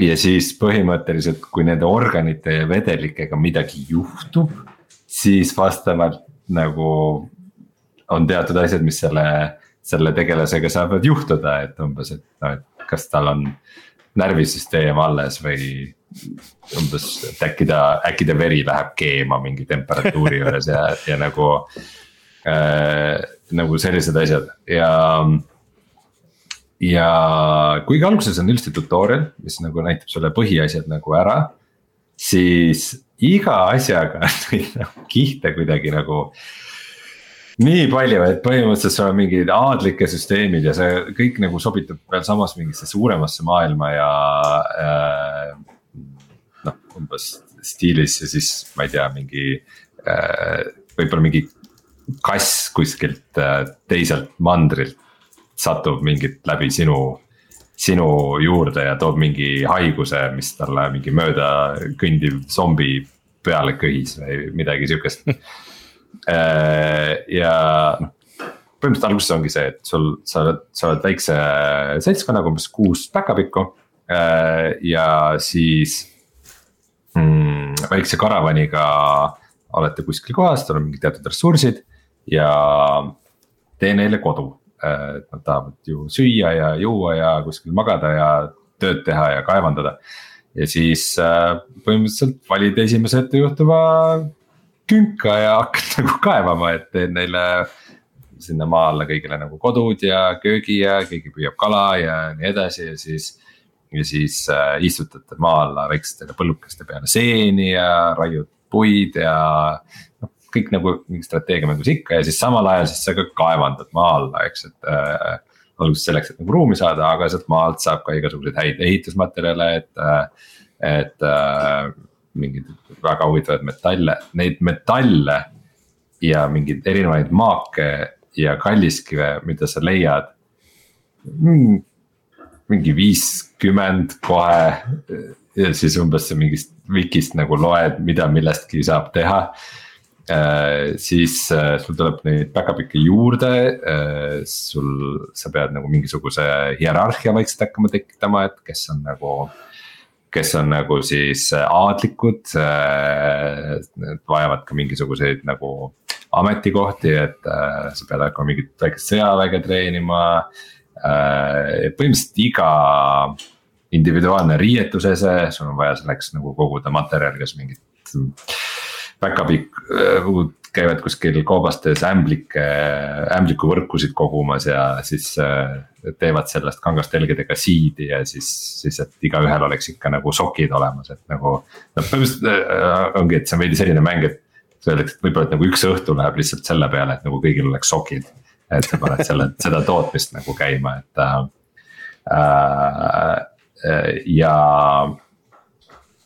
ja siis põhimõtteliselt, kui nende organite ja vedelikega midagi juhtub, siis vastavalt nagu on teatud asjad, mis selle selle tegelasega saavad juhtuda, et umbes, et noh, et kas tal on närvisüsteem alles või umbes, et äkki ta, äkki ta veri läheb keema mingi temperatuuri juures ja, ja nagu äh,. nagu sellised asjad ja. Ja kuigi alguses on üldse tutorial, mis nagu näitab sulle põhiasjad nagu ära. siis iga asjaga (laughs) neid nagu kihte kuidagi nagu nii palju, et põhimõtteliselt sul on mingid aadlike süsteemid ja see kõik nagu sobitub veel samas mingisse suuremasse maailma ja äh,. noh, umbes stiilis ja siis ma ei tea, mingi äh, võib-olla mingi kass kuskilt äh, teiselt mandrilt satub mingit läbi sinu sinu juurde ja toob mingi haiguse, mis talle mingi mööda kõndiv zombi peale köhis või midagi sihukest (laughs) Äh, ja noh, põhimõtteliselt alguses ongi see, et sul, sa oled, sa oled väikse seltskonnaga, umbes kuus päkapikku. Äh, ja siis mm, väikse karavaniga olete kuskil kohas, teil on mingid teatud ressursid ja tee neile kodu. Äh, et nad tahavad ju süüa ja juua ja kuskil magada ja tööd teha ja kaevandada. ja siis põhimõtteliselt valid esimese ettejuhtuva künka ja hakkad (laughs) nagu kaevama, et teen neile sinna maa alla kõigile nagu kodud ja köögi ja keegi püüab kala ja nii edasi ja siis. ja siis äh, istutate maa alla väikestele põllukeste peale seeni ja raiud puid ja noh, kõik nagu mingi strateegiamängus ikka ja siis samal ajal siis sa ka kaevandad maa alla, eks, et äh,. alguses selleks, et nagu ruumi saada, aga sealt maalt saab ka igasuguseid häid ehitusmaterjale, et äh,, et äh, mingeid väga huvitavaid metalle, neid metalle ja mingeid erinevaid maake ja kalliskive, mida sa leiad mm,. mingi viiskümmend kohe ja siis umbes mingist wikist nagu loed, mida millestki saab teha. Siis äh, sul tuleb neid päkapikke juurde äh,, sul, sa pead nagu mingisuguse hierarhia vaikselt hakkama tekitama, et kes on nagu äh, kes on nagu siis äh, aadlikud, äh, vajavad ka mingisuguseid nagu ametikohti, et äh, sa pead hakkama mingit väikest sõjaväge treenima. põhimõtteliselt iga, individuaalne riietusese, sul on vaja selleks nagu koguda materjali, kas mingit päkapikkud käivad kuskil koobastes ämblike, ämblikuvõrkusid kogumas ja siis äh, teevad sellest kangastelgedega siidi ja siis, siis et igaühel oleks ikka nagu sokid olemas, et nagu. noh, põhimõtteliselt äh, ongi, et see on veidi selline mäng, et öeldakse, et võib-olla, et nagu üks õhtu läheb lihtsalt selle peale, et nagu kõigil oleks sokid. et sa paned selle, seda tootmist nagu käima, et äh, äh, ja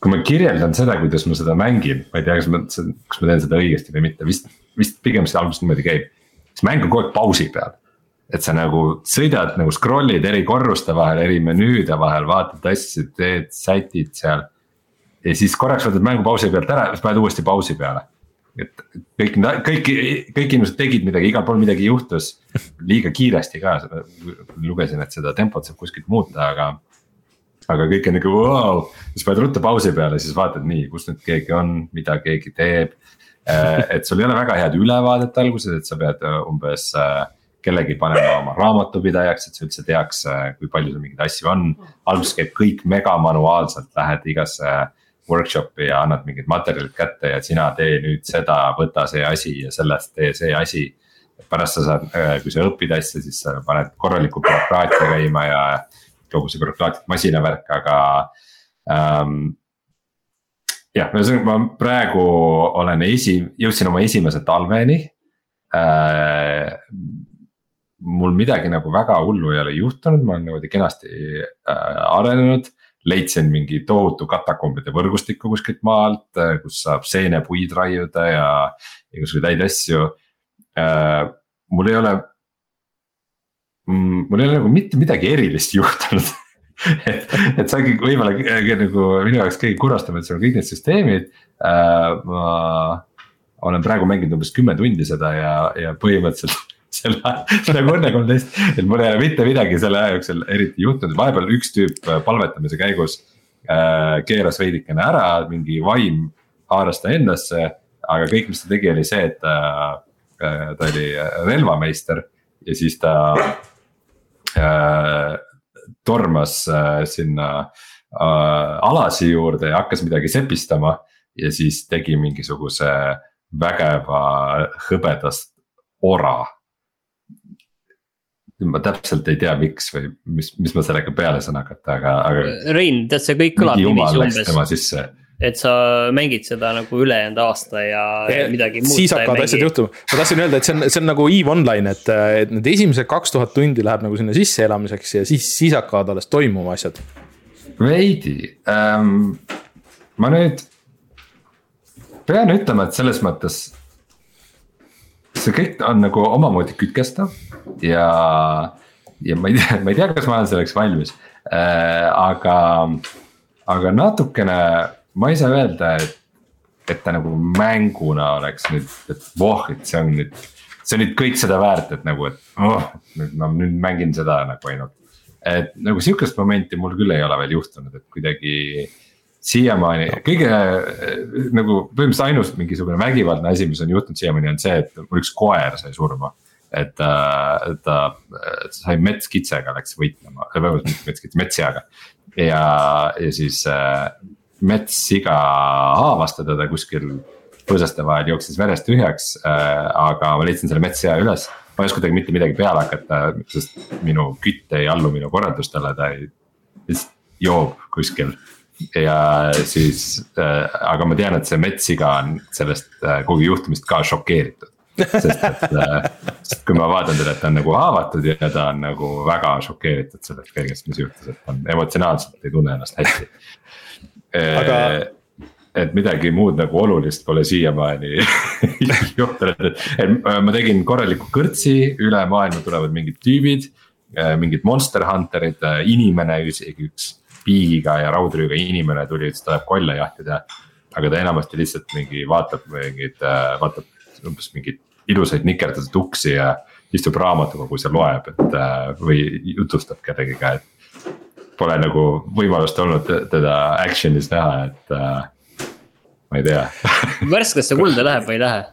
kui ma kirjeldan seda, kuidas ma seda mängin, ma ei tea, kas ma, kas ma teen seda õigesti või mitte, vist, vist pigem see alguses niimoodi käib. see mäng on kogu aeg pausi peal. et sa nagu sõidad nagu scroll'id eri korruste vahel, eri menüüde vahel, vaatad asju, teed sätid seal. ja siis korraks võtad mängu pausi pealt ära, siis paned uuesti pausi peale. et kõik, kõik, kõik inimesed tegid midagi, igal pool midagi juhtus, liiga kiiresti ka, lugesin, et seda tempot saab kuskilt muuta, aga aga kõik on nagu wow., siis paned ruttu pausi peale, siis vaatad nii, kus nüüd keegi on, mida keegi teeb. Äh, et sul ei ole väga head ülevaadet alguses, et sa pead äh, umbes äh, kellegi panema oma raamatupidajaks, et sa üldse teaks, kui palju sul mingeid asju on. alguses käib kõik mega manuaalselt, lähed igasse workshop'i ja annad mingid materjalid kätte ja sina tee nüüd seda, võta see asi ja sellest tee see asi. pärast sa saad, kui sa õpid asja, siis sa paned korraliku bürokraatia käima ja kogu see bürokraatlik masinavärk, aga ähm,. jah, ühesõnaga ma praegu olen esi, jõudsin oma esimese talveni äh,. mul midagi nagu väga hullu ei ole juhtunud, ma olen niimoodi kenasti äh, arenenud leidsin mingi tohutu katakombide võrgustiku kuskilt maalt, äh, kus saab seenepuid raiuda ja igasuguseid häid asju äh,. mul ei ole Mm, mul ei ole nagu mitte midagi erilist (laughs) juhtunud et, et see ongi võib-olla nagu minu jaoks kõige kurvastavam, et sul on kõik need süsteemid äh,. ma olen praegu mänginud umbes kümme tundi seda ja, ja põhimõtteliselt (laughs) selle, nagu Õnne kolmteist, et mul ei ole mitte midagi selle aja jooksul eriti juhtunud, vahepeal üks tüüp äh, palvetamise käigus äh, keeras veidikene ära, mingi vaim haaras ta endasse. aga kõik, mis ta tegi, oli see, et ta, äh, ta oli relvameister ja siis ta Äh, tormas äh, sinna äh, alasi juurde ja hakkas midagi sepistama. ja siis tegi mingisuguse vägeva hõbedast ora. ma täpselt ei tea, miks või mis, mis ma sellega peale saan hakata, aga, aga. Rein, tead see kõik kõlab niiviisi umbes. tema sisse et sa mängid seda nagu ülejäänud aasta ja e, midagi muud. siis hakkavad asjad juhtuma, ma tahtsin öelda, et see on, see on nagu EVE Online, et, et need esimesed kaks tuhat tundi läheb nagu sinna sisseelamiseks ja siis, siis hakkavad alles toimuma asjad. veidi ähm,, ma nüüd pean ütlema, et selles mõttes. see kõik on nagu omamoodi kütkestav ja, ja ma ei tea, ma ei tea, kas ma olen selleks valmis äh,, aga, aga natukene ma ei saa öelda, et, et ta nagu mänguna oleks nüüd, et voh, et see on nüüd. see on nüüd kõik seda väärt, et nagu, et oh, nüüd ma nüüd mängin seda nagu ainult. et nagu sihukest momenti mul küll ei ole veel juhtunud, et kuidagi siiamaani kõige nagu põhimõtteliselt ainus mingisugune vägivaldne asi, mis on juhtunud siiamaani on see, et mul üks koer sai surma. et ta, ta sai metskitsega läks võitlema, vabandust mitte metskitse, metsseaga. ja, ja siis äh, metssiga haavas teda kuskil põõsaste vahel, jooksis verest tühjaks äh,. aga ma leidsin selle metssea üles, ma ei oska temaga mitte midagi peale hakata, sest minu kütt ei allu minu korraldustele, ta ei, lihtsalt joob kuskil ja siis äh,, aga ma tean, et see metssiga on sellest äh, kogu juhtumist ka šokeeritud. sest et äh,, sest kui ma vaatan teda, et ta on nagu haavatud ja ta on nagu väga šokeeritud sellest kõigest, mis juhtus, et ta on emotsionaalselt ei tunne ennast hästi aga et midagi muud nagu olulist pole siiamaani (laughs) juhtunud, et, et ma tegin korraliku kõrtsi, üle maailma tulevad mingid tüübid. Äh, mingid monster hunter'id, äh, inimene, isegi üks piigiga ja raudrüüga inimene tuli, ütles, ta läheb kolle jahtida. aga ta enamasti lihtsalt mingi vaatab mingeid, äh, vaatab umbes mingeid ilusaid nikerdatud uksi ja istub raamatukogus ja loeb, et või jutustab kellegiga, et pole nagu võimalust olnud teda action'is näha, et äh, ma ei tea (laughs) värskesse kulda läheb või ei lähe?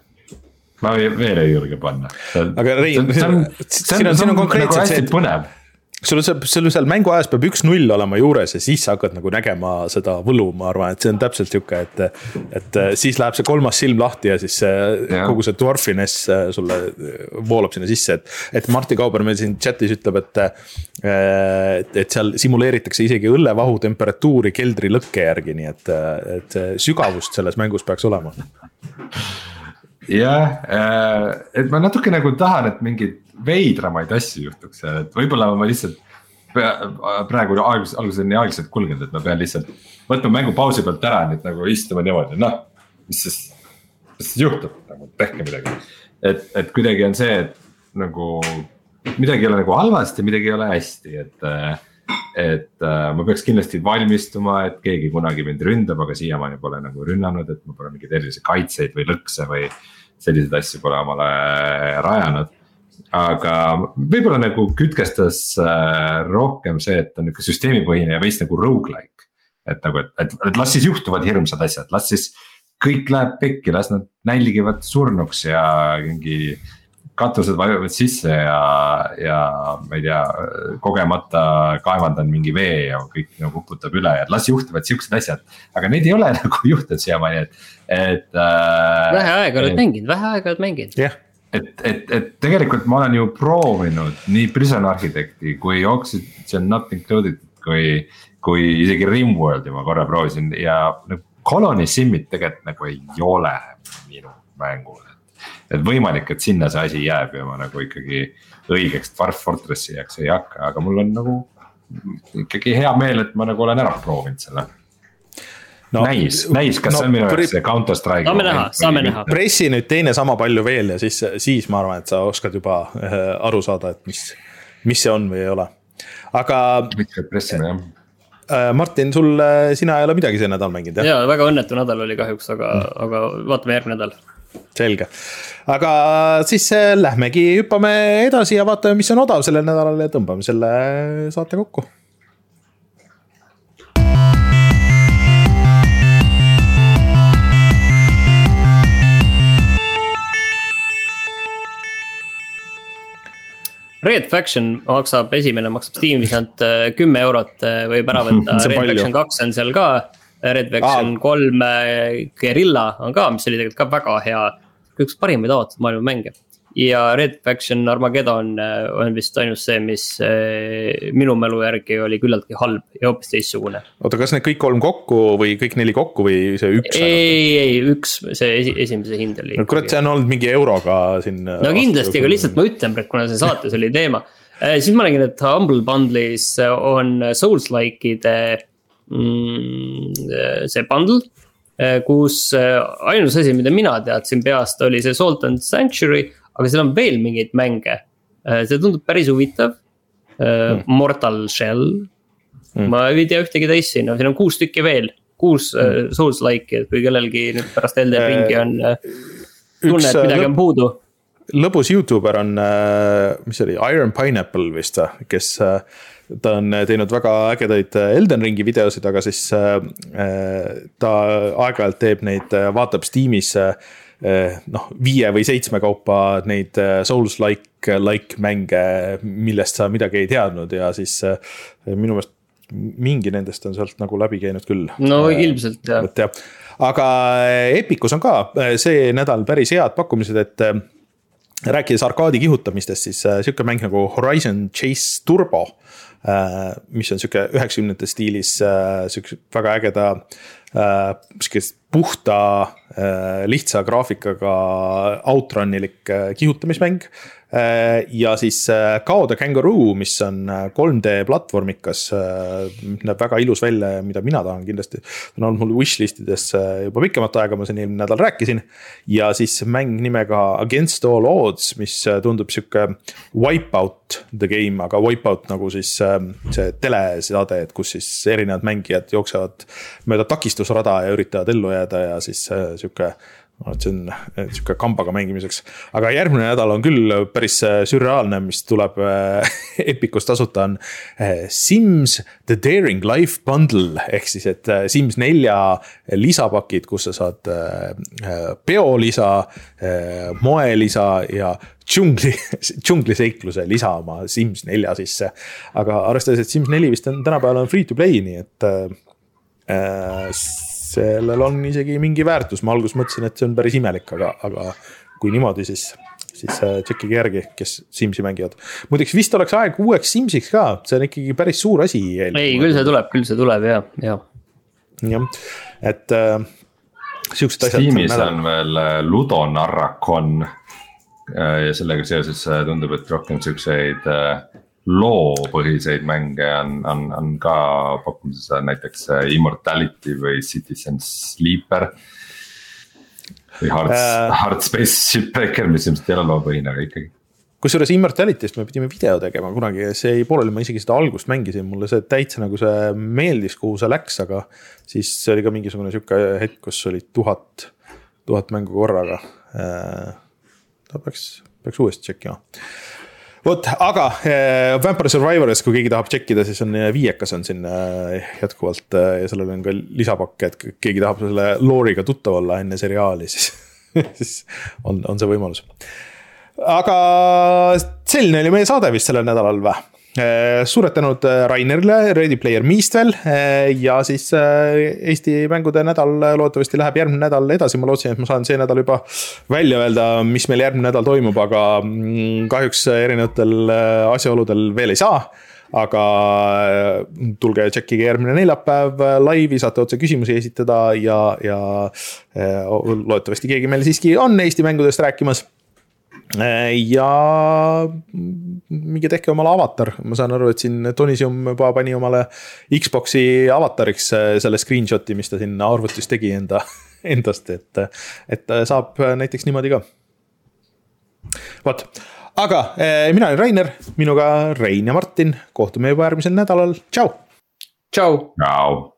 ma veel ei julge panna. aga Rein, siin on, siin on konkreetselt nagu see, et. põnev sul on, sul seal mänguajas peab üks-null olema juures ja siis sa hakkad nagu nägema seda võlu, ma arvan, et see on täpselt sihuke, et. et siis läheb see kolmas silm lahti ja siis see ja. kogu see dwarfiness sulle voolab sinna sisse, et. et Martti Kauber meil siin chat'is ütleb, et. et, et seal simuleeritakse isegi õllevahu temperatuuri keldri lõkke järgi, nii et, et sügavust selles mängus peaks olema jah, äh, et ma natuke nagu tahan, et mingeid veidramaid asju juhtuks seal, et võib-olla ma lihtsalt. praegu alguses, alguses on nii aeglaselt kulgenud, et ma pean lihtsalt võtma mängu pausi pealt ära, nüüd nagu istuma niimoodi, noh, mis siis. mis siis juhtub, nagu tehke midagi, et, et kuidagi on see, et nagu midagi ei ole nagu halvasti, midagi ei ole hästi, et et äh, ma peaks kindlasti valmistuma, et keegi kunagi mind ründab, aga siiamaani pole nagu rünnanud, et ma pole mingeid erilisi kaitseid või lõkse või selliseid asju pole omale rajanud aga võib-olla nagu kütkestas äh, rohkem see, et ta on nihuke süsteemipõhine ja veits nagu rogu-like. et nagu, et, et, et las siis juhtuvad hirmsad asjad, las siis kõik läheb pekki, las nad nälgivad surnuks ja mingi. katused vajuvad sisse ja, ja ma ei tea, kogemata kaevandan mingi vee ja kõik nagu uputab üle ja las juhtuvad siuksed asjad. aga neid ei ole (laughs) nagu juhtunud siiamaani, et, et äh,. vähe aega oled mänginud, vähe aega oled mänginud. jah et, et, et tegelikult ma olen ju proovinud nii Prison Architect'i kui Oxygen Not Included kui, kui isegi Rimworld'i ma korra proovisin ja nagu Colony Sim'it tegelikult nagu ei ole minu mängul. et võimalik, et sinna see asi jääb ja ma nagu ikkagi õigeks Dwarf Fortressi jääks ei hakka, aga mul on nagu ikkagi hea meel, et ma nagu olen ära proovinud selle no, näis, näis, kas no, see on minu jaoks see Counter Strike. saame näha, saame näha. pressi nüüd teine sama palju veel ja siis, siis ma arvan, et sa oskad juba äh, aru saada, et mis, mis see on või ei ole, aga. mitte pressima jah äh, Martin, sul, sina ei ole midagi see nädal mänginud jah? jaa, väga õnnetu nädal oli kahjuks, aga mm., aga vaatame järgmine nädal. selge, aga siis äh, lähmegi, hüppame edasi ja vaatame, mis on odav sellel nädalal ja tõmbame selle saate kokku Red Faction maksab, esimene maksab Steamis ainult äh, kümme eurot, äh, võib ära võtta (laughs) Red palju. Faction kaks on seal ka. Red Faction kolm Guerilla on ka, mis oli tegelikult ka väga hea, üks parimaid avatud maailma mänge ja Red Faction Armageddon äh, on vist ainus see, mis äh, minu mälu järgi oli küllaltki halb ja hoopis teistsugune. oota, kas need kõik kolm kokku või kõik neli kokku või see üks? ei, ei üks, see esi, esimese hind oli. no kurat, see on olnud mingi euroga siin. no kindlasti, aga lihtsalt ma ütlen praegu, kuna see saates oli teema. Äh, siis ma nägin, et Humble Bundle'is on Souls-like'ide mm, see bundle kus ainus asi, mida mina teadsin peast, oli see Salt and Sanctuary, aga seal on veel mingeid mänge. Äh, see tundub päris huvitav mm.. Mortal Shell mm., ma ei tea ühtegi teist sinna, siin on kuus tükki veel, kuus mm. Souls-like'i, et kui kellelgi nüüd pärast Elden Ringi on tunne, et midagi on puudu lõbus Youtuber on, mis see oli, Iron Pineapple vist, kes ta on teinud väga ägedaid Elden Ringi videosid, aga siis ta aeg-ajalt teeb neid, vaatab Steamis noh, viie või seitsme kaupa neid eh, Souls-like, like mänge, millest sa midagi ei teadnud ja siis eh, minu meelest mingi nendest on sealt nagu läbi käinud küll. no ilmselt jah. jah, aga Epicus on ka see nädal päris head pakkumised, et rääkides arkaadi kihutamistest, siis sihuke mäng nagu Horizon Chase Turbo mis on sihuke üheksakümnendate stiilis siukse väga ägeda sihukest puhta, lihtsa graafikaga outrun'ilik äh, kihutamismäng. Ja siis Kao the Kangaroo, mis on 3D platvormikas, näeb väga ilus välja ja mida mina tahan kindlasti. ta on olnud mul wishlist ides juba pikemat aega, ma siin eelmine nädal rääkisin. ja siis mäng nimega Against all odds, mis tundub sihuke wipeout the game, aga wipeout nagu siis see teleseade, et kus siis erinevad mängijad jooksevad mööda takistusrada ja üritavad ellu jääda ja siis äh, sihuke et see on sihuke kambaga mängimiseks. aga järgmine nädal on küll päris sürreaalne, mis tuleb (laughs) Epicus tasuta, on Sims The Daring Life Bundle ehk siis, et Sims nelja lisapakid, kus sa saad peolisa, moelisa ja džungli, (laughs) džungliseikluse lisa oma Sims nelja sisse. aga arvestades, et Sims neli vist on tänapäeval on free to play, nii et äh, sellel on isegi mingi väärtus, ma alguses mõtlesin, et see on päris imelik, aga, aga kui niimoodi, siis, siis äh, tšekkige järgi, kes Simsi mängivad. muideks vist oleks aeg uueks Simsiks ka, see on ikkagi päris suur asi. ei, küll see tuleb, küll see tuleb ja, ja. jah, et äh, siuksed asjad. Steamis on veel äh, Ludo Narracon äh, ja sellega seoses tundub, et rohkem siukseid loopõhiseid mänge on, on, on ka pakkumises näiteks äh, Immortality või Citizen Sleeper. või Hard äh,, Hard Space Shipbreaker, mis ilmselt ei ole loopõhine, aga ikkagi kusjuures Immortality'st me pidime video tegema kunagi, see jäi pooleli, ma isegi seda algust mängisin, mulle see täitsa nagu see meeldis, kuhu see läks, aga. siis oli ka mingisugune sihuke hetk, kus oli tuhat, tuhat mängu korraga. Äh, ta peaks, peaks uuesti tšekkima vot, aga äh, Vampire Survivors, kui keegi tahab tšekkida, siis on äh, viiekas on siin äh, jätkuvalt ja sellel on ka lisapakk, et keegi tahab selle looriga tuttav olla enne seriaali, siis (laughs) siis on, on see võimalus. aga selline oli meie saade vist sellel nädalal või? Eh, suured tänud eh, Rainerile, Ready Player Me'st veel eh, ja siis Eesti mängude nädal loodetavasti läheb järgmine nädal edasi, ma lootsin, et ma saan see nädal juba välja öelda, mis meil järgmine nädal toimub, aga mm, kahjuks erinevatel asjaoludel veel ei saa. Aga tulge tšekkige järgmine neljapäev laivi, saate otse küsimusi esitada ja, ja loodetavasti keegi meil siiski on Eesti mängudest rääkimas ja minge tehke omale avatar, ma saan aru, et siin Tonisium juba pani omale Xbox'i avatariks äh, selle screenshot'i, mis ta siin arvutis tegi enda, (laughs) endast, et, et saab näiteks niimoodi ka. vot, aga äh, mina olen Rainer, minuga Rein ja Martin, kohtume juba järgmisel nädalal, tšau. tšau. tšau.